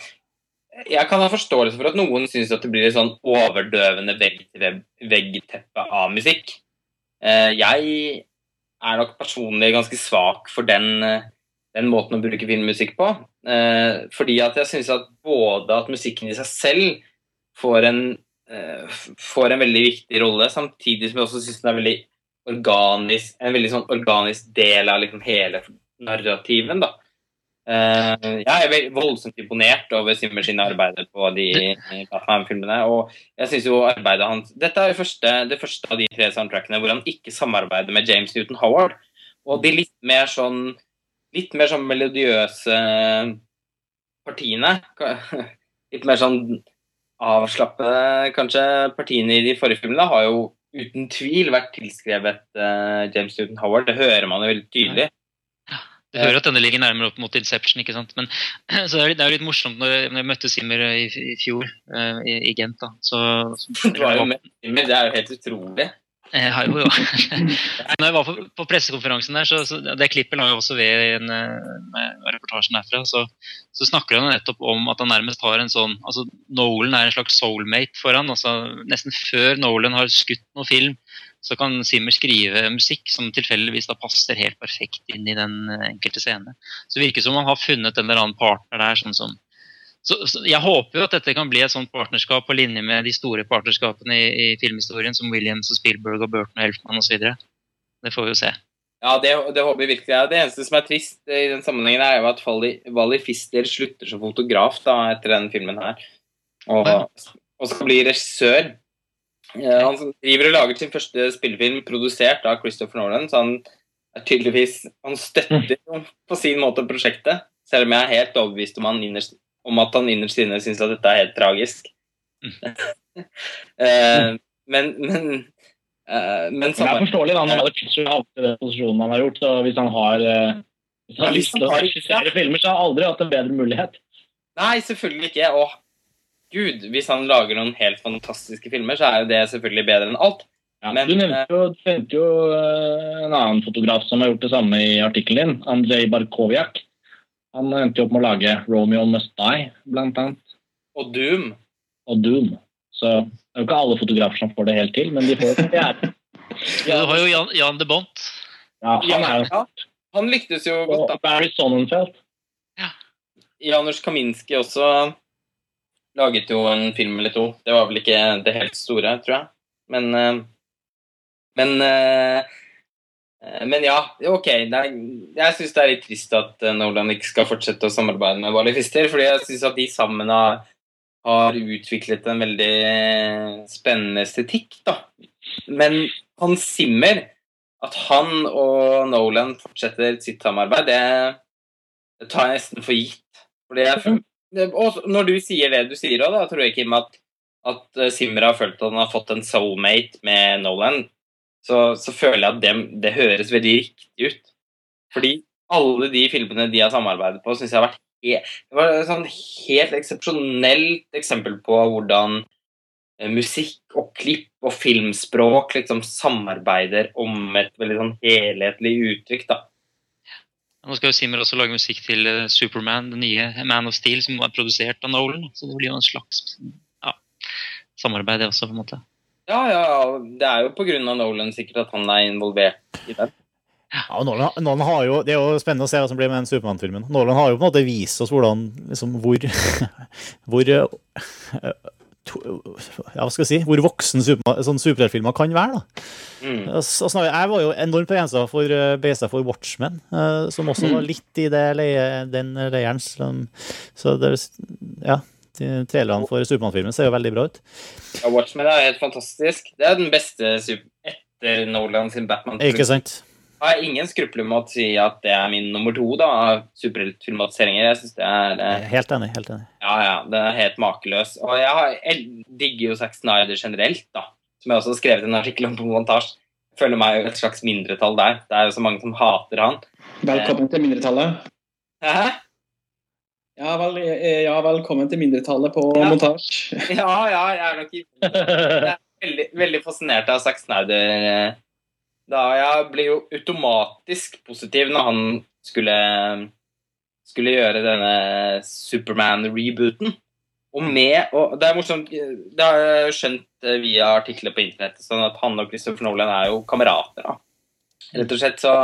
jeg kan ha forståelse for at noen syns det blir et sånn overdøvende vegg-til-vegg-teppe av musikk. Eh, Jeg er nok personlig ganske svak for den, eh, den måten å bruke filmmusikk på. Eh, Fordi at jeg syns at både at musikken i seg selv får en, eh, får en veldig viktig rolle, samtidig som jeg også syns den er veldig organisk, en veldig sånn organisk del av liksom hele narrativen. da. Eh, jeg er voldsomt imponert over Simmer sine arbeider på de Batman-filmene. Og jeg synes jo arbeidet hans Dette er det første, det første av de tre soundtrackene hvor han ikke samarbeider med James Newton Howard. Og de litt mer sånn litt mer sånn melodiøse partiene [laughs] Litt mer sånn avslappede, kanskje, partiene i de forrige filmene har jo uten tvil vært tilskrevet uh, James Newton Howard. Det hører man jo veldig tydelig. Du hører at denne ligger nærmere opp mot Inception, ikke sant? Men [clears throat] så det er, jo litt morsomt når jeg, når jeg møtte Simmer i, i fjor, uh, i, i Gent, da. Så, så Du var jo med, Simmer, det er jo helt utrolig. Jeg har jo, jo. [laughs] Når jeg var på, på pressekonferansen der, så, så det klippet la jeg også ved i en, eh, reportasjen derfra, så, så snakker han nettopp om at han nærmest har en sånn altså Nolan er en slags soulmate for han, altså Nesten før Nolan har skutt noen film, så kan Zimmer skrive musikk som tilfeldigvis da passer helt perfekt inn i den eh, enkelte scene. Så det virker som han har funnet en eller annen partner der, sånn som så, så Jeg håper jo at dette kan bli et sånt partnerskap på linje med de store partnerskapene i, i filmhistorien, som Williams og Spielberg og Burton og Elfman osv. Det får vi jo se. Ja, det, det håper jeg virkelig. Ja. Det eneste som er trist i den sammenhengen, er jo at Wally Fister slutter som fotograf da, etter den filmen her. Og, og skal bli regissør. Eh, Han driver og lager sin første spillefilm produsert av Christopher Nolan, så han er tydeligvis Han støtter jo på sin måte prosjektet, selv om jeg er helt overbevist om, han innerst, om at han innerst inne syns at dette er helt tragisk. [laughs] Eh, men men, Uh, men det er forståelig da, når Pitcher har den posisjonen han har gjort. så Hvis han har, uh, hvis han har lyst til å regissere filmer, så har han aldri hatt en bedre mulighet. Nei, selvfølgelig ikke. Å, gud, hvis han lager noen helt fantastiske filmer, så er jo det selvfølgelig bedre enn alt. Ja, Men, du nevnte jo, du nevnte jo eh, en annen fotograf som har gjort det samme i artikkelen din, Andrej Barkoviak. Han endte jo opp med å lage 'Romeo Must Die', blant annet, Og Doom. og 'Doom'. Så det er jo ikke alle fotografer som får det helt til, men de får det. Ja, [laughs] Ja, du har jo Jan, Jan de Bont. ja, han er jo Ja, han lyktes jo godt, da. og Barry Sonnenfeld. Janusz Kaminski også laget jo en film eller to. Det var vel ikke det helt store, tror jeg. Men eh, Men eh, men ja, ok. Er, jeg syns det er litt trist at eh, Nolan ikke skal fortsette å samarbeide med Wally Fister, fordi jeg syns at de sammen har, har utviklet en veldig spennende estetikk, da. Men Hans Zimmer, at han og Nolan fortsetter sitt samarbeid, det, det tar jeg nesten for gitt. Fordi jeg, det, og når du sier det du sier òg, da tror jeg Kim at, at Simra har følt at han har fått en soulmate med Nolan, så, så føler jeg at det, det høres veldig riktig ut. Fordi alle de filmene de har samarbeidet på, syns jeg har vært helt, Det var et sånn helt eksepsjonelt eksempel på hvordan eh, musikk og klipp og filmspråk liksom samarbeider om et veldig sånn helhetlig uttrykk. da. Nå skal jo Simmer også lage musikk til eh, Superman, det nye Man of Steel, som er produsert av Nolan. Så det blir jo en slags ja, samarbeid, det også, på en måte. Ja, ja, ja. Det er jo av Nolan sikkert at han er involvert i den. Ja, og Nolan, Nolan har jo, Det er jo spennende å se hva som blir med den Supermann-filmen. Nolan har jo på en måte vist oss hvordan liksom, hvor, [laughs] hvor eh, ja, hva skal jeg si, hvor voksen super, sånn superheltfilmer kan være. da. Mm. Så Jeg var jo enormt begeistra for, eh, for Watchmen, eh, som også var litt i leie, den leiren. Så det, ja, trailerne for Supermann-filmen ser jo veldig bra ut. Ja, Watchmen er helt fantastisk. Det er den beste super etter Nolan sin Batman. Ikke sant? Jeg har ingen skrupler med å si at det er min nummer to da, av superheltfilmatiseringer. Jeg synes det er eh, Helt enig. helt enig. Ja, ja, den er helt makeløs. Og jeg, har, jeg digger jo Zack Snyder generelt, da. Som jeg også har skrevet en artikkel om på montasje. Føler meg jo et slags mindretall der. Det er jo så mange som hater han. Velkommen til mindretallet. Hæ? Ja, vel, eh, ja, velkommen til mindretallet på Ja. montasje. [laughs] Ja, ja, jeg er nok ikke Jeg er veldig, veldig fascinert av Zack Snyder. eh, Da jeg ble jo automatisk positiv når han skulle skulle gjøre denne Superman-rebooten. Og med og Det er morsomt Det har jeg skjønt via artikler på internettet, sånn at han og Christopher Nolan er jo kamerater. da. Rett og slett så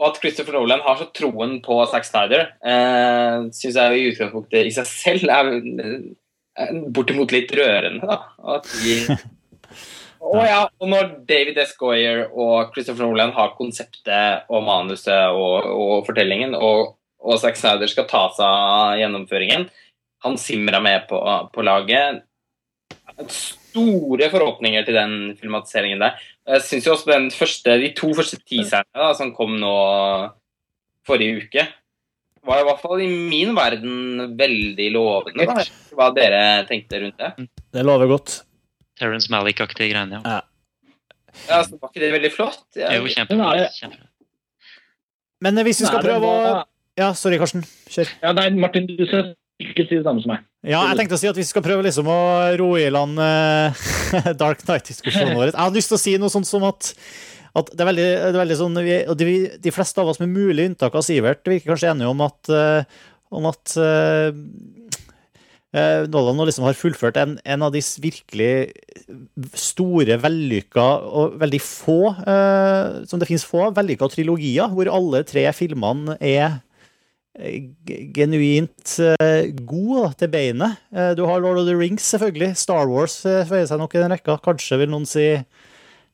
Og at Christopher Nolan har så troen på Zack Snyder, eh, syns jeg i utgangspunktet i seg selv er er bortimot litt rørende. da. At de [laughs] og, ja, og når David S. Goyer og Christopher Nolan har konseptet og manuset og, og fortellingen, og, og Zack Snyder skal ta seg av gjennomføringen Han Simmer er med på, på laget. Store forhåpninger til den filmatiseringen der. Jeg synes jo også den første, De to første teaserne da, som kom nå forrige uke, var i hvert fall i min verden veldig lovende. Da. Hva dere tenkte rundt det? Det lover godt. Terence Malick-aktige greiene, ja. Ja, så Var ikke det veldig flott? Det er jo Jeg, kjempe, Men eh, hvis vi skal prøve å Ja, sorry, Karsten. Kjør. Ja, nei, Martin, du skal ikke si det samme som meg. Ja, jeg tenkte å si at vi skal prøve liksom å roe i land uh, [laughs] Dark Knight-diskusjonen vår. Jeg hadde lyst til å si noe sånt som at, at det er veldig, det er veldig sånn vi, og de, de fleste av oss med mulig unntak av Sivert virker kanskje enige om at, uh, om at Nolan nå liksom har fullført en, en av de virkelig store, vellykka og veldig få, eh, som det finnes få, vellykka trilogier, hvor alle tre filmene er eh, genuint eh, gode til beinet. Eh, du har Lord of the Rings, selvfølgelig. Star Wars eh, føyer seg nok i den rekka. Kanskje vil noen si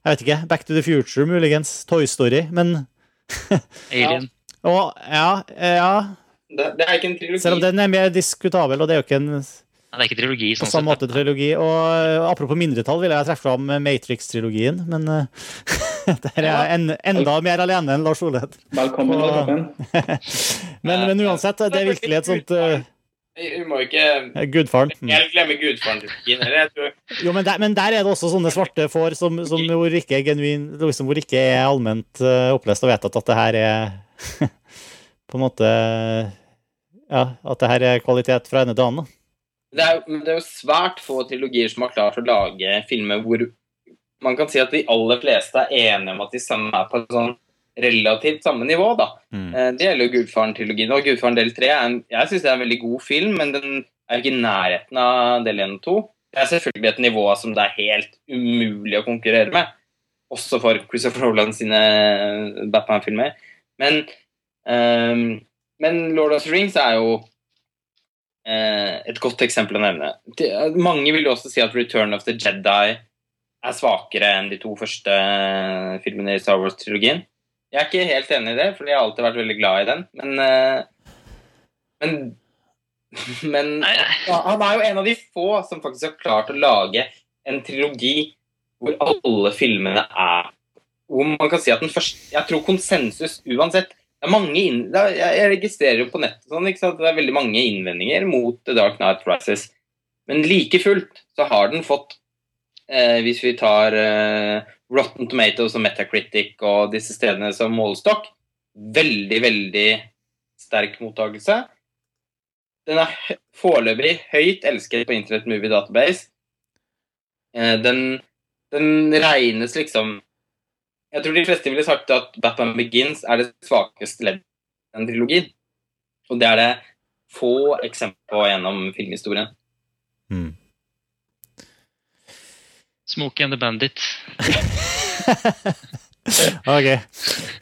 jeg vet ikke, Back to the Future, muligens. Toy Story. Men [laughs] Alien. og, ja, eh, ja, det, det er ikke en trilogi. selv om den er mer diskutabel, og det er jo ikke en Ja, det er ikke trilogi. på sånn samme sett. måte trilogi. Og eh, apropos mindretall, vil jeg trekke fram Matrix-trilogien, men eh, [laughs] der er jeg en, enda mer alene enn Lars Ole. Velkommen. Og- [laughs] Men, men uansett, det er virkelig et sånt uh, Vi må ikke Gudfaren. Jeg glemmer tror Jo, men der, men der er det også sånne svarte får som, som hvor ikke er genuin, liksom, hvor ikke er allment eh, opplest og vedtatt at det her er [laughs] på en måte Ja, at det her er kvalitet fra ene til annen. det er, det er jo svært få trilogier som har klart å lage filmer hvor man kan si at de aller fleste er enige om at de sammen er på et sånn relativt samme nivå. da. Mm. Eh, Det gjelder jo Gudfaren-trilogien. Og Gudfaren del 3 er en, jeg synes det er en veldig god film, men den er ikke i nærheten av del 1 og 2. Det er selvfølgelig et nivå som det er helt umulig å konkurrere med. Også for Christopher Nolan sine Batman-filmer. Men, ehm, men Lord of the Rings er jo uh, et godt eksempel å nevne. Det, mange vil jo også si at Return of the Jedi er svakere enn de to første eh, filmene i Star Wars-trilogien. Jeg er ikke helt enig i det, for jeg har alltid vært veldig glad i den. Men uh, Men, [laughs] men han er jo en av de få som faktisk har klart å lage en trilogi hvor alle filmene er Hvor man kan si at den første Jeg tror konsensus uansett inn, jeg, registrerer jo på nettet sånn, sant? det er veldig mange innvendinger mot The Dark Knight Rises. Men like fullt så har den fått eh, Hvis vi tar eh, Rotten Tomatoes og Metacritic og disse stedene som målestokk, veldig, veldig sterk mottakelse. Den er foreløpig høyt elsket på Internet Movie Database. Eh, Den, den regnes liksom Jeg tror de fleste ville sagt at Batman Begins er det svakeste leddet i en trilogi. Og det er det få eksempler på gjennom filmhistorien. Mm. Smokey and the Bandit. [laughs] Ok,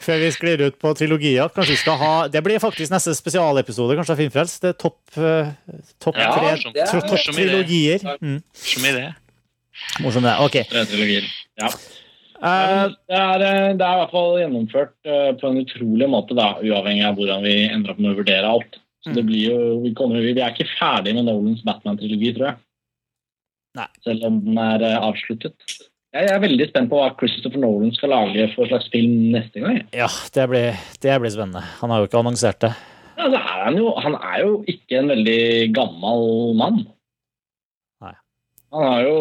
før vi sklir ut på trilogier, kanskje vi skal ha Det blir faktisk neste spesialepisode kanskje av Filmfrelst. Det er topp, topp Ja, tre er- tro- topp morsom idé. trilogier. Mm. Morsom idé. Morsom det. Ok. Tre trilogier. Ja. Eh, det, er, eh, det er i hvert fall gjennomført eh, på en utrolig måte, da, uavhengig av hvordan vi ender opp med å vurdere alt. Så det blir jo, vi, kommer, vi er ikke ferdig med Nolans Batman-trilogi, tror jeg. Nei. Selv om den er avsluttet. Jeg er veldig spent på hva Christopher Nolan skal lage for slags film neste gang. ja, det blir, det blir spennende. Han har jo ikke annonsert det. Ja, det er han, jo, han er jo ikke en veldig gammel mann. Nei. Han har jo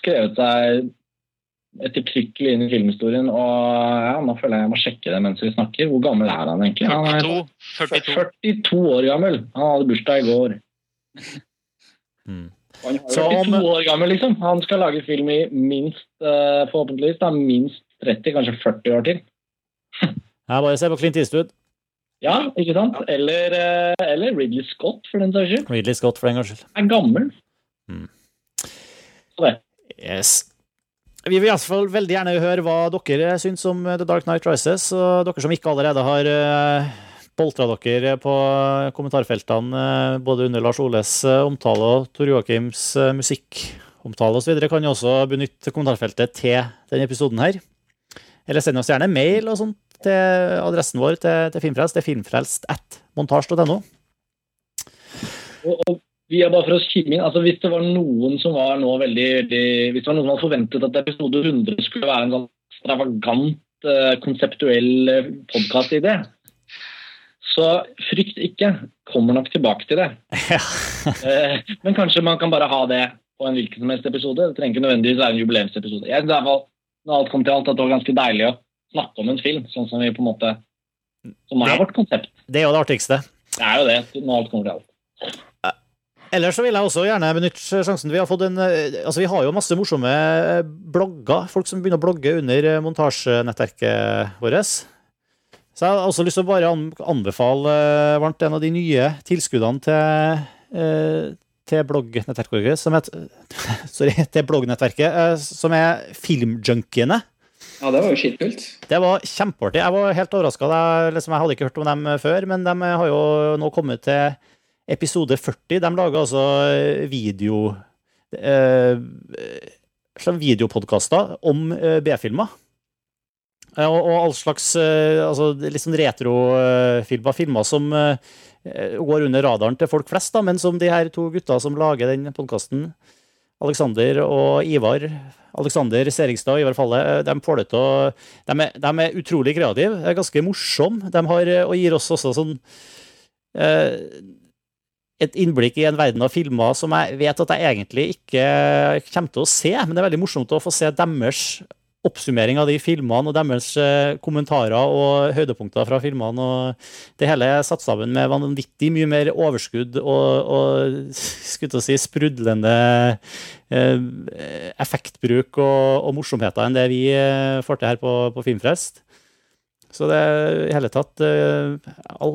skrevet seg ettertrykkelig inn i filmhistorien, og ja, nå føler jeg jeg må sjekke det mens vi snakker. Hvor gammel er han egentlig? Han er 42. 42. 42 år gammel. Han hadde bursdag i går. Mm. Han er 42 år gammel, liksom. Han skal lage film i minst, eh, forhåpentligvis, da, minst 30, kanskje 40 år til. Jeg bare se på Clint Eastwood. Ja, ikke sant? Eller, eh, eller Ridley Scott, for den saks skyld. Ridley Scott, for den gangs skyld. Er gammel. Mm. Så det. Yes. Vi vil i hvert fall veldig gjerne høre hva dere syns om The Dark Knight Rises. Og dere som ikke allerede har boltra dere på kommentarfeltene eh, både under Lars Oles eh, omtale og Tor Joakims eh, musikkomtale osv., kan jo også benytte kommentarfeltet til denne episoden her. Eller send oss gjerne mail og sånt til adressen vår til, til Filmfrelst. Det er filmfrelst at montasj.no. Og, og vi er bare for å inn, altså Hvis det var noen som var nå veldig, veldig Hvis det var noen som hadde forventet at episode 100 skulle være en sånn stravagant, eh, konseptuell uh, podkast-idé, så frykt ikke. Kommer nok tilbake til det. Ja. [laughs] Eh, men kanskje man kan bare ha det på en hvilken som helst episode. Det trenger ikke nødvendigvis være en jubileumsepisode. Jeg synes i hvert fall, når alt kom til alt, at det var ganske deilig å snakke om en film, sånn som vi på en måte Som er Det- vårt konsept. Det er jo det artigste. Det er jo det, når alt kommer til alt. Ellers så vil jeg også gjerne benytte sjansen. Vi har, fått en, eh, altså vi har jo masse morsomme eh, blogger. Folk som begynner å blogge under eh, montasjenettverket vårt. Så jeg har også lyst til å bare anbefale varmt en av de nye tilskuddene til, til bloggnettverket som heter [laughs] Sorry, til bloggnettverket, som er Filmjunkiene. Ja, det var jo skitkult. Det var kjempeartig. Jeg var helt overraska. Jeg, liksom, jeg hadde ikke hørt om dem før, men de har jo nå kommet til episode 40. De lager altså video eh, videopodkaster om eh, B-filmer. Eh, Og, og all slags eh, altså, litt sånn retrofilmer, filmer som eh, går under radaren til folk flest, da, men som de her to gutta som lager den podkasten, Alexander og Ivar Alexander Serigstad og Ivar Falle, eh, de å de er, de er utrolig kreative, er ganske morsomme. De har, eh, og gir oss også sånn eh, et innblikk i en verden av filmer som jeg vet at jeg egentlig ikke kommer til å se, men det er veldig morsomt å få se deres oppsummering av de filmene og deres eh, kommentarer og høydepunkter fra filmene. og Det hele er satt sammen med vanvittig mye mer overskudd og, og skulle si sprudlende eh, effektbruk og, og morsomheter enn det vi eh, får til her på, på Filmfrelst. Så det er i hele tatt eh,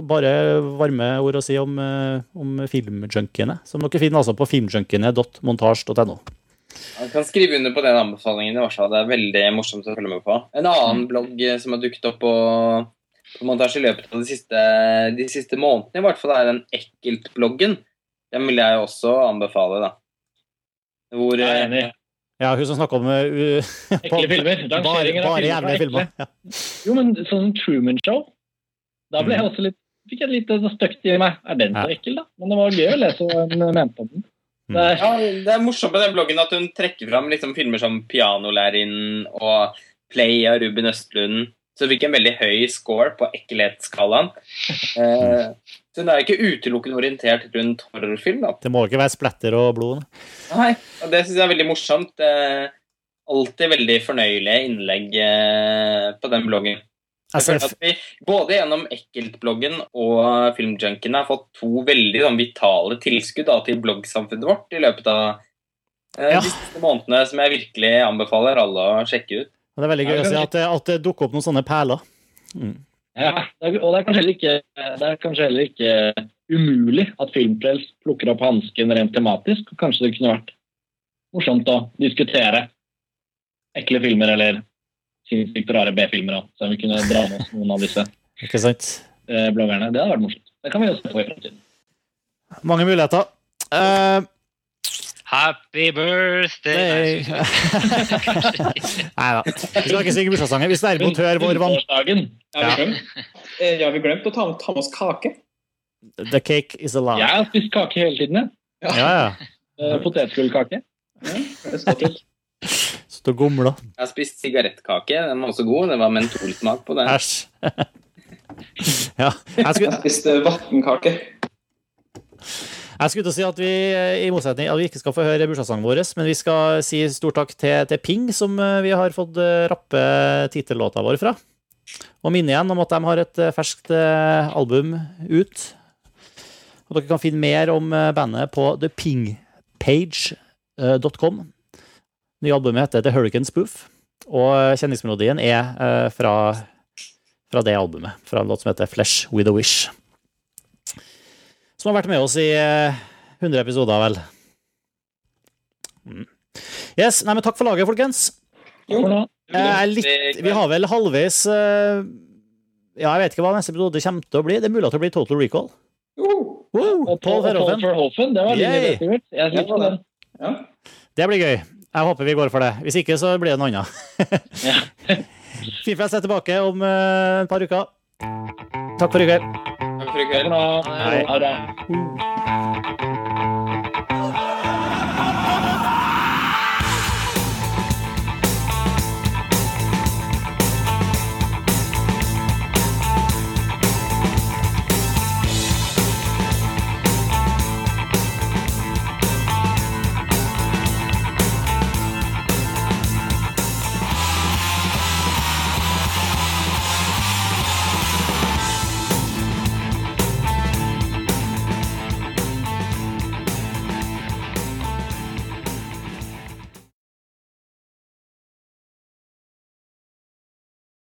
bare varme ord å si om, eh, om filmjunkiene, som dere finner altså på filmjunkiene.montasj.no. Jeg kan skrive under på den anbefalingen. i fall. Det er veldig morsomt å følge med på. En annen blogg eh, som har dukket opp på, på montasje i løpet av de siste, de siste månedene, i hvert fall er den Ekkelt-bloggen. Den vil jeg også anbefale, da. Hvor Jeg er enig. Ja, hun som snakker om uh, Ekle filmer. Bare, bare filmer jævlige er filmer. Ja. Jo, men sånn Truman Show Da ble jeg også litt fikk jeg litt sånn støkt i meg. Er den så Ja. ekkel, da? Men det var gøy å lese hva hun mente om den. Mm. Det er, Ja, Det er morsomt med den bloggen at hun trekker fram liksom filmer som 'Pianolærerinnen' og 'Play' av Ruben Østlund. Så hun fikk en veldig høy score på ekkelhetsskalaen. [laughs] Eh, så det er ikke utelukkende orientert rundt horrorfilm. da. Det må ikke være splatter og blod. Nei, og Det syns jeg er veldig morsomt. Eh, alltid veldig fornøyelige innlegg eh, på den bloggen. Jeg føler at vi både gjennom Ekkelt-bloggen og filmjunkene, har fått to veldig sånn, vitale tilskudd da, til bloggsamfunnet vårt i løpet av eh, Ja. de siste månedene, som jeg virkelig anbefaler alle å sjekke ut. det er veldig gøy å se at det, at det dukker opp noen sånne perler. Mm. Ja, det er, og det er kanskje heller ikke, det er kanskje heller ikke umulig at Filmfrels plukker opp hansken rent tematisk. og Kanskje det kunne vært morsomt å diskutere ekle filmer eller sinnssykt rare B-filmer. Så vi kunne dra med oss noen av disse Ikke sant? eh, bloggerne. Det hadde vært morsomt. Det kan vi også få i fremtiden. Mange muligheter. Eh, Happy birthday! Nei [laughs] da. Vi skal ikke synge bursdagssanger. Hvis derimot hører vår vann. Har Ja, vi glemt, eh, ja, vi glemt å ta, ta med oss kake. The cake is alive. Jeg har spist kake hele tiden. jeg. Ja, ja. [laughs] Eh, Potetgullkake. Ja, til. Og gomla. Jeg har spist sigarettkake. Den var også god. Det var mentolsmak på den. Æsj. [laughs] Ja. Jeg skulle, Jeg spiste vannkake. Jeg skulle til å si at vi i motsetning at vi ikke skal få høre bursdagssangen vår, men vi skal si stor takk til, til Ping, som eh, vi har fått eh, rappe tittellåta vår fra. Og minne igjen om at de har et eh, ferskt eh, album ut. Og dere kan finne mer om eh, bandet på thepingpage.com. Nye albumet heter The Hurricane Spoof, og kjenningsmelodien er eh, fra, fra det albumet. Fra en låt som heter Flesh With A Wish som har vært med oss i eh, 100 episoder, vel. Mm. Yes, nei, men Takk for laget, folkens. Jo. Jeg er litt, vi har vel halvveis eh, Ja, jeg vet ikke hva neste episode kommer til å bli. Det er mulig at det blir Total Recall. Jo. Wow, Og Paul. Verhoeven, det var Yay. livet Jeg Ja, likte den. Ja. Det blir gøy. Jeg håper vi går for det. Hvis ikke, så blir det noe annet. Ja. [laughs] Filmfest er tilbake om eh, et par uker. Takk for i kveld. Takk for i kveld. Ha det.